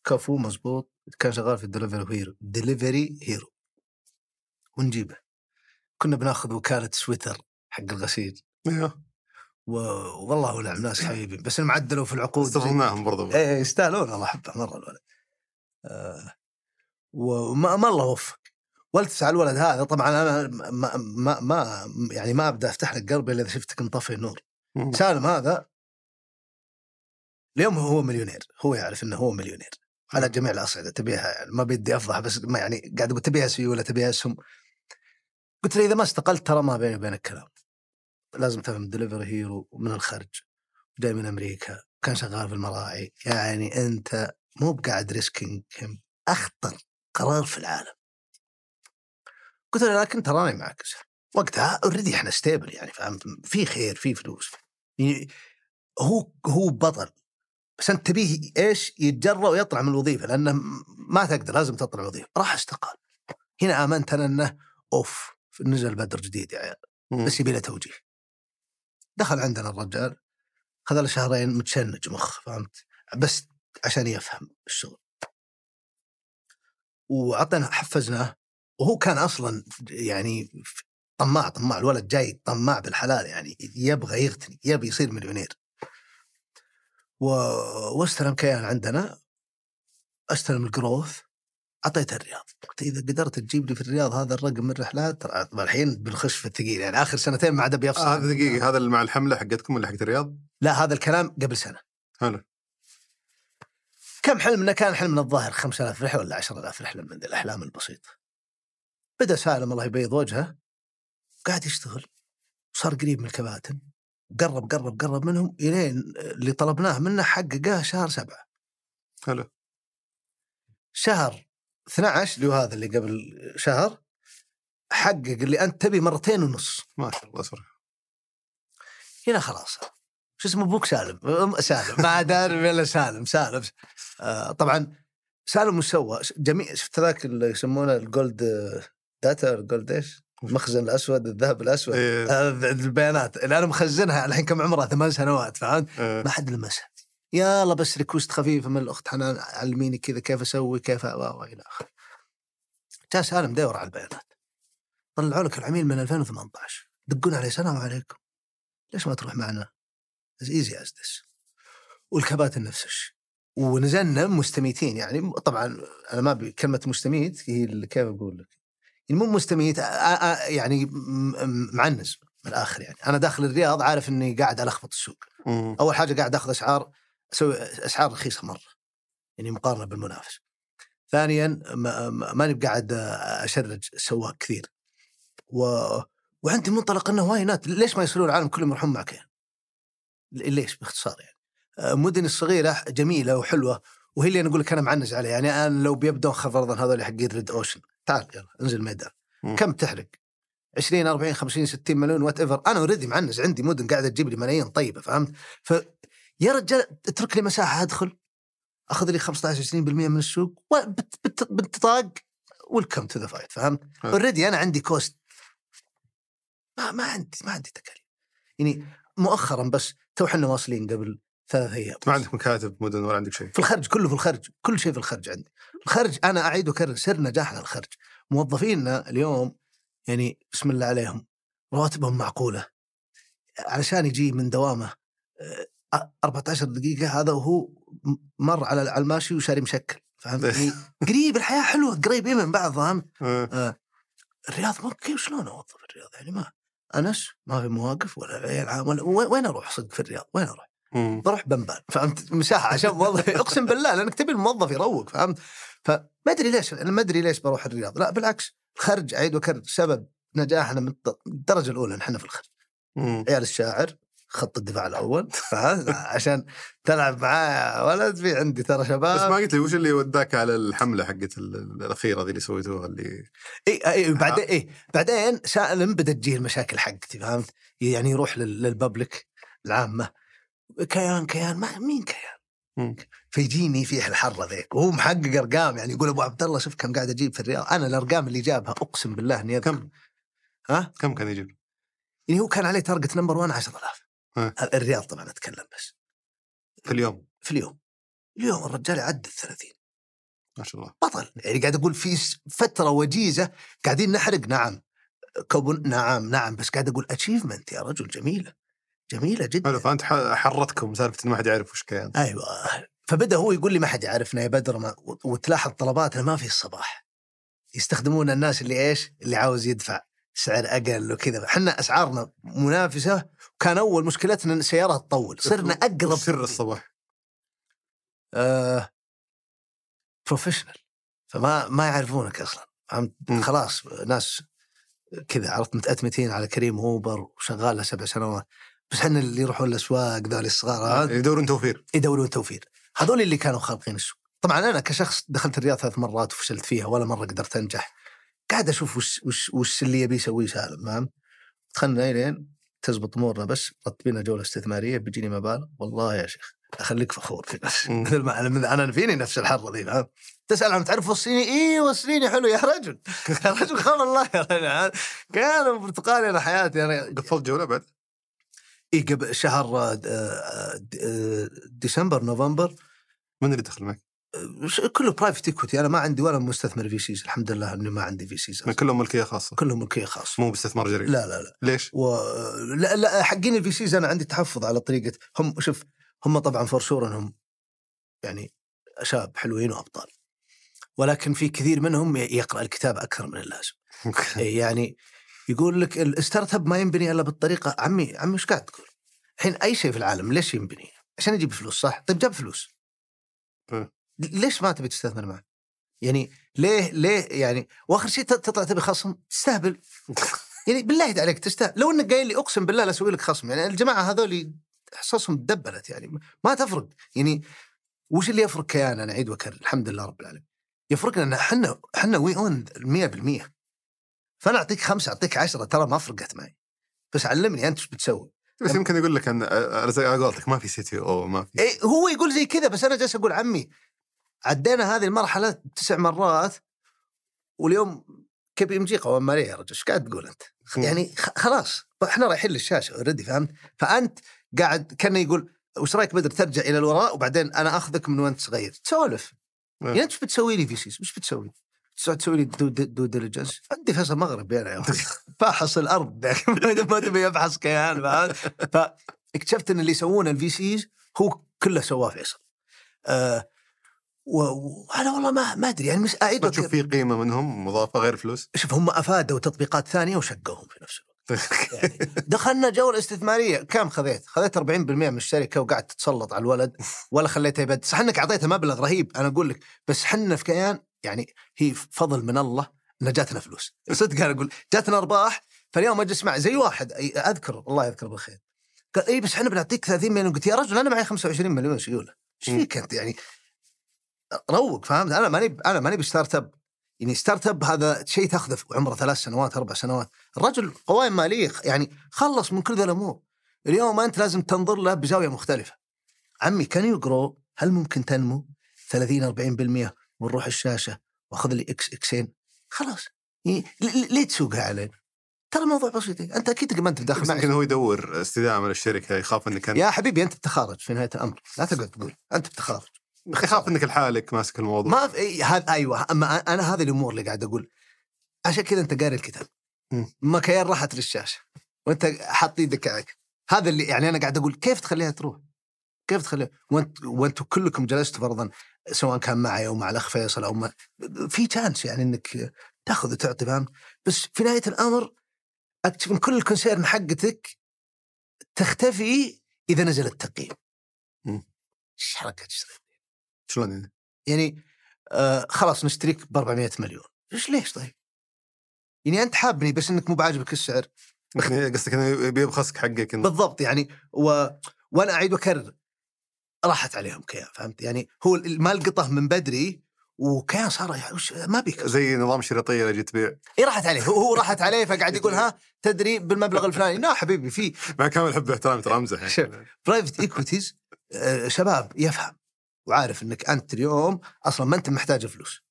كفو مزبوط كان شغال في ال Delivery Hero Delivery Hero ونجيبه. كنا بناخذ وكالة سويتر حق الغسيل. أيوه و... والله ونعم ناس حبيبين بس ما عدلوا في العقود استضفناهم برضو. إيه يستاهلون الله احبه مرة الولد. آه. وما ما الله وفق. والتس على الولد هذا طبعا أنا ما, ما, ما يعني ما أبدأ أفتح لك قلبي إلا إذا شفتك مطفي النور. سالم هذا اليوم هو مليونير هو يعرف إنه هو مليونير. على جميع الأصعدة تبيها يعني ما بدي أفضح بس ما يعني قاعد أقول تبيها سيولة تبيها اسهم قلت له إذا ما استقلت ترى ما بيني وبينك كلام. لازم تفهم ال Delivery Hero من الخرج جاي من أمريكا كان شغال في المراعي. يعني أنت مو بقاعد risking أخطر قرار في العالم. قلت له لكن تراني معك وقتها already إحنا stable يعني فهمت في خير في فلوس. يعني هو هو بطل. بس انت تبيه إيش يتجرأ ويطلع من الوظيفة لأنه ما تقدر لازم تطلع الوظيفة. راح استقال. هنا آمنت أنا إنه أوف نزل بدر جديد يا عيال مم. بس يبي له توجيه. دخل عندنا الرجال خذ له شهرين متشنج مخ فهمت؟ بس عشان يفهم الشغل. وعطينا حفزناه وهو كان أصلا يعني طماع طماع الولد جاي طماع بالحلال يعني يبغى يغتني يبي يصير مليونير. وأستلم كيان عندنا أستلم الجروث أعطيته الرياض. قلت إذا قدرت تجيب لي في الرياض هذا الرقم من الرحلات الحين بنخش في الثقيل يعني آخر سنتين ما عاد بيفصل آه، هذا دقيقة. هذا اللي مع الحملة حقتكم ولا حقت الرياض؟ لا هذا الكلام قبل سنة. حلو. كم حلمنا كان حلمنا الظاهر 5000 رحلة ولا 10000 رحلة من الأحلام البسيطه بدأ سالم الله يبيض وجهه قاعد يشتغل صار قريب من الكباتن. قرب قرب قرب منهم إلين اللي طلبناه منه حققه شهر سبعة. حلو. شهر 12 اللي هو هذا اللي قبل شهر حقق اللي أنت تبي مرتين ونص. ما شاء الله صراحة هنا خلاص. شو اسمه؟ أبوك سالم سالم. ما عاد الا سالم. سالم. آه طبعا سالم وش سوى؟ جميع شفت ذاك اللي يسمونه ال gold data ال gold إيش؟ المخزن الأسود الذهب الأسود. إيه. البيانات اللي أنا مخزنها الحين كم عمرها؟ ثمان سنوات فهمت؟ آه، ما حد لمسها. يلا بس request خفيفه من الأخت حنان علميني كذا كيف أسوي كيف و و إلى آخره. جاء سالم دور على البيانات. طلعوا لك العميل من 2018 دقون عليه السلام عليكم. ليش ما تروح معنا؟ as easy as this والكباتن نفس الشيء ونزلنا مستميتين يعني طبعا أنا ما أبي كلمة مستميت هي اللي كيف أقول لك؟ يعني مو مستميت يعني معنز من الآخر يعني. أنا داخل الرياض عارف إني قاعد ألخبط السوق. مم. أول حاجة قاعد أخذ أسعار أسوي أسعار رخيصة مرة يعني مقارنة بالمنافس. ثانيا ما- ما- ماني قاعد أ charge السواق كثير. و وعندي منطلق إنه why not ليش ما يصيرون العالم كلهم يروحون مع كيان؟ ل- ليش؟ باختصار يعني. مدن الصغيره جميلة وحلوة وهي اللي أنا أقول لك أنا معنز عليها. يعني أنا لو بيبدون فرضا هذول حقين red ocean تعال يلا انزل ميدان مم. كم تحرق؟ 20 40 50 60 مليون whatever أنا already معنز عندي مدن قاعدة تجيب لي ملايين طيبة فهمت؟ ف يا رجال اترك لي مساحة أدخل. أخذ لي 15 20% من السوق بالطاق welcome to the fight فهمت؟ already أنا عندي cost ما ما عندي ما عندي تكاليف. يعني مؤخرا بس تو إحنا واصلين قبل ثلاث أيام. ما عندك مكاتب مدن ولا عندك شيء؟ في الخرج كله في الخرج كل شيء في الخرج عندي. الخرج أنا أعيد وأكرر سر نجاحنا الخرج. موظفينا اليوم يعني بسم الله عليهم رواتبهم معقولة. علشان يجي من دوامه آه، 14 دقيقة هذا وهو مر على الماشي وشاري مشكل. فهمت؟ يعني قريب الحياة حلوة قريبين من بعض فهمت آه. آه. الرياض ما كيف شلون أوظف الرياض؟ يعني ما أنس ما في مواقف ولا عيال عام ولا وين وين أروح صدق في الرياض؟ وين أروح؟ بروح بنبان فهمت مساحة عشان موظف أقسم بالله لأنك تبي الموظف يروق فهمت فما أدري ليش أنا ما أدري ليش بروح الرياض لا بالعكس الخرج اعيد واكرر سبب نجاحنا من الدرجة الأولى نحن في الخرج. عيال الشاعر خط الدفاع الأول؟ عشان تلعب معاه ولد في عندي ترى بس شباب ما قلت لي وش اللي وداك على الحملة حقت ال- الأخيرة ذي اللي سويتوها اللي اي اي بعدين اي بعدين سالم بدأت تجيه المشاكل حقتي فهمت؟ يعني يروح لل- للببليك العامة كيان كيان ما مين كيان؟ مم. فيجيني في الحره ذيك وهو محقق أرقام يعني يقول أبو عبد الله شوف كم قاعد أجيب في الرياض أنا الأرقام اللي جابها أقسم بالله إني. كم ها؟ كم كان يجيب؟ يعني هو كان عليه target number 1 10000 ها. الرياض طبعا أتكلم بس في اليوم في اليوم اليوم الرجال يعدل 30 ما شاء الله بطل يعني قاعد أقول في فترة وجيزة قاعدين نحرق نعم كوبن نعم نعم بس قاعد أقول achievement يا رجل جميلة جميلة جدا. حلو فأنت حرتكم سالفة ما حد يعرف وش كان. أيوه. فبدأ هو يقول لي ما حد يعرفنا يا بدر ما وت- وتلاحظ طلباتنا ما في الصباح. يستخدمون الناس اللي إيش؟ اللي عاوز يدفع سعر أقل وكذا. إحنا أسعارنا منافسة وكان أول مشكلتنا إن السيارة تطول. صرنا أقرب سر الصباح؟ آه بروفيشنال فما ما يعرفونك أصلا. فهمت. خلاص ناس كذا عرفت متأتمتين على كريم أوبر وشغال له سبع سنوات. بس إحنا اللي يروحون الأسواق ذول الصغار هذا يدورون توفير. يدورون توفير. هذول اللي كانوا خالقين السوق. طبعا أنا كشخص دخلت الرياض ثلاث مرات وفشلت فيها ولا مرة قدرت أنجح. قاعد أشوف وش وش وش اللي يبي يسويه سالم فاهم؟ دخلنا إلين تزبط أمورنا بس رتبنا جولة استثمارية بيجيني مبالغ. والله يا شيخ أخليك فخور في. مثل ما أنا فيني نفس الحرة ذي فاهم؟ تسال عن تعرف وصيني؟ اي وصيني حلو. يا رجل يا رجل خل الله يا رجل. كان برتقالي أنا حياتي. أنا قفلت جولة بعد؟ اي قبل شهر آه، آه، آه، ديسمبر نوفمبر. من اللي دخل معك؟ ش- كله private equity أنا ما عندي ولا مستثمر VCs الحمد لله اني ما عندي VCs كلهم ملكية خاصة. كلهم ملكية خاص مو باستثمار جريء. لا لا لا. ليش؟ و... لا لا حقين ال VCs أنا عندي تحفظ على طريقة. هم شوف هم طبعا فور إنهم يعني شباب حلوين وأبطال. ولكن في كثير منهم يقرأ الكتاب أكثر من اللازم. يعني يقول لك ال startup ما ينبني إلا بالطريقة. عمي عمي إيش قاعد تقول؟ الحين أي شيء في العالم ليش ينبني؟ عشان يجيب فلوس صح؟ طيب جاب فلوس. ليش ما تبي تستثمر معه؟ يعني ليه ليه يعني؟ وآخر شيء تط- تطلع تبي خصم؟ تستهبل. يعني بالله عليك تستاهل لو إنك قايل لي أقسم بالله لا أسوي لك خصم يعني الجماعة هذول حصصهم تدبلت يعني. ما تفرق. يعني وش اللي يفرق كيان؟ أنا أعيد وأكرر. الحمد لله رب العالمين. يفرقنا إن إحنا إحنا we own 100% فأنا أعطيك خمسة أعطيك عشرة ترى ما فرقت معي بس علمني أنت إيش بتسوي بس يمكن يقول لك أن زي قولتك ما في CTO ما في إيه هو يقول زي كذا بس أنا جالس أقول عمي عدينا هذه المرحلة تسع مرات واليوم KPMG قوائم مالية يا رجل إيش قاعد تقول أنت؟ يعني خلاص إحنا رايحين للشاشة already فهمت؟ فأنت قاعد كان يقول وش رأيك بدر ترجع إلى الوراء وبعدين أنا أخذك من وانت صغير تسولف إيه. يعني أنت إيش بتسوي لي VCs؟ وش بتسوي؟ تسوي تسوي لي due diligence. عندي فيصل يا أخي فاحص الأرض. ما تبي يفحص كيان؟ فاكتشفت إن اللي يسوونه ال VCs هو كله سواه فيصل. آه وأنا والله ما ما أدري. يعني مش أعيد ما تشوف. في قيمة منهم؟ مضافة غير فلوس؟ شوف هم أفادوا تطبيقات ثانية وشقوهم في نفس الوقت. يعني دخلنا جولة استثمارية. كم خذيت؟ خذيت 40% من الشركة وقعدت تتسلط على الولد. ولا خليته يبد صح إنك أعطيته مبلغ رهيب. أنا أقول لك بس حنا في كيان يعني هي فضل من الله ان جاتنا فلوس. صدق أنا أقول جاتنا أرباح فاليوم أجلس معي زي واحد أذكر الله يذكره بالخير. قال إي بس إحنا بنعطيك 30 مليون. قلت يا رجل أنا معي 25 مليون سيوله إيش. فيك أنت يعني؟ روق فهمت؟ أنا ماني أنا ماني ب startup. يعني startup هذا شيء تأخذه عمره ثلاث سنوات أربع سنوات. الرجل قوائم مالية يعني خلص من كل ذا الأمور. اليوم أنت لازم تنظر له بزاوية مختلفة. عمي can you grow هل ممكن تنمو؟ 30 40% ونروح الشاشة وأخذ لي X إكسين. خلاص. ليه تسوقها علينا؟ ترى الموضوع بسيط. أنت أكيد ما أنت داخل بس معي يمكن هو يدور استدامة من الشركة يخاف إنك أنت يا حبيبي أنت بتخارج في نهاية الأمر. لا تقعد تقول. أنت بتخارج يخاف إنك لحالك ماسك الموضوع. ما في هذا أيوه. أما أنا هذه الأمور اللي قاعد أقول. عشان كذا أنت قاري الكتاب. كيان راحت للشاشة. وأنت حاط إيدك عليك. هذا اللي يعني أنا قاعد أقول كيف تخليها تروح؟ كيف تخليها؟ وانت وأنتم كلكم جلستوا فرضا سواء كان معي أو مع الأخ فيصل أو ما في chance يعني إنك تأخذ وتعطي فاهم؟ بس في نهاية الأمر اكتشف إن كل ال concern حقتك تختفي إذا نزل التقييم. إيش حركة تشتري؟ شلون يعني؟ يعني آه خلاص نشتريك ب 400 مليون إيش ليش طيب؟ يعني أنت حابني بس إنك مو بعاجبك السعر قصدك إنه بيبخسك حقك بالضبط يعني و... وأنا أعيد وأكرر راحت عليهم كيان فهمت؟ يعني هو ما القطه من بدري وكيان صار يعني وش ما بيك. زي نظام شريطيه اللي تبيع إي راحت عليه. هو هو راحت عليه فقاعد يقول ها تدري بالمبلغ الفلاني. لا حبيبي في مع كامل حب واحترام ترى امزح. يعني. private equities شباب يفهم وعارف إنك أنت اليوم أصلا ما أنت محتاج فلوس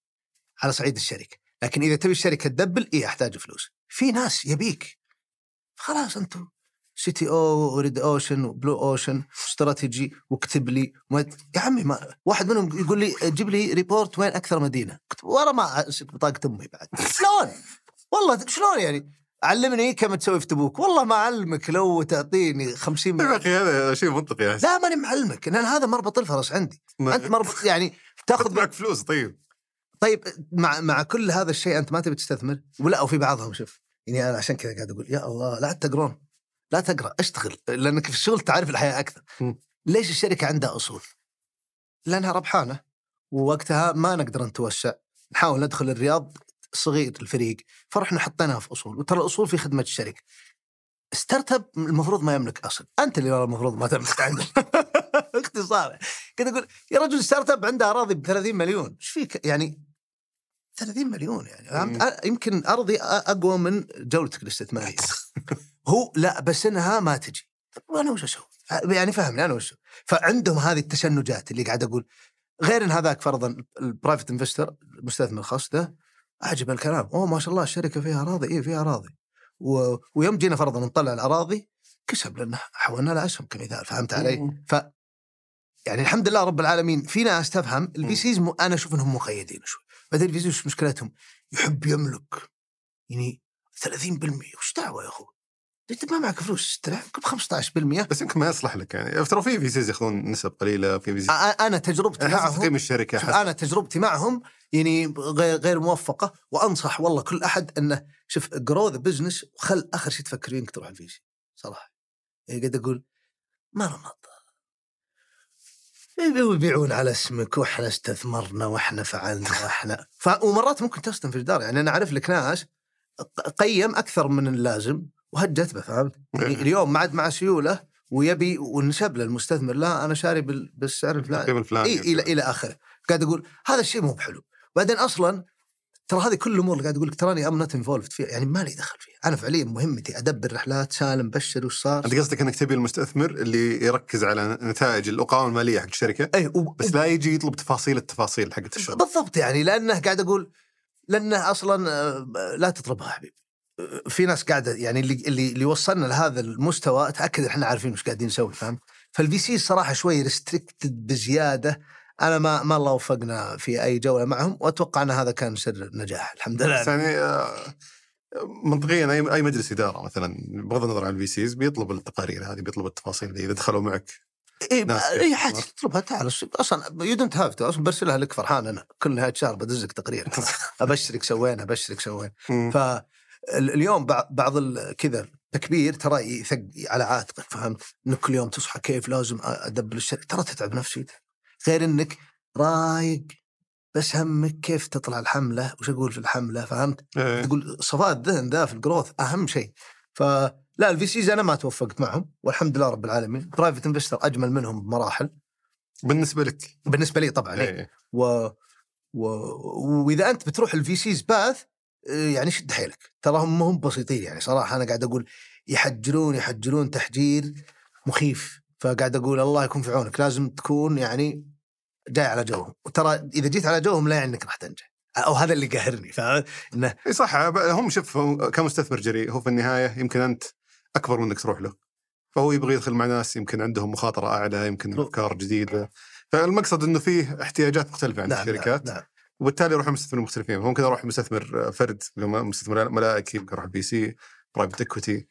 على صعيد الشركة. لكن إذا تبي الشركة تدبل إي أحتاج فلوس. في ناس يبيك. خلاص أنتم سي تي أو وريد أوشن وبلو أوشن استراتيجي واكتب لي يا عمي ما واحد منهم يقول لي جيب لي ريبورت وين أكثر مدينة. قلت ورا ما بطاقة أمي بعد. شلون؟ والله شلون يعني؟ علمني كم تسوي في تبوك. والله ما أعلمك لو تعطيني 50 يا أخي هذا شيء منطقي يا لا ماني معلمك لأن هذا مربط الفرس عندي. ما- أنت مربط يعني خذ تاخذ معك فلوس طيب. طيب مع مع كل هذا الشيء أنت ما تبي تستثمر؟ ولا وفي بعضهم شوف. يعني أنا عشان كذا قاعد أقول يا الله لا تقرون. لا تقرأ اشتغل لأنك في الشغل تعرف الحياة أكثر. ليش الشركة عندها أصول؟ لأنها ربحانة ووقتها ما نقدر نتوسع. نحاول ندخل الرياض صغير الفريق فرحنا حطيناها في أصول وترى الأصول في خدمة الشركة. startup المفروض ما يملك أصل. أنت اللي المفروض ما تملك عنده باختصار كنت أقول يا رجل startup عنده أراضي ب 30 مليون. إيش فيك؟ يعني 30 مليون يعني. يمكن أرضي أقوى من جولتك الاستثمارية. هو لا بس إنها ما تجي طب وأنا وش أسوي؟ يعني فهمني أنا وش؟ فعندهم هذه التشنجات اللي قاعد أقول غير إن هذاك فرضا ال private investor المستثمر الخاص ده عجب الكلام أوه ما شاء الله الشركة فيها أراضي اي فيها أراضي و... ويوم جينا فرضا نطلع الأراضي كسب لأنه حولنا لها اسهم كمثال فهمت علي؟ ف يعني الحمد لله رب العالمين في ناس تفهم مم. ال VCs م... أنا أشوف إنهم مقيدين شوي بعدين ال VCs مشكلتهم؟ يحب يملك يعني 30% وش دعوة يا أخوي؟ انت ما معك فلوس تستريح ب 15% بس يمكن ما يصلح لك يعني. ترى في VCs ياخذون نسب قليلة في VCs أ- أنا تجربتي حسب معهم تقييم الشركة حسب أنا تجربتي معهم يعني غير غير موفقة وأنصح والله كل أحد إنه شوف grow the business وخل آخر شيء تفكر انك تروح ال VC صراحة. يعني قاعد أقول ما رمض يبيعون على اسمك وإحنا استثمرنا وإحنا فعلنا وإحنا ف... ومرات ممكن تصدم في الجدار يعني أنا أعرف لك ناس قيم أكثر من اللازم. وهجت به فهمت؟ يعني اليوم ما عاد مع سيوله ويبي ونسب للمستثمر لا أنا شاري بال- بالسعر الفلاني. الفلاني. إيه إلى إلى آخره. قاعد أقول هذا الشيء مو بحلو. بعدين أصلا ترى هذه كل الأمور اللي قاعد أقول لك تراني I'm not involved فيها يعني ما لي دخل فيها. أنا فعليا مهمتي أدبر رحلات سالم بشر وش صار؟ أنت قصدك إنك تبي المستثمر اللي يركز على نتائج القائمة المالية حق الشركة؟ إي و... بس لا يجي يطلب تفاصيل التفاصيل حقت الشغل بالضبط يعني لأنه قاعد أقول لأنه أصلا آه، لا تطلبها حبيبي. في ناس قاعدة يعني اللي اللي اللي وصلنا لهذا المستوى اتاكد إحنا عارفين وش قاعدين نسوي فاهم؟ فال VC صراحة شوي restricted بزيادة أنا ما ما الله وفقنا في أي جولة معهم وأتوقع إن هذا كان سر النجاح الحمد لله يعني آه، منطقيا أي أي مجلس إدارة مثلا بغض النظر عن ال VCs بيطلب التقارير هذه بيطلب التفاصيل دي إذا دخلوا معك اي اي. حاجة تطلبها تعال أصلا you don't have أصلا برسلها لك فرحان أنا كل نهاية شهر بدزك تقرير أبشرك سوينا أبشرك سوينا مم. فاليوم بعض كذا تكبير ترى يثق على عاتقك فهمت؟ إنك كل يوم تصحى كيف لازم أدبل الشركة ترى تتعب نفسيتك غير إنك رايق بس همك كيف تطلع الحملة وش أقول في الحملة فهمت؟ إيه. تقول صفاء الذهن ذا في ال growth أهم شيء فلا ال VCs أنا ما توفقت معهم والحمد لله رب العالمين private investor أجمل منهم بمراحل بالنسبة لك بالنسبة لي طبعا إيه. إيه. و... و... وإذا أنت بتروح ال VCs path يعني شد حيلك. تراهم ما هم بسيطين يعني صراحة أنا قاعد أقول يحجرون يحجرون تحجير مخيف. فقاعد أقول الله يكون في عونك لازم تكون يعني جاي على جوهم. وترى إذا جيت على جوهم لا يعني انك راح تنجح. أو هذا اللي قاهرني فاهم إنه إي صح هم شوف كمستثمر جريء هو في النهاية يمكن أنت أكبر منك تروح له. فهو يبغى يدخل مع ناس يمكن عندهم مخاطرة أعلى يمكن أفكار جديدة. فالمقصد إنه فيه احتياجات مختلفة عند نعم الشركات. نعم, نعم. وبالتالي يروحوا مستثمرين مختلفين. ممكن أروح مستثمر فرد مستثمر ملائكي ممكن أروح VC private equity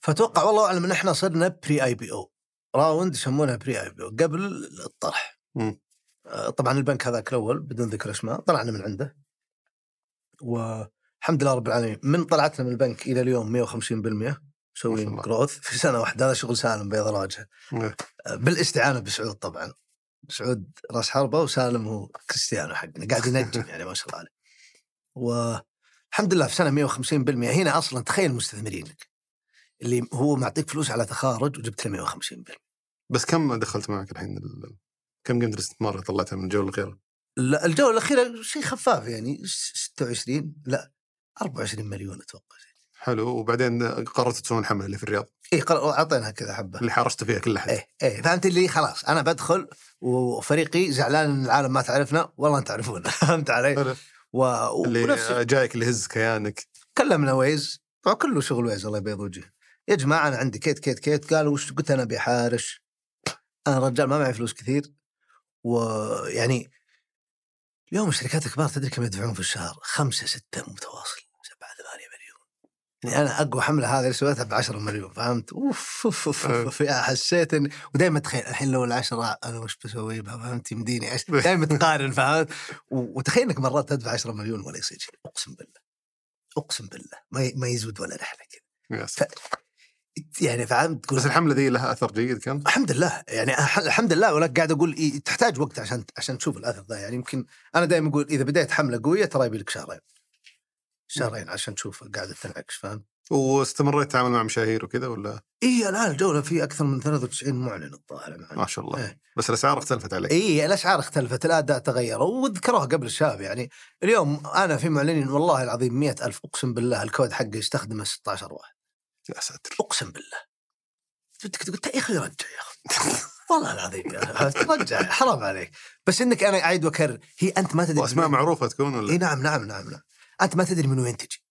فأتوقع والله أعلم إن إحنا صرنا pre-IPO round يسمونها pre-IPO قبل الطرح. مم. آه، طبعا البنك هذاك الأول بدون ذكر أسماء طلعنا من عنده. والحمد لله رب العالمين من طلعتنا من البنك إلى اليوم 150% ما شاء مسويين. growth في سنة واحدة. هذا شغل سالم بيض الوجه إيه. آه، بالإستعانة بسعود طبعا. سعود راس حربة وسالم هو كريستيانو حقنا قاعد ينجم يعني ما شاء الله عليه. والحمد لله في سنة 150% هنا أصلا تخيل مستثمرينك اللي هو معطيك فلوس على تخارج وجبت له 150% بس كم دخلت معك الحين ال- كم قيمه الاستثمار اللي طلعتها من الجولة الأخيرة؟ لا الجولة الأخيرة شيء خفاف يعني 26 لا 24 مليون أتوقع. حلو. وبعدين قررت تسوون الحملة اللي في الرياض. اي أعطيناها كذا حبة. اللي حارشت فيها كل أحد. إيه إيه. فهمت اللي خلاص أنا بدخل وفريقي زعلان إن العالم ما تعرفنا والله أنت تعرفونا. فهمت علي؟ حلو. و... ونفس اللي جايك اللي يهز كيانك. كلمنا ويز. كله شغل ويز الله يبيض وجهه. يا جماعة أنا عندي كيت كيت كيت. قالوا وش قلت أنا بحارش أنا رجال ما معي فلوس كثير. ويعني اليوم الشركات الكبار تدري كم يدفعون في الشهر؟ خمسة ستة متواصل. يعني أنا أقوى حملة هذه اللي سويتها ب 10 مليون فهمت؟ أوف أوف أوف. أوف. يا حسيت إن ودائما تخيل الحين لو العشرة أنا وش بسوي بها فهمت يمديني دائما تقارن فهمت؟ وتخيل إنك مرات تدفع 10 مليون ولا يصير شيء أقسم بالله أقسم بالله ما ما يزود ولا رحلة كذا يس. يعني فهمت تقول بس الحملة ذي لها أثر جيد كان الحمد لله يعني الحمد لله ولك قاعد أقول إيه تحتاج وقت عشان عشان تشوف الأثر ذا يعني يمكن أنا دائما أقول إذا بديت حملة قوية ترى يبي لك شهرين شهرين عشان تشوف قاعدة تنعكس فاهم؟ واستمريت تتعامل مع مشاهير وكذا ولا؟ اي الان الجولة في أكثر من 93 معلن الظاهر ما شاء الله. إيه. بس الأسعار اختلفت عليك. اي الأسعار اختلفت الاداء تغير وذكروها قبل الشباب يعني اليوم أنا في معلنين والله العظيم مئة ألف أقسم بالله الكود حقي يستخدمه 16 واحد. يا ساتر. أقسم بالله. تقول يا أخي رجع يا أخي. والله العظيم رجع حرام عليك. بس إنك أنا أعيد وأكرر هي أنت ما تدري وأسماء معروفة تكون إي ولا نعم نعم نعم نعم. أنت ما تدري من وين تجي.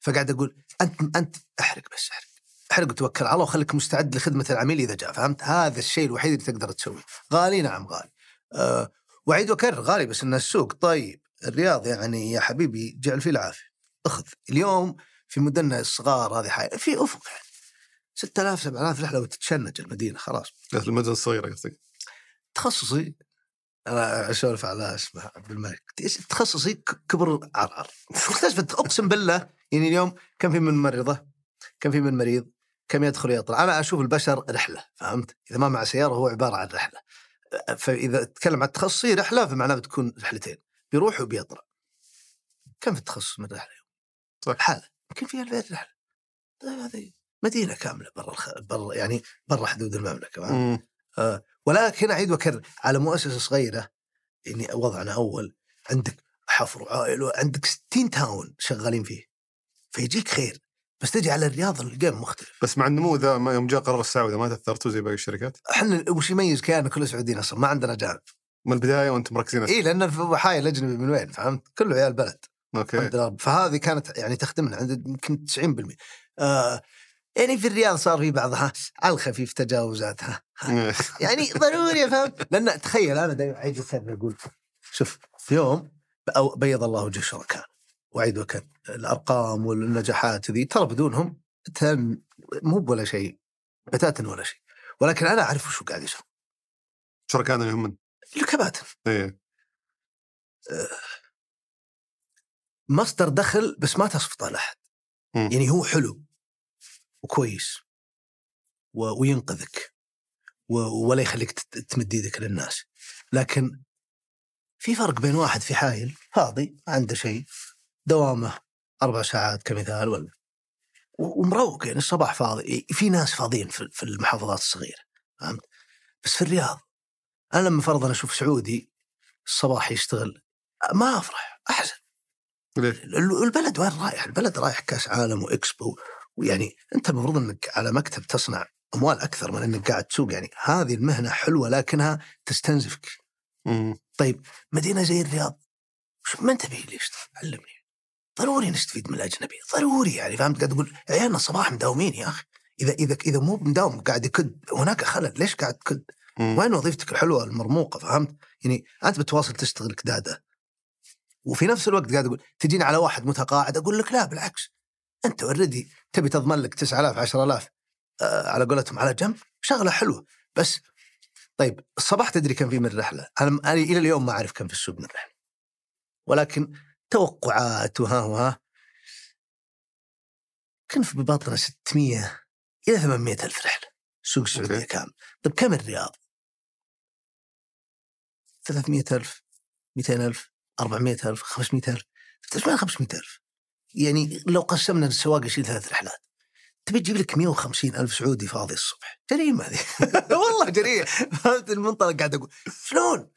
فقاعد أقول أنت أنت أحرق بس أحرق. أحرق وتوكل على الله وخليك مستعد لخدمة العميل إذا جاء فهمت؟ هذا الشيء الوحيد اللي تقدر تسويه. غالي؟ نعم غالي. أه واعيد واكرر غالي بس إن السوق طيب. الرياض يعني يا حبيبي جعل فيه العافية. أخذ. اليوم في مدننا الصغار هذه حاجة في أفق يعني. 6000 7000 رحلة وتتشنج المدينة خلاص. المدن الصغيره قصدك تخصصي. أنا أسولف على اسمه عبد الملك. تخصصي؟ ك- كبر عرعر اختلفت أقسم بالله يعني اليوم كم في من ممرضه كم في من مريض؟ كم يدخل يطلع أنا أشوف البشر رحلة فهمت؟ إذا ما مع سيارة هو عبارة عن رحلة. فإذا تكلم عن تخصصي رحلة فمعناه بتكون رحلتين بيروح وبيطلع. كم في التخصص من رحلة صح. حالة. يمكن فيها 2000 رحلة. هذه مدينة كاملة برا الخ... برا يعني برا حدود المملكة. آه، ولكن أعيد وأكرر على مؤسسة صغيرة يعني وضعنا أول عندك حفر وعائل وعندك 60 تاون شغالين فيه فيجيك خير بس تجي على الرياض ال game مختلف. بس مع النمو ذا يوم جاء قرار السعودة ما تأثرتوا زي باقي الشركات؟ إحنا وش يميز كيان كل سعوديين أصلا؟ ما عندنا جانب من البداية وأنتم مركزين اي لأن الحايل الأجنبي من وين فهمت؟ كله عيال بلد. أوكي. الحمد لله فهذه كانت يعني تخدمنا عند يمكن 90% آه يعني في الرياض صار في بعضها على الخفيف تجاوزات ها إيه. يعني ضروري فهمت لأن تخيل أنا دائما واكرر أقول شوف في يوم بيض الله وجه الشركاء واعيد واكرر الأرقام والنجاحات ذي ترى بدونهم مو ولا شيء بتاتا ولا شيء. ولكن أنا أعرف وش قاعد يسوي شركائنا يهمن الكباتن إيه. مصدر دخل بس ما تصفطه لأحد. يعني هو حلو. وكويس و... وينقذك و... ولا يخليك تمد إيدك للناس. لكن في فرق بين واحد في حايل فاضي ما عنده شيء دوامه أربع ساعات كمثال ولا ومروق يعني الصباح فاضي. في ناس فاضيين في المحافظات الصغيرة فهمت؟ بس في الرياض. أنا لما فرضا أشوف سعودي الصباح يشتغل ما أفرح أحزن. البلد وين رايح؟ البلد رايح كأس عالم وإكسبو ويعني أنت المفروض إنك على مكتب تصنع أموال أكثر من إنك قاعد تسوق. يعني هذه المهنة حلوة لكنها تستنزفك. مم. طيب مدينة زي الرياض ما تبي ليش علمني ضروري نستفيد من الأجنبي ضروري يعني فهمت؟ قاعد أقول عيالنا الصباح مداومين يا أخي. إذا إذا إذا مو مداوم قاعد يكد هناك خلل ليش قاعد تكد؟ وين وظيفتك الحلوة المرموقة فهمت؟ يعني أنت بتواصل تشتغل كدادة. وفي نفس الوقت قاعد أقول تجيني على واحد متقاعد أقول لك لا بالعكس. أنت already تبي تضمن لك 9000 10000 آه على قولتهم على جنب شغلة حلوة. بس طيب الصباح تدري كم في من رحلة؟ أنا إلى اليوم ما أعرف كم في السوق من رحلة. ولكن توقعات وها وها. كان في بباطنة 600 إلى 800 ألف رحلة سوق السعودية أوكي. كامل. طيب كم الرياض؟ 300 ألف 200 ألف 400 ألف 500 ألف. إيش معنى 500 ألف؟ يعني لو قسمنا السواق يشيل ثلاث رحلات تبي تجيب لك 150 ألف سعودي فاضي الصبح. جريمة هذه. والله جريمة. فهمت؟ المنطلق قاعد أقول شلون؟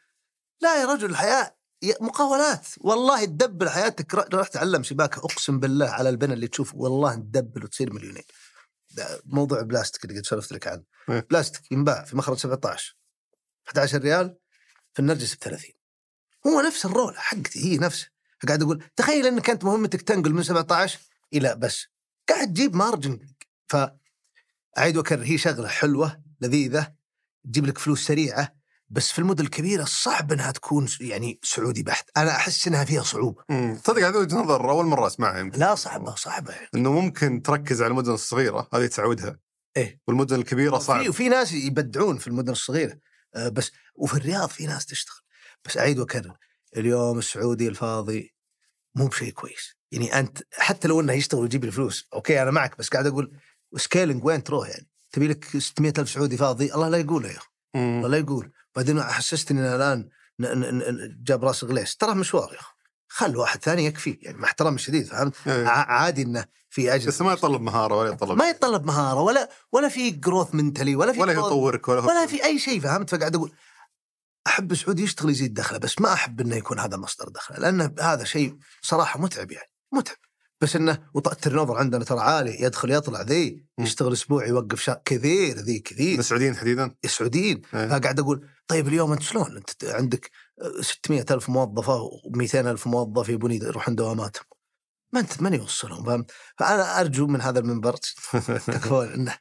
لا يا رجل الحياة يا- مقاولات. والله تدبل حياتك. ر- روح تعلم سباكة أقسم بالله على البنا اللي تشوف والله تدبل وتصير مليونين ده موضوع بلاستيك اللي قد سولفت لك عنه. إيه. بلاستيك ينباع في مخرج 17 11 ريال في النرجس ب 30 هو نفس الرولة حقتي هي نفسها. قاعد أقول تخيل إنك أنت مهمتك تنقل من 17 إلى بس. قاعد تجيب مارجن ف اعيد وأكرر هي شغلة حلوة لذيذة تجيب لك فلوس سريعة بس في المدن الكبيرة صعب إنها تكون يعني سعودي بحت. أنا أحس إنها فيها صعوبة. مم. صدق هذه وجهة نظر أول مرة أسمعها يمكن. لا صعبة صعبة. يعني. إنه ممكن تركز على المدن الصغيرة هذه تعودها إيه. والمدن الكبيرة صعب. وفي ناس يبدعون في المدن الصغيرة. آه، بس وفي الرياض في ناس تشتغل. بس أعيد وأكرر. اليوم السعودي الفاضي مو بشيء كويس. يعني أنت حتى لو إنه يشتغل ويجيب الفلوس أوكي أنا معك بس قاعد أقول scaling وين تروح يعني؟ تبي لك 600 ألف سعودي فاضي؟ الله لا يقوله يا أخي. الله لا يقول. بعدين حسستني ان الآن جاب رأس غليس ترى مشوار يا أخي. خل واحد ثاني يكفي يعني مع احترامي الشديد فهمت؟ إيه. عادي إنه في اجر بس ما يتطلب مهارة ولا يتطلب ما يتطلب مهارة ولا ولا في growth mentally ولا في ولا يطورك ولا ولا في أي شيء فهمت؟ فقاعد أقول أحب سعودي يشتغل يزيد دخله بس ما أحب إنه يكون هذا مصدر دخله لأن هذا شيء صراحة متعب يعني متعب. بس إنه ال turnover عندنا ترى عالي يدخل يطلع ذي. يشتغل أسبوع يوقف شهر كثير ذي كثير. السعوديين تحديدا؟ السعوديين إيه. فقاعد أقول طيب اليوم أنت شلون؟ أنت عندك 600 ألف موظفة و200 ألف موظف يبون يروحون دواماتهم. ما أنت من يوصلهم؟ فهمت فأنا أرجو من هذا المنبر تكفون إنه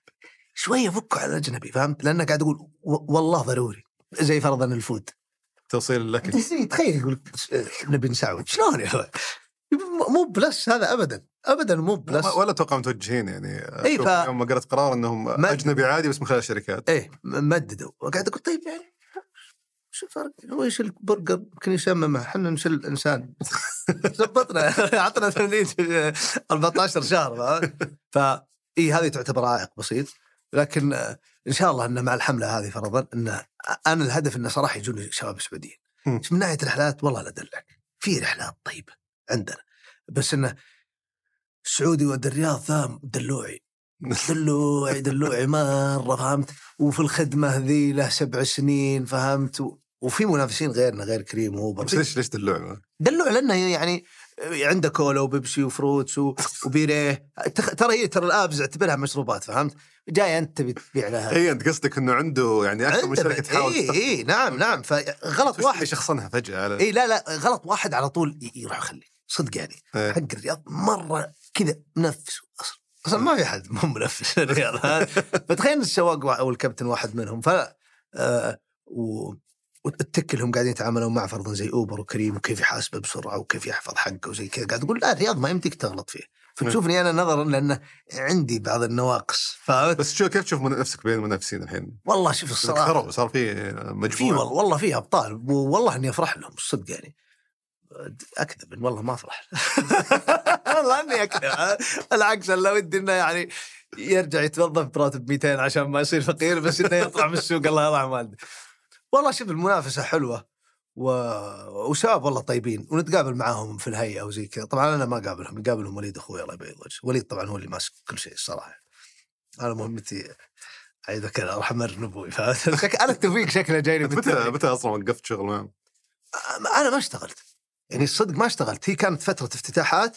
شوية فكوا على الأجنبي فهمت لأنه قاعد أقول والله ضروري. زي فرضا ال food توصيل الاكل تخيل يقول نبي نسعود شلون يا أخوي مو plus هذا ابدا ابدا مو plus. ولا أتوقع متوجهين يعني. إيه، أشوف ف- يوم ما قرأت قرار إنهم ما- أجنبي عادي بس من خلال الشركات. م- مددوا. وقاعد أقول طيب يعني شو الفرق؟ هو يشيل برجر يمكن يسممه إحنا نشيل الانسان زبطنا عطنا تمرين 14 شهر؟ ف إي هذه تعتبر عائق بسيط. لكن آه، إن شاء الله إن مع الحملة هذه فرضا إن أنا الهدف إنه صراحة يجون شباب سعوديين. من ناحية رحلات والله لا أدلعك. في رحلات طيبة عندنا. بس إنه السعودي ود الرياض ذا دلوعي. دلوعي دلوعي مرة فهمت؟ وفي الخدمة ذي له سبع سنين فهمت؟ و... وفي منافسين غيرنا غير كريم واوبر بس ليش ليش دلوع دلوع لأنه يعني عنده كولا وبيبسي و fruits وبيريه تخ- ترى هي ترى ال apps اعتبرها مشروبات فهمت؟ جاي أنت تبي تبيع لها. اي أنت قصدك إنه عنده يعني أكثر من شركة تحاول اي اي نعم نعم. فغلط واحد. يشخصنها فجأة على اي لا لا غلط واحد على طول يروح يخلي. صدق يعني. إيه. حق الرياض مرة كذا منفس أصلا أصلا ما في احد مو منفس الرياض؟ فتخيل السواق وا- أو الكابتن واحد منهم. ف آه و وتتكلهم قاعدين يتعاملون مع فرضا زي أوبر وكريم وكيف يحاسبه بسرعة وكيف يحفظ حقه وزي كذا. قاعد تقول لا الرياض ما يمديك تغلط فيه فتشوفني أنا نظرا لأنه عندي بعض النواقص فهمت؟ بس شو كيف تشوف من نفسك بين المنافسين الحين؟ والله شوف الصراحة صار في في مجموعة. والله والله في أبطال والله إني أفرح لهم الصدق يعني. أكذب والله ما أفرح. والله إني أكذب. بالعكس الا ودي إنه يعني يرجع يتوظف براتب 200 عشان ما يصير فقير بس إنه يطلع من السوق الله يرحم والده والله شوف المنافسة حلوة. و... وشباب والله طيبين ونتقابل معاهم في الهيئة وزي كذا. طبعا أنا ما أقابلهم يقابلهم وليد أخوي الله يبيض وجهه. وليد طبعا هو اللي ماسك كل شيء الصراحة. أنا مهمتي عيدك أروح أمر نبوي فهمت؟ أنا التوفيق شكله جايني متى. متى أصلا وقفت شغل معهم؟ أنا ما اشتغلت. يعني الصدق ما اشتغلت. هي كانت فترة افتتاحات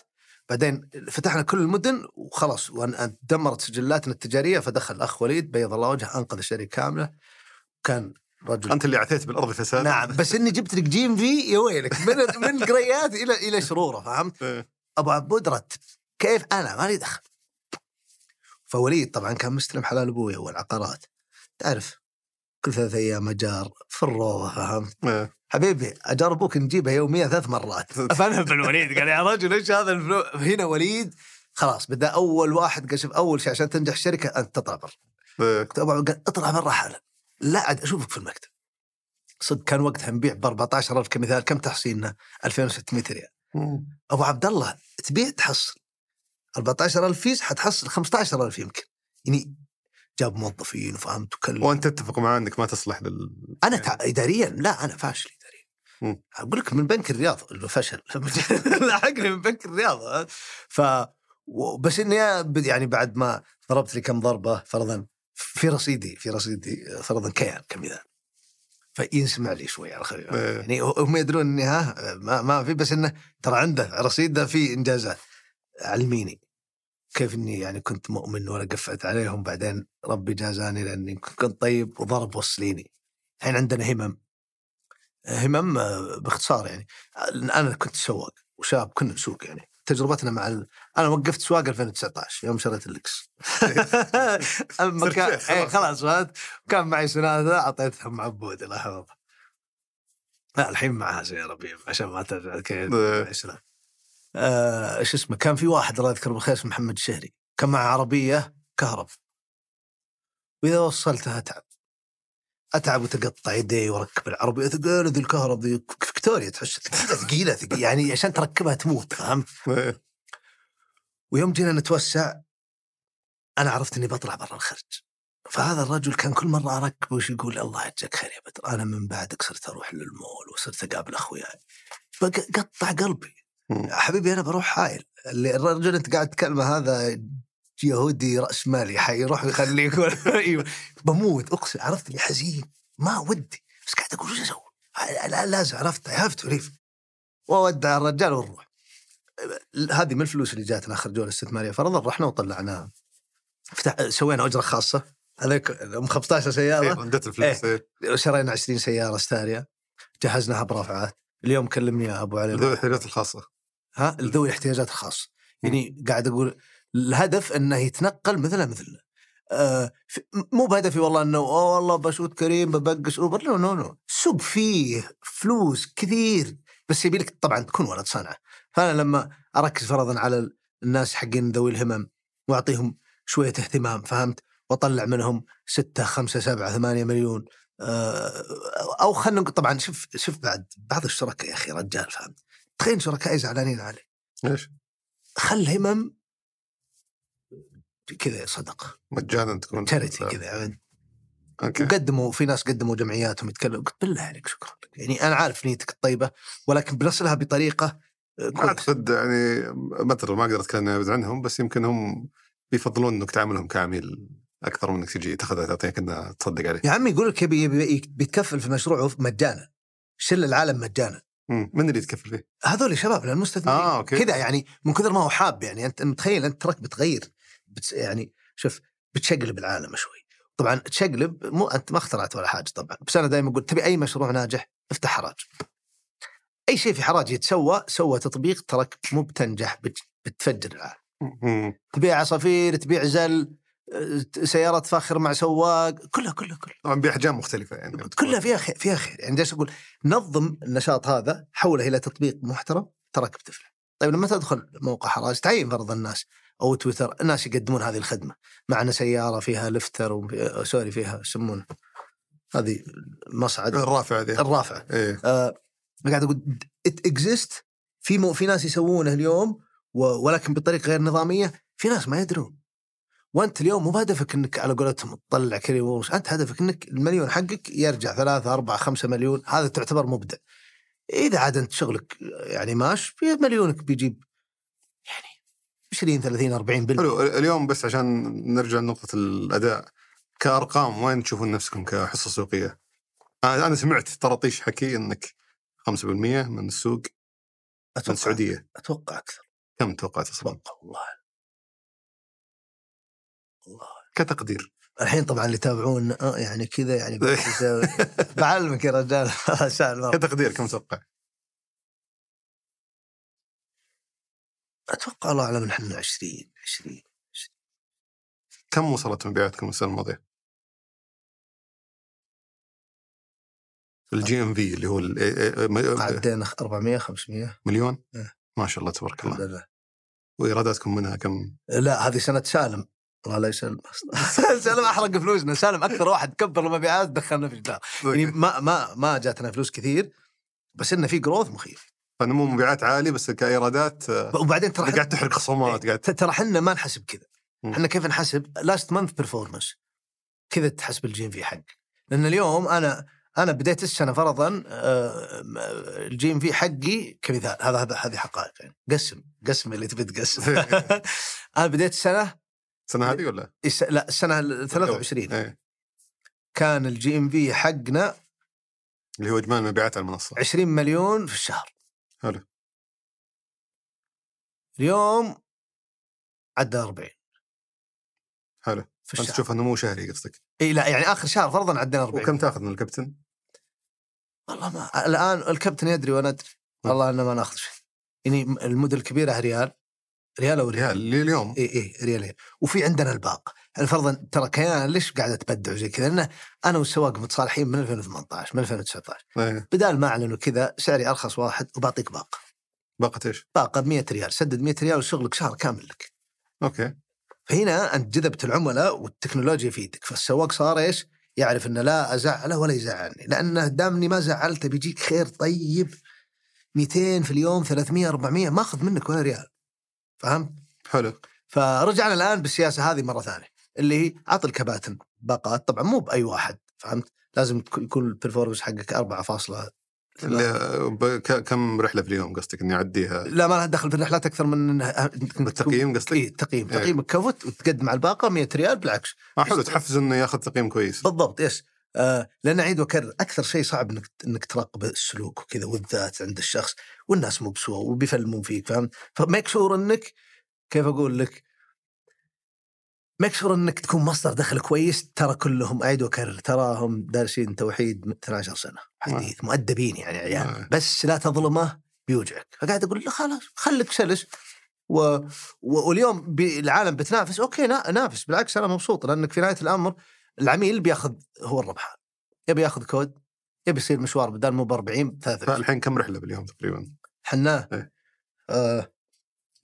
بعدين فتحنا كل المدن وخلاص وأن دمرت سجلاتنا التجارية فدخل الاخ وليد بيض الله وجهه أنقذ الشركة كامله. كان رجل أنت اللي عثيت بالأرض فساد نعم بس إني جبت لك جيم في يا ويلك من من القريات إلى إلى شرورة فهمت؟ إيه. أبو عبود رتب كيف أنا مالي دخل فوليد طبعا كان مستلم حلال أبوي والعقارات تعرف كل ثلاث أيام أجار في الروضة فهمت؟ إيه. حبيبي أجار أبوك نجيبها يوميا ثلاث مرات فانا بالوليد قال يا رجل إيش هذا ال flow هنا وليد خلاص بدأ أول واحد قال شوف أول شيء عشان تنجح الشركة أنت تطلع برا إيه. قلت أبو عبد قال اطلع برا حالا لا عاد أشوفك في المكتب. صدق كان وقتها نبيع ب 14000 كمثال كم تحصيلنا؟ 2600 ريال. أبو عبد الله تبيع تحصل. 14000 فيز حتحصل 15000 يمكن. يعني جاب موظفين وفهمت وكلم. وأنت تتفق معاه إنك ما تصلح لل أنا تع... اداريا؟ لا أنا فاشل اداريا. مم. أقول لك من بنك الرياض اللي فشل. لحقني من بنك الرياض ف بس إني يعني بعد ما ضربت لي كم ضربة فرضا في رصيدي في رصيدي فرضا كيان كمثال فينسمع لي شوي على الخفيف. إيه. يعني هم يدرون إني ها ما, ما في بس إنه ترى عنده رصيده في إنجازات. علميني كيف إني يعني كنت مؤمن ولا قفت عليهم بعدين ربي جازاني لأني كنت طيب وضرب وصليني. الحين عندنا همم. همم آه، باختصار يعني. أنا كنت سواق وشاب كنا نسوق يعني. تجربتنا مع ال... أنا وقفت سواق 2019 يوم شريت اللكس أما كان إيه خلاص. كان معي سنادة اعطيتهم عبود الله يحفظه. لا الحين معها سيارة بيم عشان ما ترجع كيف. آه شو اسمه كان في واحد الله يذكره بالخير اسمه محمد الشهري. كان معه عربية كهرب. وإذا وصلتها اتعب أتعب وتقطع يدي وأركب العربية ثقيله ذي الكهرب ذي فيكتوريا تحس ثقيلة ثقيلة يعني عشان تركبها تموت؟ إيه. ويوم جينا نتوسع أنا عرفت إني بطلع برا الخرج فهذا الرجل كان كل مرة اركب وش يقول الله يجزاك خير يا بدر أنا من بعدك صرت أروح للمول وصرت أقابل أخوياي فقطع قلبي. حبيبي أنا بروح حايل اللي الرجل أنت قاعد تكلمه هذا يهودي رأس مالي حيروح ويخليك أيوة. بموت أقسم عرفت؟ لي حزين ما ودي. بس قاعد أقول وش أسوي؟ لا لازم عرفت؟ عرفت ريف وودع الرجال ونروح. هذه من الفلوس اللي جاتنا آخر جولة استثماريه فرضا رحنا وطلعناها فتح سوينا أجرة خاصة. هذيك أم 15 إيه، سياره ردت الفلوس إيه. شرينا 20 سيارة ستاريا جهزناها برافعات اليوم كلمني يا أبو علي. ذوي الاحتياجات الخاصة. ها؟ ذوي الاحتياجات الخاصة. يعني قاعد أقول الهدف إنه يتنقل مثله مثلنا آه مو بهدفي والله إنه أوه والله بشوت كريم ببقش أوبر. no no no السوق فيه فلوس كثير. بس يبي لك طبعا تكون ولد صنعه فأنا لما أركز فرضا على ال- الناس حقين ذوي الهمم وأعطيهم شوية اهتمام فهمت؟ وأطلع منهم ستة خمسة سبعة ثمانية مليون. آه، أو خلينا نقول طبعا شوف شوف بعد بعض الشركاء يا أخي رجال فهمت؟ تخيل شركائي زعلانين علي. ليش؟ خل همم كذا صدقه مجانا تكون تشاريتي كذا يعني أوكي. وقدموا في ناس قدموا جمعياتهم يتكلموا قلت بالله عليك شكرا يعني أنا عارف نيتك الطيبة ولكن بنصلها بطريقة آه، كويسة. اعتقد يعني ما ما أقدر أتكلم عنهم بس يمكن هم بيفضلون إنك تعاملهم كعميل أكثر من إنك تجي تاخذها تعطيها كنا تصدق عليه يا عمي يقول لك يبي بيتكفل في مشروعه مجانا. شل العالم مجانا. مم. من اللي يتكفل فيه؟ هذول شباب المستثمرين آه okay. كذا يعني من كثر ما هو حاب يعني أنت متخيل أنت تراك بتغير. بتس يعني شوف بتشقلب العالم شوي. طبعا تشقلب مو أنت ما اخترعت ولا حاجة طبعا بس أنا دائما أقول تبي أي مشروع ناجح افتح حراج. أي شيء في حراج يتسوى سوى تطبيق تراك مو بتنجح بت- بتفجر العالم. تبيع عصافير تبيع زل سيارات فاخر مع سواق كلها كلها كلها. طبعا باحجام مختلفة يعني. كلها فيها خير فيها خير. يعني جالس أقول؟ نظم النشاط هذا حوله إلى تطبيق محترم تراك بتفلح طيب لما تدخل موقع حراج تعين فرض الناس. أو تويتر الناس يقدمون هذه الخدمة. معنا سيارة فيها lifter وفي- sorry فيها يسمونه هذه مصعد. الرافعة ذي. الرافعة. إيه. آه قاعد أقول ات اكزيست في مو في ناس يسوونه اليوم و- ولكن بطريقة غير نظامية في ناس ما يدرون. وأنت اليوم مو بهدفك إنك على قولتهم تطلع ورش أنت هدفك إنك المليون حقك يرجع ثلاثة أربعة خمسة مليون هذا تعتبر مبدع إذا عاد أنت شغلك يعني ماش في مليونك بيجيب 20 30 40 بال. حلو اليوم بس عشان نرجع لنقطة الأداء. كأرقام وين تشوفون نفسكم كحصة سوقية؟ أنا أنا سمعت طرطيش حكي إنك 5% من السوق من السعودية. أتوقع أكثر. كم توقعت أصلا؟ أتوقع والله. والله. كتقدير. الحين طبعا اللي يتابعون آه يعني كذا يعني بعلمك يا رجال كتقدير كم تتوقع؟ أتوقع الله أعلم إحنا 20 20 كم وصلت مبيعاتكم السنة الماضية؟ ال GMV اللي هو عدينا 400 500 مليون؟ إيه. ما شاء الله تبارك الحمد الله لله. وإيراداتكم منها كم؟ لا هذه سنة سالم. الله لا يسلم سالم أحرق فلوسنا. سالم أكثر واحد كبر المبيعات دخلنا في جدار يعني ما ما ما جاتنا فلوس كثير بس إنه في growth مخيف. فنمو مبيعات عالي بس كإيرادات آه، وبعدين ترى قاعد تحرق خصومات قاعد ترى إحنا ما نحسب كذا. إحنا كيف نحسب؟ last month performance كذا تحسب ال GMV حق لأن اليوم أنا أنا بديت السنة فرضا ال GMV حقي كمثال هذا هذا هذه حقائق يعني. قسم قسم اللي تبي تقسم. أنا بديت السنة السنة هذه ولا؟ لا السنة ال 23 إيه. كان ال GMV حقنا اللي هو إجمالي المبيعات على المنصة. 20 مليون في الشهر. حلو. اليوم عدى 40 حلو. في أنت الشهر. تشوفها نمو شهري قصدك؟ إي لا يعني آخر شهر فرضا عدينا 40 وكم تاخذ من الكابتن؟ والله ما الآن الكابتن يدري وأنا أدري. والله إنه ما ناخذ شيء. يعني المدن الكبيرة ريال ريال أو ريال؟ لليوم. إي إي ريال ريال. وفي عندنا الباق فرضا ترى كيان ليش قاعدة تبدع زي كذا؟ لأن أنا والسواق متصالحين من 2018 من 2019 إيه. بدال ما أعلنوا كذا سعري أرخص واحد وبعطيك باق باقة إيش؟ باقة ب 100 ريال. سدد 100 ريال وشغلك شهر كامل لك. okay. فهنا أنت جذبت العملاء والتكنولوجيا في يدك. فالسواق صار إيش؟ يعرف إنه لا ازعله ولا يزعلني. لأنه دامني ما زعلته بيجيك خير طيب. 200 في اليوم 300 400 ما أخذ منك ولا ريال. فهمت؟ حلو. فرجعنا الآن بالسياسة هذه مرة ثانية. اللي هي أعطي الكباتن باقات طبعا مو بأي واحد فهمت؟ لازم يكون ال performance حقك 4 اللي ب- ك- كم رحلة في اليوم قصدك إني أعديها لا ما لها دخل في الرحلات أكثر من تكون- بالتقييم قصدك؟ اي التقييم إيه. تقييمك كفت وتقدم على الباقة 100 ريال بالعكس آه حلو تحفز إنه ياخذ تقييم كويس بالضبط yes آه لأن أعيد وأكرر أكثر شيء صعب إنك إنك تراقب السلوك وكذا والذات عند الشخص والناس مو بسوا وبيفلمون فيك فهمت؟ ف make sure إنك كيف أقول لك؟ make sure إنك تكون مصدر دخل كويس ترى كلهم اعيد واكرر تراهم دارسين توحيد من 12 سنة. حديث مؤدبين يعني عيال. آه. بس لا تظلمه بيوجعك. فقاعد أقول له خلاص خليك سلس. و... و... واليوم بي... العالم بتنافس okay نا... نافس. بالعكس أنا مبسوط لأنك في نهاية الأمر العميل بياخذ هو الربحان يبي ياخذ كود يبي يصير مشوار بدل مو ب 40 33 فالحين كم رحلة باليوم تقريبا؟ حناه. إيه. آه.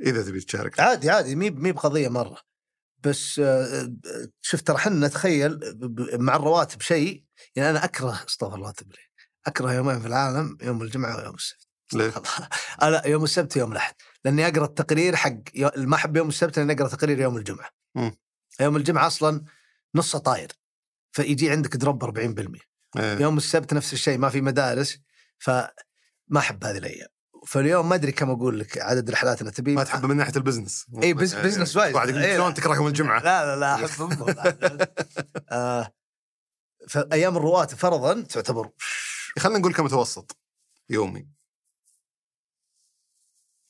إذا تبي تشارك. عادي عادي. مي مي بقضية مرة. بس آه شفت ترى حنا تخيل ب- ب- مع الرواتب شيء يعني أنا أكره أستغفر الله اليه أكره يومين في العالم يوم الجمعة ويوم السبت. ليه؟ أنا يوم السبت ويوم الأحد. لأني أقرأ التقرير حق ما أحب يوم السبت لاني أقرأ تقرير يوم الجمعة. مم. يوم الجمعة أصلا نصه طاير. فيجي عندك drop 40% إيه. يوم السبت نفس الشيء ما في مدارس فما أحب هذه الأيام. فاليوم ما أدري كم أقول لك عدد رحلاتنا تبي ما تحبه من ناحية ال business إيه، bus- إيه. business wise. واحد يقول. شلون تكره يوم الجمعة؟ لا لا لا احب أمه. آه فأيام الرواتب فرضا تعتبر خلينا نقول كمتوسط يومي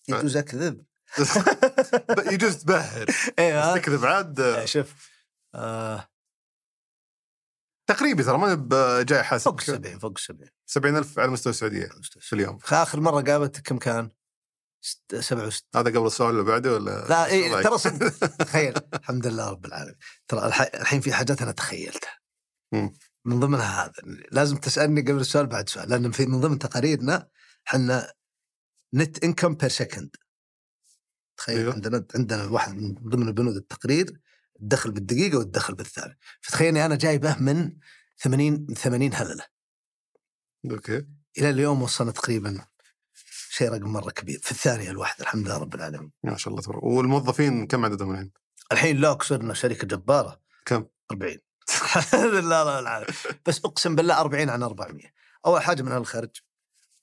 يجوز اكذب يجوز تبهر إيوه تكذب عاد شوف آه تقريبي ترى ما جاي حاسب فوق 70 فوق 70 70000 على مستوى السعودية في اليوم. اخر مرة قابلتك كم كان؟ ست- 67 هذا قبل السؤال اللي بعده ولا لا إيه رأيك؟ ترى صدق. تخيل. الحمد لله رب العالمين. ترى الح- الحين في حاجات أنا تخيلتها. من ضمنها هذا. لازم تسألني قبل السؤال بعد سؤال. لأن في من ضمن تقاريرنا إحنا net income per second تخيل أيوه. عندنا عندنا واحد من ضمن بنود التقرير. الدخل بالدقيقة والدخل بالثانية. فتخيلني أنا جايبه من 80 80 هللة. okay. إلى اليوم وصلنا تقريبا شيء رقم مرة كبير. في الثانية الواحدة الحمد لله رب العالمين. ما شاء الله تبارك. والموظفين كم عددهم الحين؟ الحين لوك صرنا شركة جبارة. كم؟ 40 الحمد لله رب العالمين. بس أقسم بالله 40 عن 400 أول حاجة من الخرج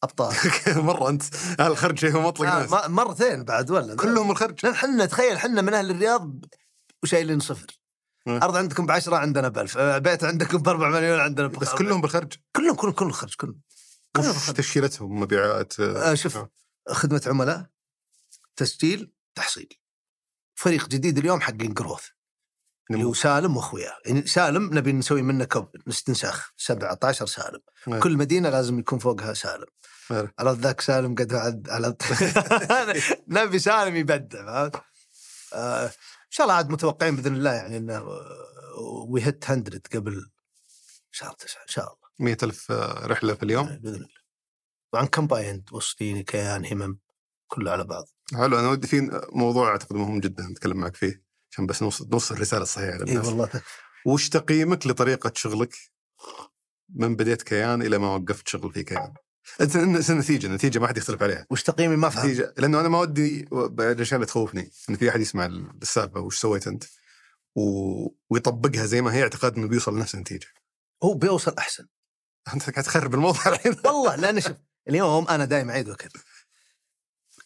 أبطال. مرة أنت. أهل الخرج شيء مطلق آه مرتين بعد ولا كلهم الخرج. إحنا تخيل إحنا من أهل الرياض وشايلين صفر. مم. أرض عندكم ب 10 عندنا ب 1000 بيت عندكم ب 4 مليون عندنا ب بس كلهم بالخرج كلهم كلهم كلهم خرج كلهم. كلهم وش. تشكيلتهم مبيعات آه شوف خدمة عملاء تسجيل تحصيل. فريق جديد اليوم حقين جروث اللي هو سالم واخوياه. يعني سالم نبي نسوي منه كب استنساخ 17 سالم. نعم. كل مدينة لازم يكون فوقها سالم. على ذاك سالم قد على نبي سالم يبدع فهمت؟ آه، شاء الله عاد متوقعين بإذن الله يعني إنه وي هيت 100 قبل شهر تسعه إن شاء الله. مئة ألف آه، رحلة في اليوم؟ بإذن الله. طبعا combined وصليني كيان همم كله على بعض. حلو أنا ودي في موضوع أعتقد مهم جدا نتكلم معك فيه عشان بس نوصل نوصل الرسالة الصحيحة اي للناس. والله. وش تقييمك لطريقة شغلك من بديت كيان إلى ما وقفت شغل في كيان؟ النتيجة النتيجة ما حد يختلف عليها. وش تقييمي؟ ما فهمت. نتيجة لأنه أنا ما ودي الأشياء اللي تخوفني. إن في أحد يسمع السالفة وش سويت أنت و... ويطبقها زي ما هي اعتقاد إنه بيوصل لنفس النتيجة. هو بيوصل أحسن. أنت قاعد تخرب الموضوع الحين. والله لأن شوف اليوم أنا دايم أعيد وكذا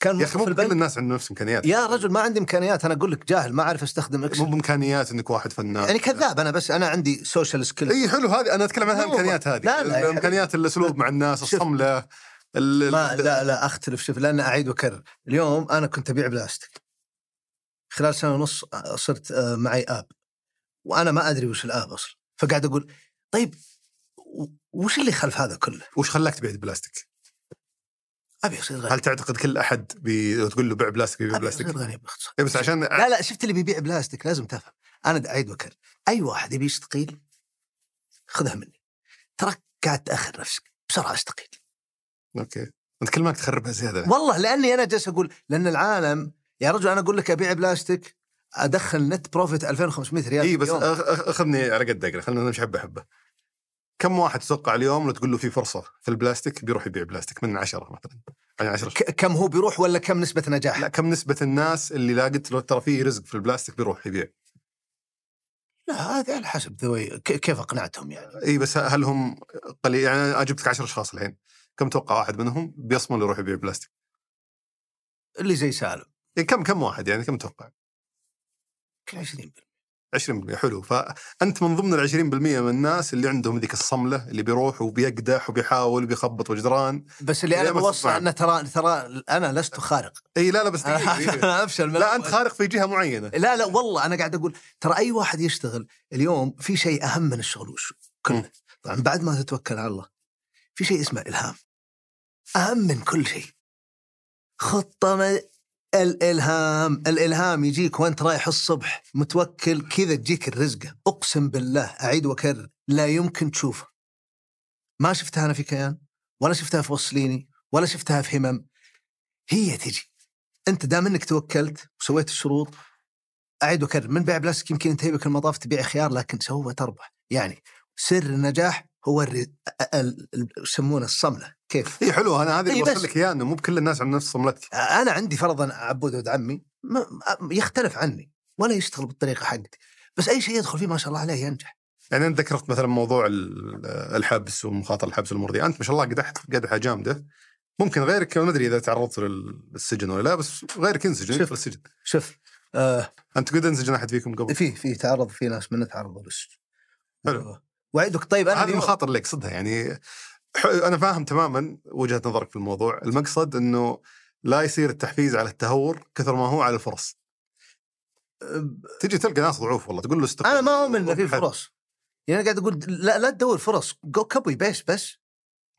كان يا أخي مو كل الناس عندهم نفس امكانيات يا رجل ما عندي إمكانيات. أنا أقول لك جاهل ما أعرف أستخدم Excel مو بإمكانيات إنك واحد فنان. يعني كذاب أنا بس أنا عندي social skill إي حلو هذه أنا أتكلم عن الامكانيات هذه. لا، لا يا امكانيات الأسلوب مع الناس. الصملة ال- ما لا لا أختلف. شوف لأن أعيد وأكرر. اليوم أنا كنت أبيع بلاستيك. خلال سنة ونص صرت آه، معي app. وأنا ما أدري وش ال app أصلا. فقاعد أقول طيب وش اللي خلف هذا كله؟ وش خلاك تبيع البلاستيك؟ أبي اصير غني هل تعتقد كل أحد بي... لو تقول له بيع بلاستيك بيبيع أبي بلاستيك؟ اصير غني باختصار بس عشان لا لا شفت اللي بيبيع بلاستيك لازم تفهم. أنا أعيد وأكرر. أي واحد يبي يستقيل خذها مني. تراك قاعد تأخر نفسك. بسرعة استقيل okay. أنت كل ما تخربها زيادة. والله لأني أنا جالس أقول لأن العالم يا رجل أنا أقول لك أبيع بلاستيك أدخل net profit 2500 ريال اي بس أخذني على قد خلينا نمشي حبة حبة. كم واحد تتوقع اليوم لو تقول له في فرصة في البلاستيك بيروح يبيع بلاستيك من عشرة مثلا؟ يعني عشرة كم هو بيروح ولا كم نسبة نجاح؟ لا كم نسبة الناس اللي لا قلت له ترى في رزق في البلاستيك بيروح يبيع؟ لا هذا على حسب ذوي كيف أقنعتهم يعني. إي بس هل هم قليل؟ يعني أنا جبتك 10 أشخاص الحين. كم توقع واحد منهم بيصمل يروح يبيع بلاستيك؟ اللي زي سالم. إيه كم كم واحد يعني؟ كم توقع؟ يمكن 20 20% حلو فأنت من ضمن ال 20% من الناس اللي عندهم ذيك الصملة اللي بيروح وبيقدح وبيحاول وبيخبط وجدران بس اللي أنا بوصل اسمع. ان ترى ترى أنا لست خارق إي لا لا بس. أنا أفشل لا أنت. خارق في جهة معينة لا لا والله أنا قاعد أقول ترى أي واحد يشتغل اليوم في شيء أهم من الشغل مم. كله طبعا بعد ما تتوكل على الله في شيء اسمه إلهام أهم من كل شيء خطة الإلهام الإلهام يجيك وانت رايح الصبح متوكل كذا تجيك الرزقة. أقسم بالله أعيد وأكرر لا يمكن تشوفه ما شفتها أنا في كيان ولا شفتها في وصليني ولا شفتها في همم. هي تجي. أنت دام إنك توكلت وسويت الشروط أعيد وأكرر. من بيع بلاستيك يمكن ينتهي بك المطاف تبيع خيار لكن سوف تربح. يعني سر النجاح هو يسمونه الصملة. كيف؟ اي حلو أنا هذا اللي إي بوصل. لك اياه إنه مو بكل الناس عندهم نفس صملتك أنا عندي فرضا عبود ولد عمي يختلف عني ولا يشتغل بالطريقة حقتي بس أي شيء يدخل فيه ما شاء الله عليه ينجح يعني أنت ذكرت مثلا موضوع ال- الحبس ومخاطر الحبس والمرضي أنت ما شاء الله قدحت قدحة جامدة ممكن غيرك ما أدري إذا تعرضت للسجن ولا لا بس غيرك ينسجن شوف. السجن شوف آه أنت قد انسجن أحد فيكم قبل في في تعرض في ناس منا تعرضوا للسجن حلو. واعدك طيب أنا هذه مخاطر اللي اقصدها يعني أنا فاهم تماما وجهة نظرك في الموضوع. المقصد إنه لا يصير التحفيز على التهور كثر ما هو على الفرص. تجي تلقى ناس ضعوف والله تقول له استقل. أنا ما أؤمن إنه في. فرص. يعني قاعد أقول لا لا تدور فرص. go copy paste بس.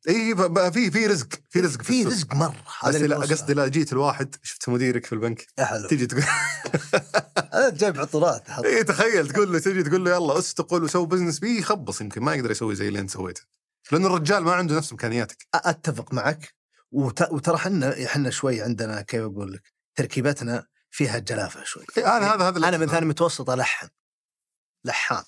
إي في في رزق في رزق في. رزق مرة. بس اللي لا. قصدي لا جيت الواحد شفت مديرك في البنك؟ يا حلو. تيجي تقول أنا جايب عطورات. إي تخيل تقول له تجي تقول له يلا استقل وسوي business بيه يخبص يمكن ما يقدر يسوي زي اللي أنت سويته. لأن الرجال ما عنده نفس إمكانياتك. أتفق معك. وت- وترى إحنا إحنا شوي عندنا كيف أقول لك تركيبتنا فيها جلافة شوي. إيه، أنا هذا هذا أنا من. ثاني متوسط ألحم. لحام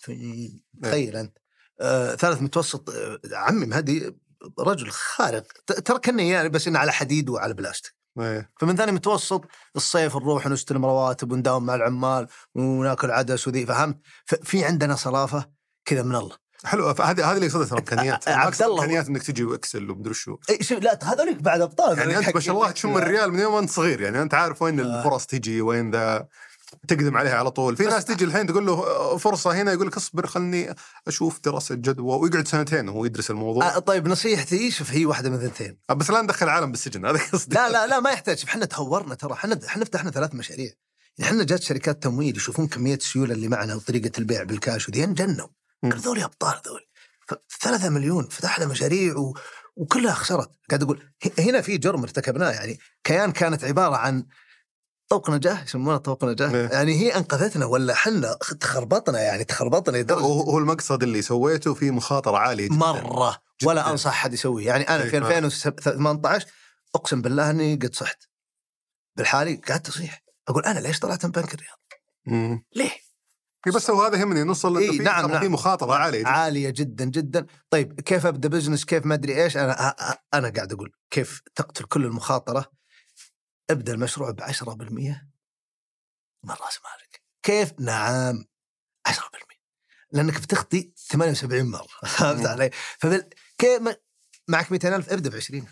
تخيل أنت. آه ثالث متوسط آه عمي مهدي رجل خارق. ترى كني يعني بس إنه على حديد وعلى بلاستيك. إيه. فمن ثاني متوسط الصيف نروح نستلم رواتب ونداوم مع العمال وناكل عدس وذي فهمت؟ ففي عندنا صلافه كذا من الله. حلو فهذه هذه اللي يقصدها ترى إمكانيات. عبد الله. إمكانيات إنك تجي و Excel ومدري شو. إي شوف لا هذوليك بعد أبطال. يعني أنت ما شاء الله تشم الريال من يوم انت صغير يعني أنت عارف وين آه. الفرص تجي وين ذا تقدم عليها على طول. في ناس تجي الحين تقول له فرصة هنا. يقول لك اصبر خلني أشوف دراسة جدوى. ويقعد سنتين وهو يدرس الموضوع. آه طيب نصيحتي شوف هي واحدة من ثنتين. آه، بس لا ندخل العالم بالسجن هذا قصدي. لا لا لا ما يحتاج. إحنا تهورنا ترى. إحنا إحنا فتحنا ثلاث مشاريع. يعني إحنا جات شركات تمويل يشوفون كمية السيولة اللي معنا وطريقة البيع بالكاش وذي انجنوا ذولي أبطال ذولي ثلاثة مليون فتحنا مشاريع و... وكلها خسرت قاعد أقول هنا في جرم ارتكبناه يعني كيان كانت عبارة عن طوق نجاة يسمونه طوق نجاة إيه. يعني هي أنقذتنا ولا حنا تخربطنا يعني تخربطنا هو المقصد اللي سويته فيه مخاطرة عالية جدا مرة جداً. ولا أنصح أحد يسويه يعني أنا إيه، في آه. 2018 أقسم بالله إني قد صحت بالحالي قعدت أصيح أقول أنا ليش طلعت من بنك الرياض؟ مم. ليه؟ إيه، بس هو هذا يهمني نوصل إيه، في نعم، نعم. في مخاطره عالية جدا عاليه جدا جدا طيب كيف أبدأ بزنس كيف ما أدري إيش أنا أنا قاعد أقول كيف تقتل كل المخاطرة ابدأ المشروع ب 10% من رأس مالك كيف؟ نعم 10% لأنك بتخطي 78 مرة فهمت. علي؟ كيف. معك 200000 ابدأ ب 20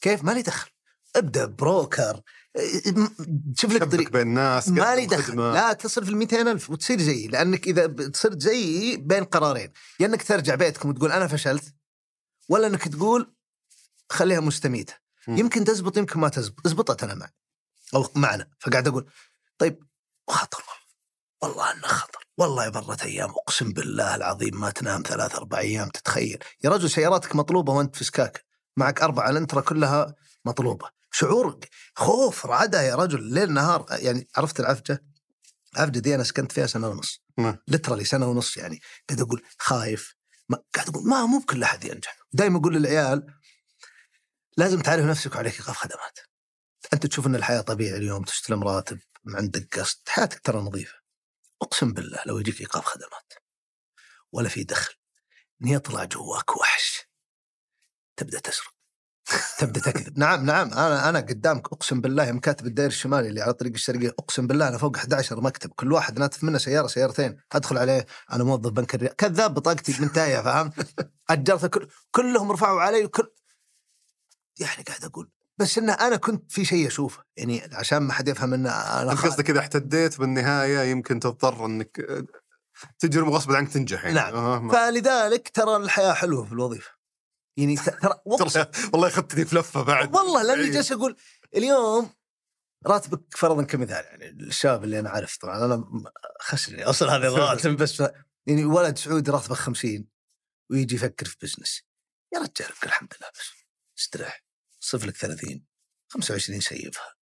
كيف؟ ما لي دخل ابدأ بروكر شوف لك طريق. بين الناس ما لي دخل. لا تصرف ال 200000 وتصير زيي لأنك إذا صرت زيي بين قرارين. يا إنك ترجع بيتكم وتقول أنا فشلت ولا إنك تقول خليها مستميتة. يمكن تزبط يمكن ما تزبط. زبطت أنا معي. أو معنا. فقاعد أقول طيب خطر. والله والله إنه خطر. والله مرت أيام أقسم بالله العظيم ما تنام ثلاث أربع أيام تتخيل. يا رجل سياراتك مطلوبة وأنت في سكاك. معك أربع الأنترا كلها مطلوبة. شعور خوف رعدة يا رجل ليل نهار. يعني عرفت العفجة؟ العفجه دي أنا سكنت فيها سنة ونص. نعم. لترالي سنة ونص يعني. قاعد أقول خايف. ما قاعد أقول ما مو بكل أحد ينجح. دائما أقول للعيال لازم تعرف نفسك وعليك ايقاف خدمات. أنت تشوف إن الحياة طبيعي اليوم تستلم راتب عندك قسط حياتك ترى نظيفة. أقسم بالله لو يجيك ايقاف خدمات. ولا في دخل. ان يطلع جواك وحش. تبدأ تسرق. تبدا تكذب نعم نعم. أنا أنا قدامك. أقسم بالله يوم كاتب الدائري الشمالي اللي على طريق الشرقية أقسم بالله أنا فوق 11 مكتب. كل واحد ناتف منه سيارة سيارتين. أدخل عليه. أنا موظف بنك الرياض. كذاب بطاقتي منتهيه فهمت؟ أجرت. كل كلهم رفعوا علي. وكل يعني قاعد أقول بس انه أنا كنت في شيء أشوفه. يعني عشان ما حد يفهم انه أنا. قصدك إذا احتديت بالنهاية يمكن تضطر إنك تجرم غصب عنك تنجح يعني. نعم. آه، فلذلك ترى الحياة حلوة في الوظيفة. يعني ترى ترى والله اخذتني في لفة بعد. والله لأني إيه. جالس أقول اليوم راتبك فرضا كمثال يعني الشاب اللي أنا اعرف طبعا أنا خسرني أصلا هذا الراتب بس. يعني ولد سعودي راتبه 50 ويجي يفكر في business. يا رجال الحمد لله بس استريح. صف لك 30 25 save ها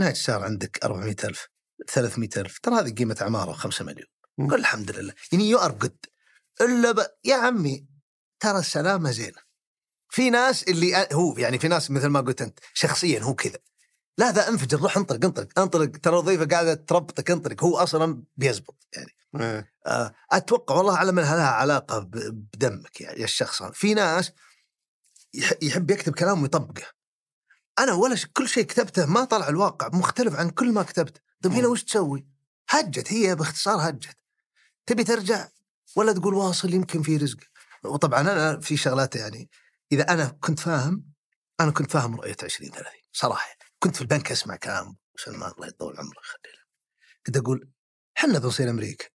نهاية الشهر عندك 400000 300000 ترى هذه قيمة عمارة 5 مليون. قل الحمد لله. يعني you are good إلا ب... يا عمي ترى السلامة زينة. في ناس اللي هو يعني في ناس مثل ما قلت أنت شخصيا هو كذا. لا ذا انفجر روح انطلق انطلق انطلق ترى وظيفه قاعدة تربطك انطلق هو أصلا بيزبط يعني. إيه. آه، أتوقع والله أعلم إنها لها علاقة بدمك يعني الشخص في ناس يح- يحب يكتب كلام ويطبقه. أنا ولا كل شيء كتبته ما طلع الواقع مختلف عن كل ما كتبته. طيب هنا. وش تسوي؟ هجت هي باختصار هجت. تبي ترجع ولا تقول واصل يمكن في رزق وطبعا أنا في شغلات يعني إذا أنا كنت فاهم أنا كنت فاهم رؤية 20 30 صراحة. كنت في البنك أسمع كلام سلمان الله يطول عمره يخلي له كنت أقول إحنا بنصير أمريكا.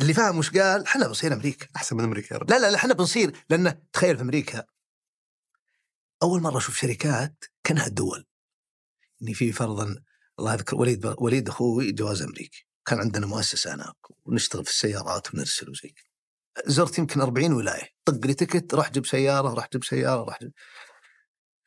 اللي فاهم وش قال إحنا بنصير أمريكا. أحسن من أمريكا يا رب. لا لا لا إحنا بنصير لأن تخيل في أمريكا أول مرة أشوف شركات كأنها دول. إني في فرضا الله يذكر وليد وليد أخوي جواز أمريكي. كان عندنا مؤسسة هناك ونشتغل في السيارات ونرسل وزي كذا. زرت يمكن 40 ولاية طق لي ticket راح جيب سيارة راح جيب سيارة راح جيب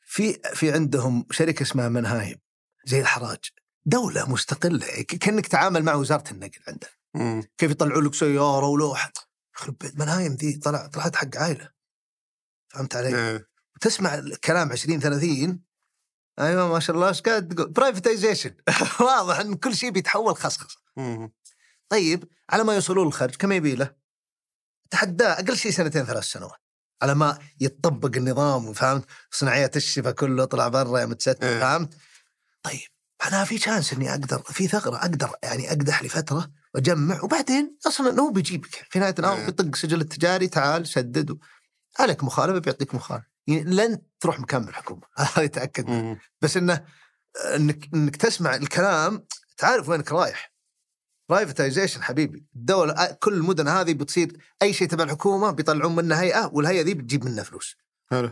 في في عندهم شركة اسمها Manheim زي الحراج دولة مستقلة كأنك تعامل مع وزارة النقل عندنا مم. كيف يطلعوا لك سيارة ولوحة يخرب بيت Manheim ذي طلع طلعت حق عائلة فهمت علي؟ إيه. وتسمع الكلام 20 30 أيوه ما شاء الله إيش قاعد تقول؟ privatization واضح إن كل شيء بيتحول خصخصة. طيب على ما يوصلون الخرج كم يبي له؟ تحداه أقل شيء سنتين ثلاث سنوات على ما يتطبق النظام وفهمت صناعيات الشفا كله طلع برا يا متستر إيه. فهمت؟ طيب أنا في شانس إني أقدر في ثغرة أقدر يعني أقدح لي فتره وأجمع وبعدين أصلا هو بيجيبك في نهاية الأمر إيه. بيطق سجل التجاري تعال سدد و... عليك مخالفة بيعطيك مخالفة يعني لن تروح مكان بالحكومة هذا يتاكد. بس إنه إنك إنك تسمع الكلام تعرف وينك رايح privatization حبيبي. الدولة كل المدن هذه بتصير أي شيء تبع الحكومة بيطلعون منه هيئة والهيئة ذي بتجيب منها فلوس. حلو.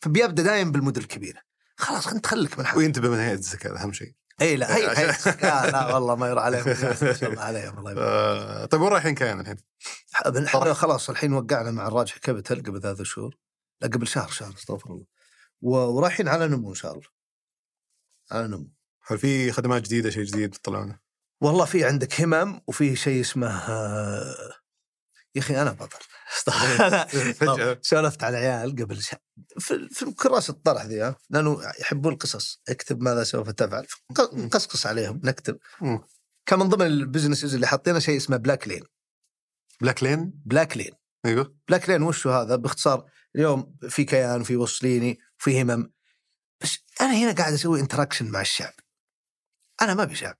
فبيبدأ دايم بالمدن الكبيرة. خلاص انت خليك من حق. وينتبه من هيئة الزكاة أهم شيء. اي لا هي هي. لا, لا والله ما يرى عليهم. ما شاء الله عليهم الله يبارك. آه، طيب وين رايحين كيان الحين؟ خلاص الحين وقعنا مع الراجحي Capital قبل ثلاث شهور. لا قبل شهر شهر استغفر الله. ورايحين على نمو إن شاء الله. على نمو. هل في خدمات جديدة شيء جديد طلعنا؟ والله في عندك همم وفي شيء اسمه يا أخي أنا بطل. لا، فجأة. سولفت على العيال قبل شهر في, في كراسه الطرح ذي؟ لأنه يحبون القصص. اكتب ماذا سوف تفعل. نقصقص عليهم نكتب. كان من ضمن ال businesses اللي حطينا شيء اسمه Black Lane Black Lane Black Lane أيوه. Black Lane وشو هذا؟ باختصار اليوم في كيان وفي وصليني وفي همم. بس أنا هنا قاعد أسوي interaction مع الشعب. أنا ما أبي شعب.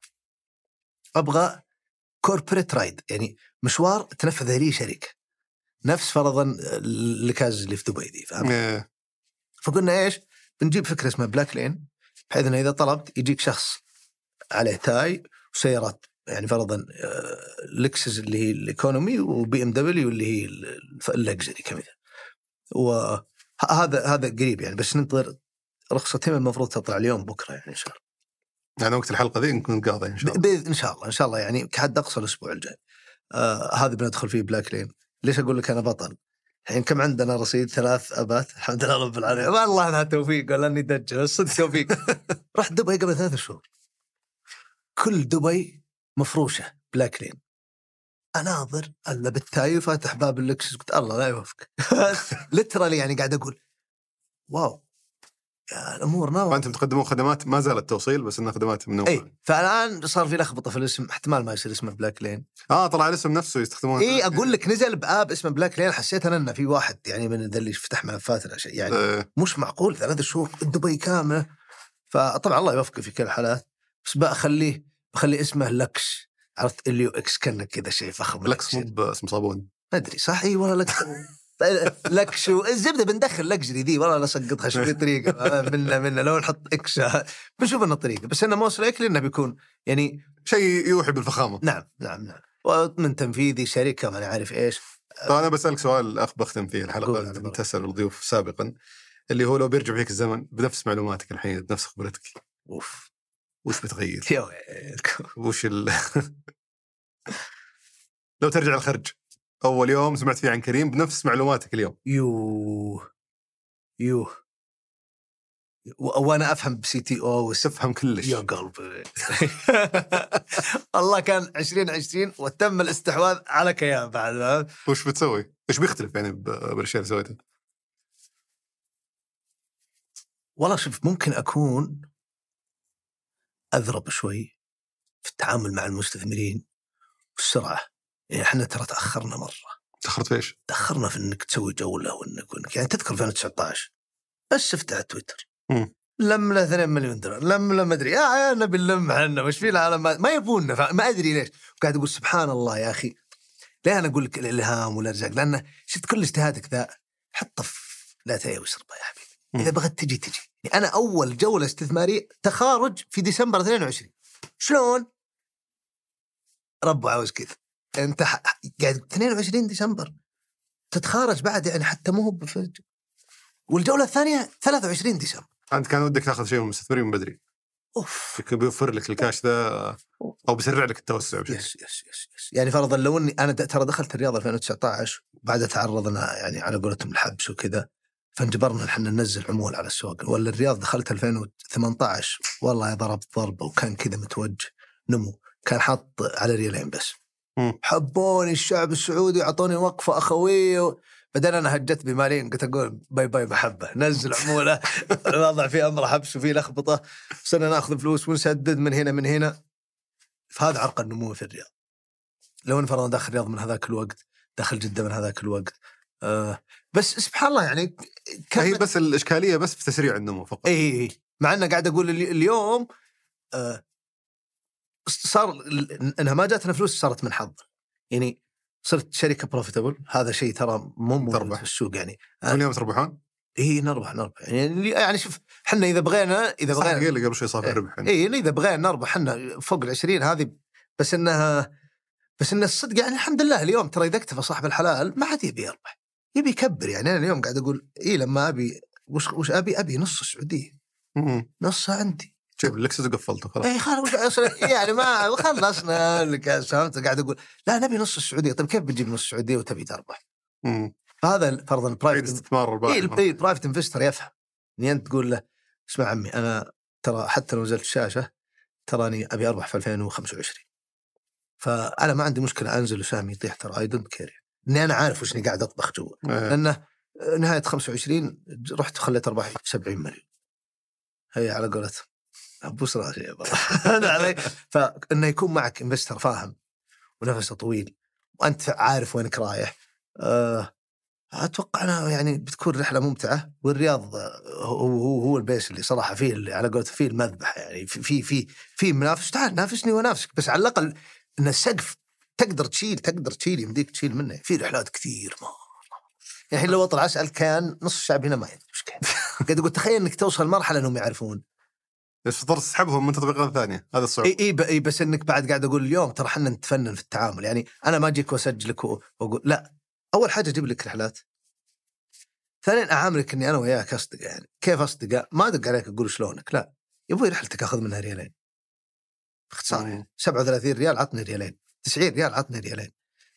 أبغى corporate ride يعني مشوار تنفذه لي شركه نفس فرضا الكاز اللي في دبي دي فاهم إيه. فقلنا إيش؟ بنجيب فكرة اسمها Black Lane بحيث إنه إذا طلبت يجيك شخص عليه tie وسيارات يعني فرضا آه، Lexus اللي هي ال economy و BMW اللي هي ال luxury كمثال. وهذا هذا قريب يعني بس ننتظر رخصة هم المفروض تطلع اليوم بكرة يعني إن شاء الله. يعني وقت الحلقة ذي نكون قاضي إن شاء الله. إن شاء الله إن شاء الله. يعني كحد أقصى الأسبوع الجاي. آه هذا بندخل فيه Blacklane. ليش أقول لك أنا بطل؟ الحين كم عندنا رصيد؟ ثلاث app ات؟ الحمد لله رب العالمين. والله انها توفيق ولا إني دجل. الصدق توفيق. رحت دبي قبل ثلاث شهور. كل دبي مفروشة Blacklane. أناظر ألا بال tie فاتح باب ال Lexus قلت الله لا يوفقك. literally يعني قاعد أقول wow. الأمور ناوى فأنتم تقدمون خدمات ما زالت توصيل بس انها خدمات من اي فالآن صار في لخبطة في الاسم احتمال ما يصير اسمه Blacklane آه طلع الاسم نفسه يستخدمون اي أقول لك نزل ب app اسمه Blacklane حسيت أنا إنه في واحد يعني من ذا اللي فتح ملفاتنا شيء يعني آه، مش معقول ثلاث شهور دبي كاملة. فطبعا الله يوفقه في كل الحالات بس بخليه بخلي اسمه لكس عرفت؟ L U X كانك كذا شيء فخم. لكس مو باسم صابون. ما أدري صح؟ اي والله لك لك شو الزبدة بندخل luxury ذي والله لا سقطها شو في طريقة؟ منا منا لو نحط X. بنشوف انه طريقة بس إنه most likely انه بيكون يعني شيء يوحي بالفخامة. نعم نعم نعم. ومن تنفيذي شركة ما أنا عارف إيش. طيب أنا بسألك سؤال الاخ بختم فيه الحلقة. اللي كنت اسال الضيوف سابقا اللي هو لو بيرجع فيك الزمن بنفس معلوماتك الحين بنفس خبرتك. أوف. وش بتغير؟ يا ويلكم. وش ال لو ترجع الخرج. أول يوم سمعت فيه عن كريم بنفس معلوماتك اليوم يوه يوه وأنا أفهم بسي تي أو تفهم كلش يا قلبي الله كان 2020 وتم الاستحواذ على كيان بعد؟ وش بتسوي؟ إيش بيختلف يعني بالأشياء اللي سويتها؟ والله شوف ممكن أكون أذرب شوي في التعامل مع المستثمرين والسرعة إحنا ترى تأخرنا مرة. تأخرت في إيش؟ تأخرنا في إنك تسوي جولة وإنك وإنك. يعني تذكر 2019 بس افتح تويتر. مم. لم له 2 مليون دولار. لم له ما أدري. يا نبي نلم إحنا. وش في العالم؟ ما, ما يبوننا. ما أدري ليش. قاعد أقول سبحان الله يا أخي. ليه أنا أقول لك الإلهام والأرزاق؟ لأن شفت كل اجتهادك ذا. حطه في لا تأي واشربه يا حبيبي. إذا مم. بغيت تجي تجي. يعني أنا أول جولة استثمارية تخارج في ديسمبر 22 شلون؟ ربو عاوز كذا. انت قاعد 22 ديسمبر. تتخارج بعد يعني حتى مو والجولة الثانية 23 ديسمبر. أنت كان ودك تاخذ شيء من المستثمرين من بدري. أوف. بيوفر لك الكاش ذا أو بيسرع لك التوسع yes yes yes yes. يعني فرضا لو إني أنا ترى دخلت الرياض 2019 بعد تعرضنا يعني على قولتهم الحبس وكذا فانجبرنا إحنا ننزل عمول على السوق ولا الرياض دخلت 2018 والله ضربت ضربة وكان كذا متوجه نمو كان حاط على ريالين بس. حبوني الشعب السعودي أعطوني وقفة اخويه بعدين أنا هجت بمالين قلت أقول bye bye محبة نزل عمولة. الوضع فيه أمر حبس وفيه لخبطة. صرنا ناخذ فلوس ونسدد من هنا من هنا. فهذا عرق النمو في الرياض. لو إن فرضا داخل الرياض من هذاك الوقت داخل جدة من هذاك الوقت آه بس سبحان الله يعني هي بس الإشكالية بس في تسريع النمو فقط. اي اي اي مع انه قاعد أقول الي- اليوم آه صار إنها ما جاتنا فلوس صارت من حظ. يعني صرت شركة profitable هذا شيء ترى مو موجود تربح. في السوق يعني. كل يوم تربحون؟ إي نربح نربح. يعني يعني شوف إحنا إذا بغينا إذا بغينا قال لي قبل شوي صافي. ربح إي إذا بغينا نربح إحنا فوق ال 20 هذه بس انها بس إن الصدق يعني الحمد لله اليوم ترى إذا اكتفى صاحب الحلال ما عاد يبي يربح. يبي يكبر يعني. أنا اليوم قاعد أقول إي لما ابي وش وش أبي؟ أبي نص السعودية. نصها عندي. جيب ال Lexus وقفلته خلاص. اي خلاص يعني ما خلصنا فهمت؟ قاعد أقول لا نبي نص السعودية. طيب كيف بتجيب نص السعودية وتبي تربح؟ مم. فهذا فرضا عيد ال private استثمار اي الباقي اي private investor يفهم. إني أنت تقول له اسمع عمي أنا ترى حتى لو نزلت الشاشه تراني أبي أربح في 2025 فأنا ما عندي مشكلة أنزل وسهمي يطيح ترى I don't care إني أنا عارف وش إني قاعد أطبخ جوا. إيه. لأنه نهاية 25 رحت خليت أرباحي 70 مليون. هي على قولتهم. ابوس راسي علي فانه يكون معك investor فاهم ونفسه طويل وأنت عارف وينك رايح. أه أتوقع أنها يعني بتكون رحلة ممتعة والرياض آه، هو هو هو البيس اللي صراحة فيه اللي على قولته فيه المذبح يعني في في في, منافس. تعال نافسني ونافسك بس على الأقل إن السقف تقدر تشيل تقدر تشيل يمديك تشيل منه. في رحلات كثير ما يعني لو أطلع أسأل كان نص الشعب هنا ما يدري وش كان. قاعد أقول تخيل إنك توصل مرحلة إنهم يعرفون. بس فطرت تسحبهم من تطبيقات ثانية. هذا الصعب. إي إي ب- إي بس إنك بعد قاعد أقول اليوم ترى إحنا نتفنن في التعامل. يعني أنا ما أجيك وأسجلك وأقول لا. أول حاجة أجيب لك رحلات. ثانيا أعاملك إني أنا وياك أصدقاء يعني كيف أصدقاء؟ ما أدق عليك أقول شلونك لا. يا أبوي رحلتك أخذ منها ريالين. باختصار يعني 37 ريال عطني ريالين. 90 ريال عطني ريالين.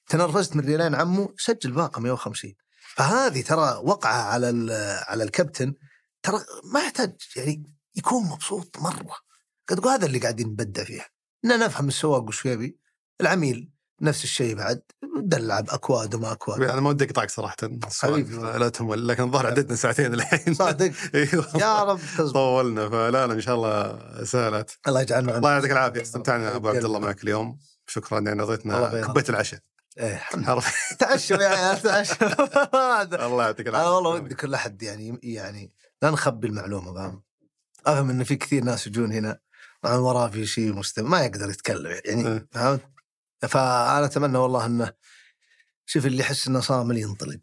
تنرفزت من ريالين عمو سجل باقه 150 فهذه ترى وقعة على على الكابتن. ترى ما يحتاج يعني يكون مبسوط مرة. قد أقول هذا اللي قاعدين نبدع فيها. ان نفهم السواق وش يبي. العميل نفس الشيء بعد. دلع باكواد وما أكواد. أنا ما ودي أقطعك صراحة. حبيبي. لا تهمل. لكن الظاهر عدتنا ساعتين الحين. صادق. أيوه. يا رب تزبط طولنا. فلا لا إن شاء الله سهلت. الله يجعلنا الله يعطيك العافية. استمتعنا أبو عبد الله معك اليوم. شكرا يعني اعطيتنا. كبيت العشاء. إيه؟ تعشوا يا عيال تعشوا. الله يعطيك العافية. أنا والله ودي كل أحد يعني يعني لا نخبي المعلومة فاهم؟ أفهم إن في كثير ناس يجون هنا طبعا وراه في شيء مستمع ما يقدر يتكلم يعني إيه. فهمت؟ فأنا أتمنى والله إنه شوف اللي يحس إنه صامل ينطلق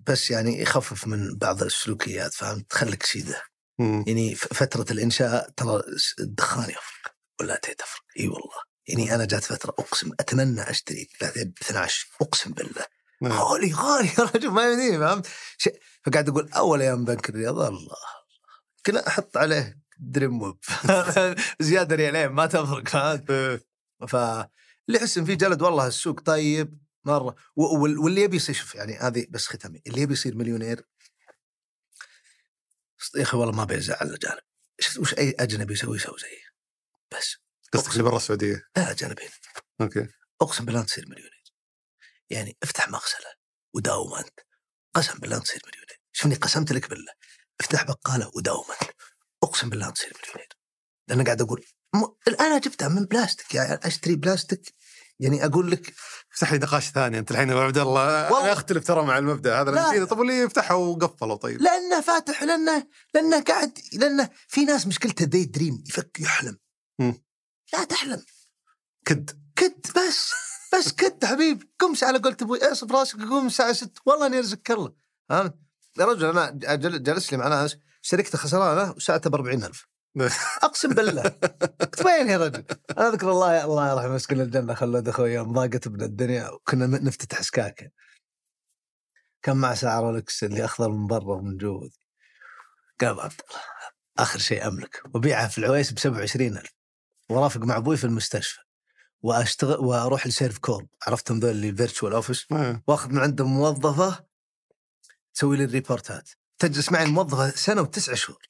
بس يعني يخفف من بعض السلوكيات فهمت؟ خليك سيده. يعني فترة الإنشاء ترى الدخان يفرق ولا تفرق إي والله يعني أنا جات فترة أقسم أتمنى أشتري ب 12 أقسم بالله نعم. غالي غالي يا رجل ما يمديني فهمت؟ فقاعد أقول أول أيام بنك الرياض الله كنا أحط عليه دريم ويب. زيادة ريالين ما تفرق فهمت؟ إيه. فاللي يحس ان في جلد والله السوق طيب مرة. واللي يبي يصير شوف يعني هذه بس ختامي اللي يبي يصير مليونير يا أخي والله ما بيزعل الجانب إيش- وش أي أجنبي يسوي يسوي زيه بس. قصدك اللي برا السعودية؟ لا أجنبي. أوكي. أقسم بالله تصير مليونير. يعني افتح مغسلة وداوم انت قسم بالله تصير مليونير. شوفني قسمت لك بالله. افتح بقالة وداوم انت أقسم بالله تصير مليونير لأن قاعد أقول م... الآن جبتها من بلاستيك يعني أشتري بلاستيك يعني أقول لك افتح لي نقاش ثاني أنت الحين يا ابو عبد الله. والله. أنا أختلف ترى مع المبدأ هذا لا. طب اللي يفتحه وقفله طيب. لأنه فاتح لأنه لأنه قاعد لأنه في ناس مشكلته دي دريم يفك يحلم. مم. لا تحلم. كد. كد بس بس كد حبيبي قم على قولت أبوي اصب راسك قوم الساعة 6 والله أني يرزقك الله فهمت؟ يا رجل أنا جل- جلس لي مع ناس شركته خسرانة وساعته ب 40000 أقسم بالله. قلت وين يا رجل؟ أنا أذكر الله الله يرحمه مسكين الجنة خلود أخوي يوم ضاقت ابن الدنيا وكنا نفتتح سكاكه كان مع ساعه Rolex اللي أخضر من برا ومن جوا. قال عبد الله آخر شيء أملك. وبيعها في العويس ب 27000 ورافق مع أبوي في المستشفى. واشتغل وأروح ل Servcorp. عرفتهم ذول اللي virtual office. وأخذ من عندهم موظفة تسوي لي ال report ات. تجلس معي الموظفه سنة وتسع شهور.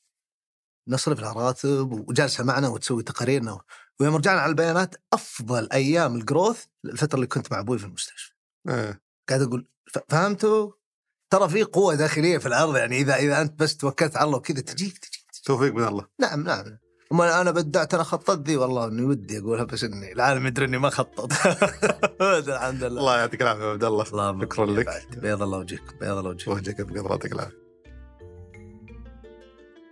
نصرف لها راتب وجالسة معنا وتسوي تقاريرنا ويوم رجعنا على البيانات أفضل أيام ال growth الفترة اللي كنت مع أبوي في المستشفى. إيه. قاعد أقول ف- فهمتوا؟ ترى في قوة داخلية في الأرض يعني إذا إذا أنت بس توكلت على الله وكذا تجيك تجيك. توفيق من الله. نعم نعم. اما أنا بدعت أنا خططت ذي والله إني ودي أقولها بس إني العالم يدري إني ما خطط. الحمد لله. الله يعطيك العافية يا عبد الله. شكرا لك. بيض الله وجهك بيض الله وجهك. وجهك بقدر يعطيك العافية.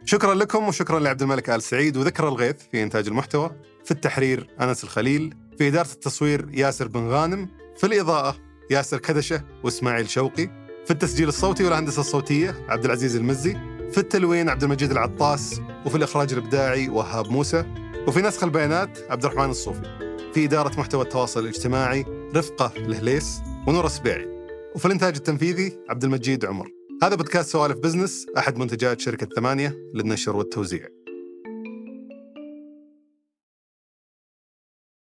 شكرا لكم وشكرا لعبد الملك آل سعيد وذكر الغيث في إنتاج المحتوى في التحرير أنس الخليل في إدارة التصوير ياسر بن غانم في الإضاءة ياسر كدشة وإسماعيل شوقي في التسجيل الصوتي والهندسة الصوتية عبد العزيز المزي. في التلوين عبد المجيد العطاس وفي الإخراج الإبداعي وهاب موسى وفي نسخ البيانات عبد الرحمن الصوفي. في إدارة محتوى التواصل الاجتماعي رفقة الهليس ونور السبيعي. وفي الإنتاج التنفيذي عبد المجيد عمر. هذا بودكاست سوالف بزنس أحد منتجات شركة ثمانية للنشر والتوزيع.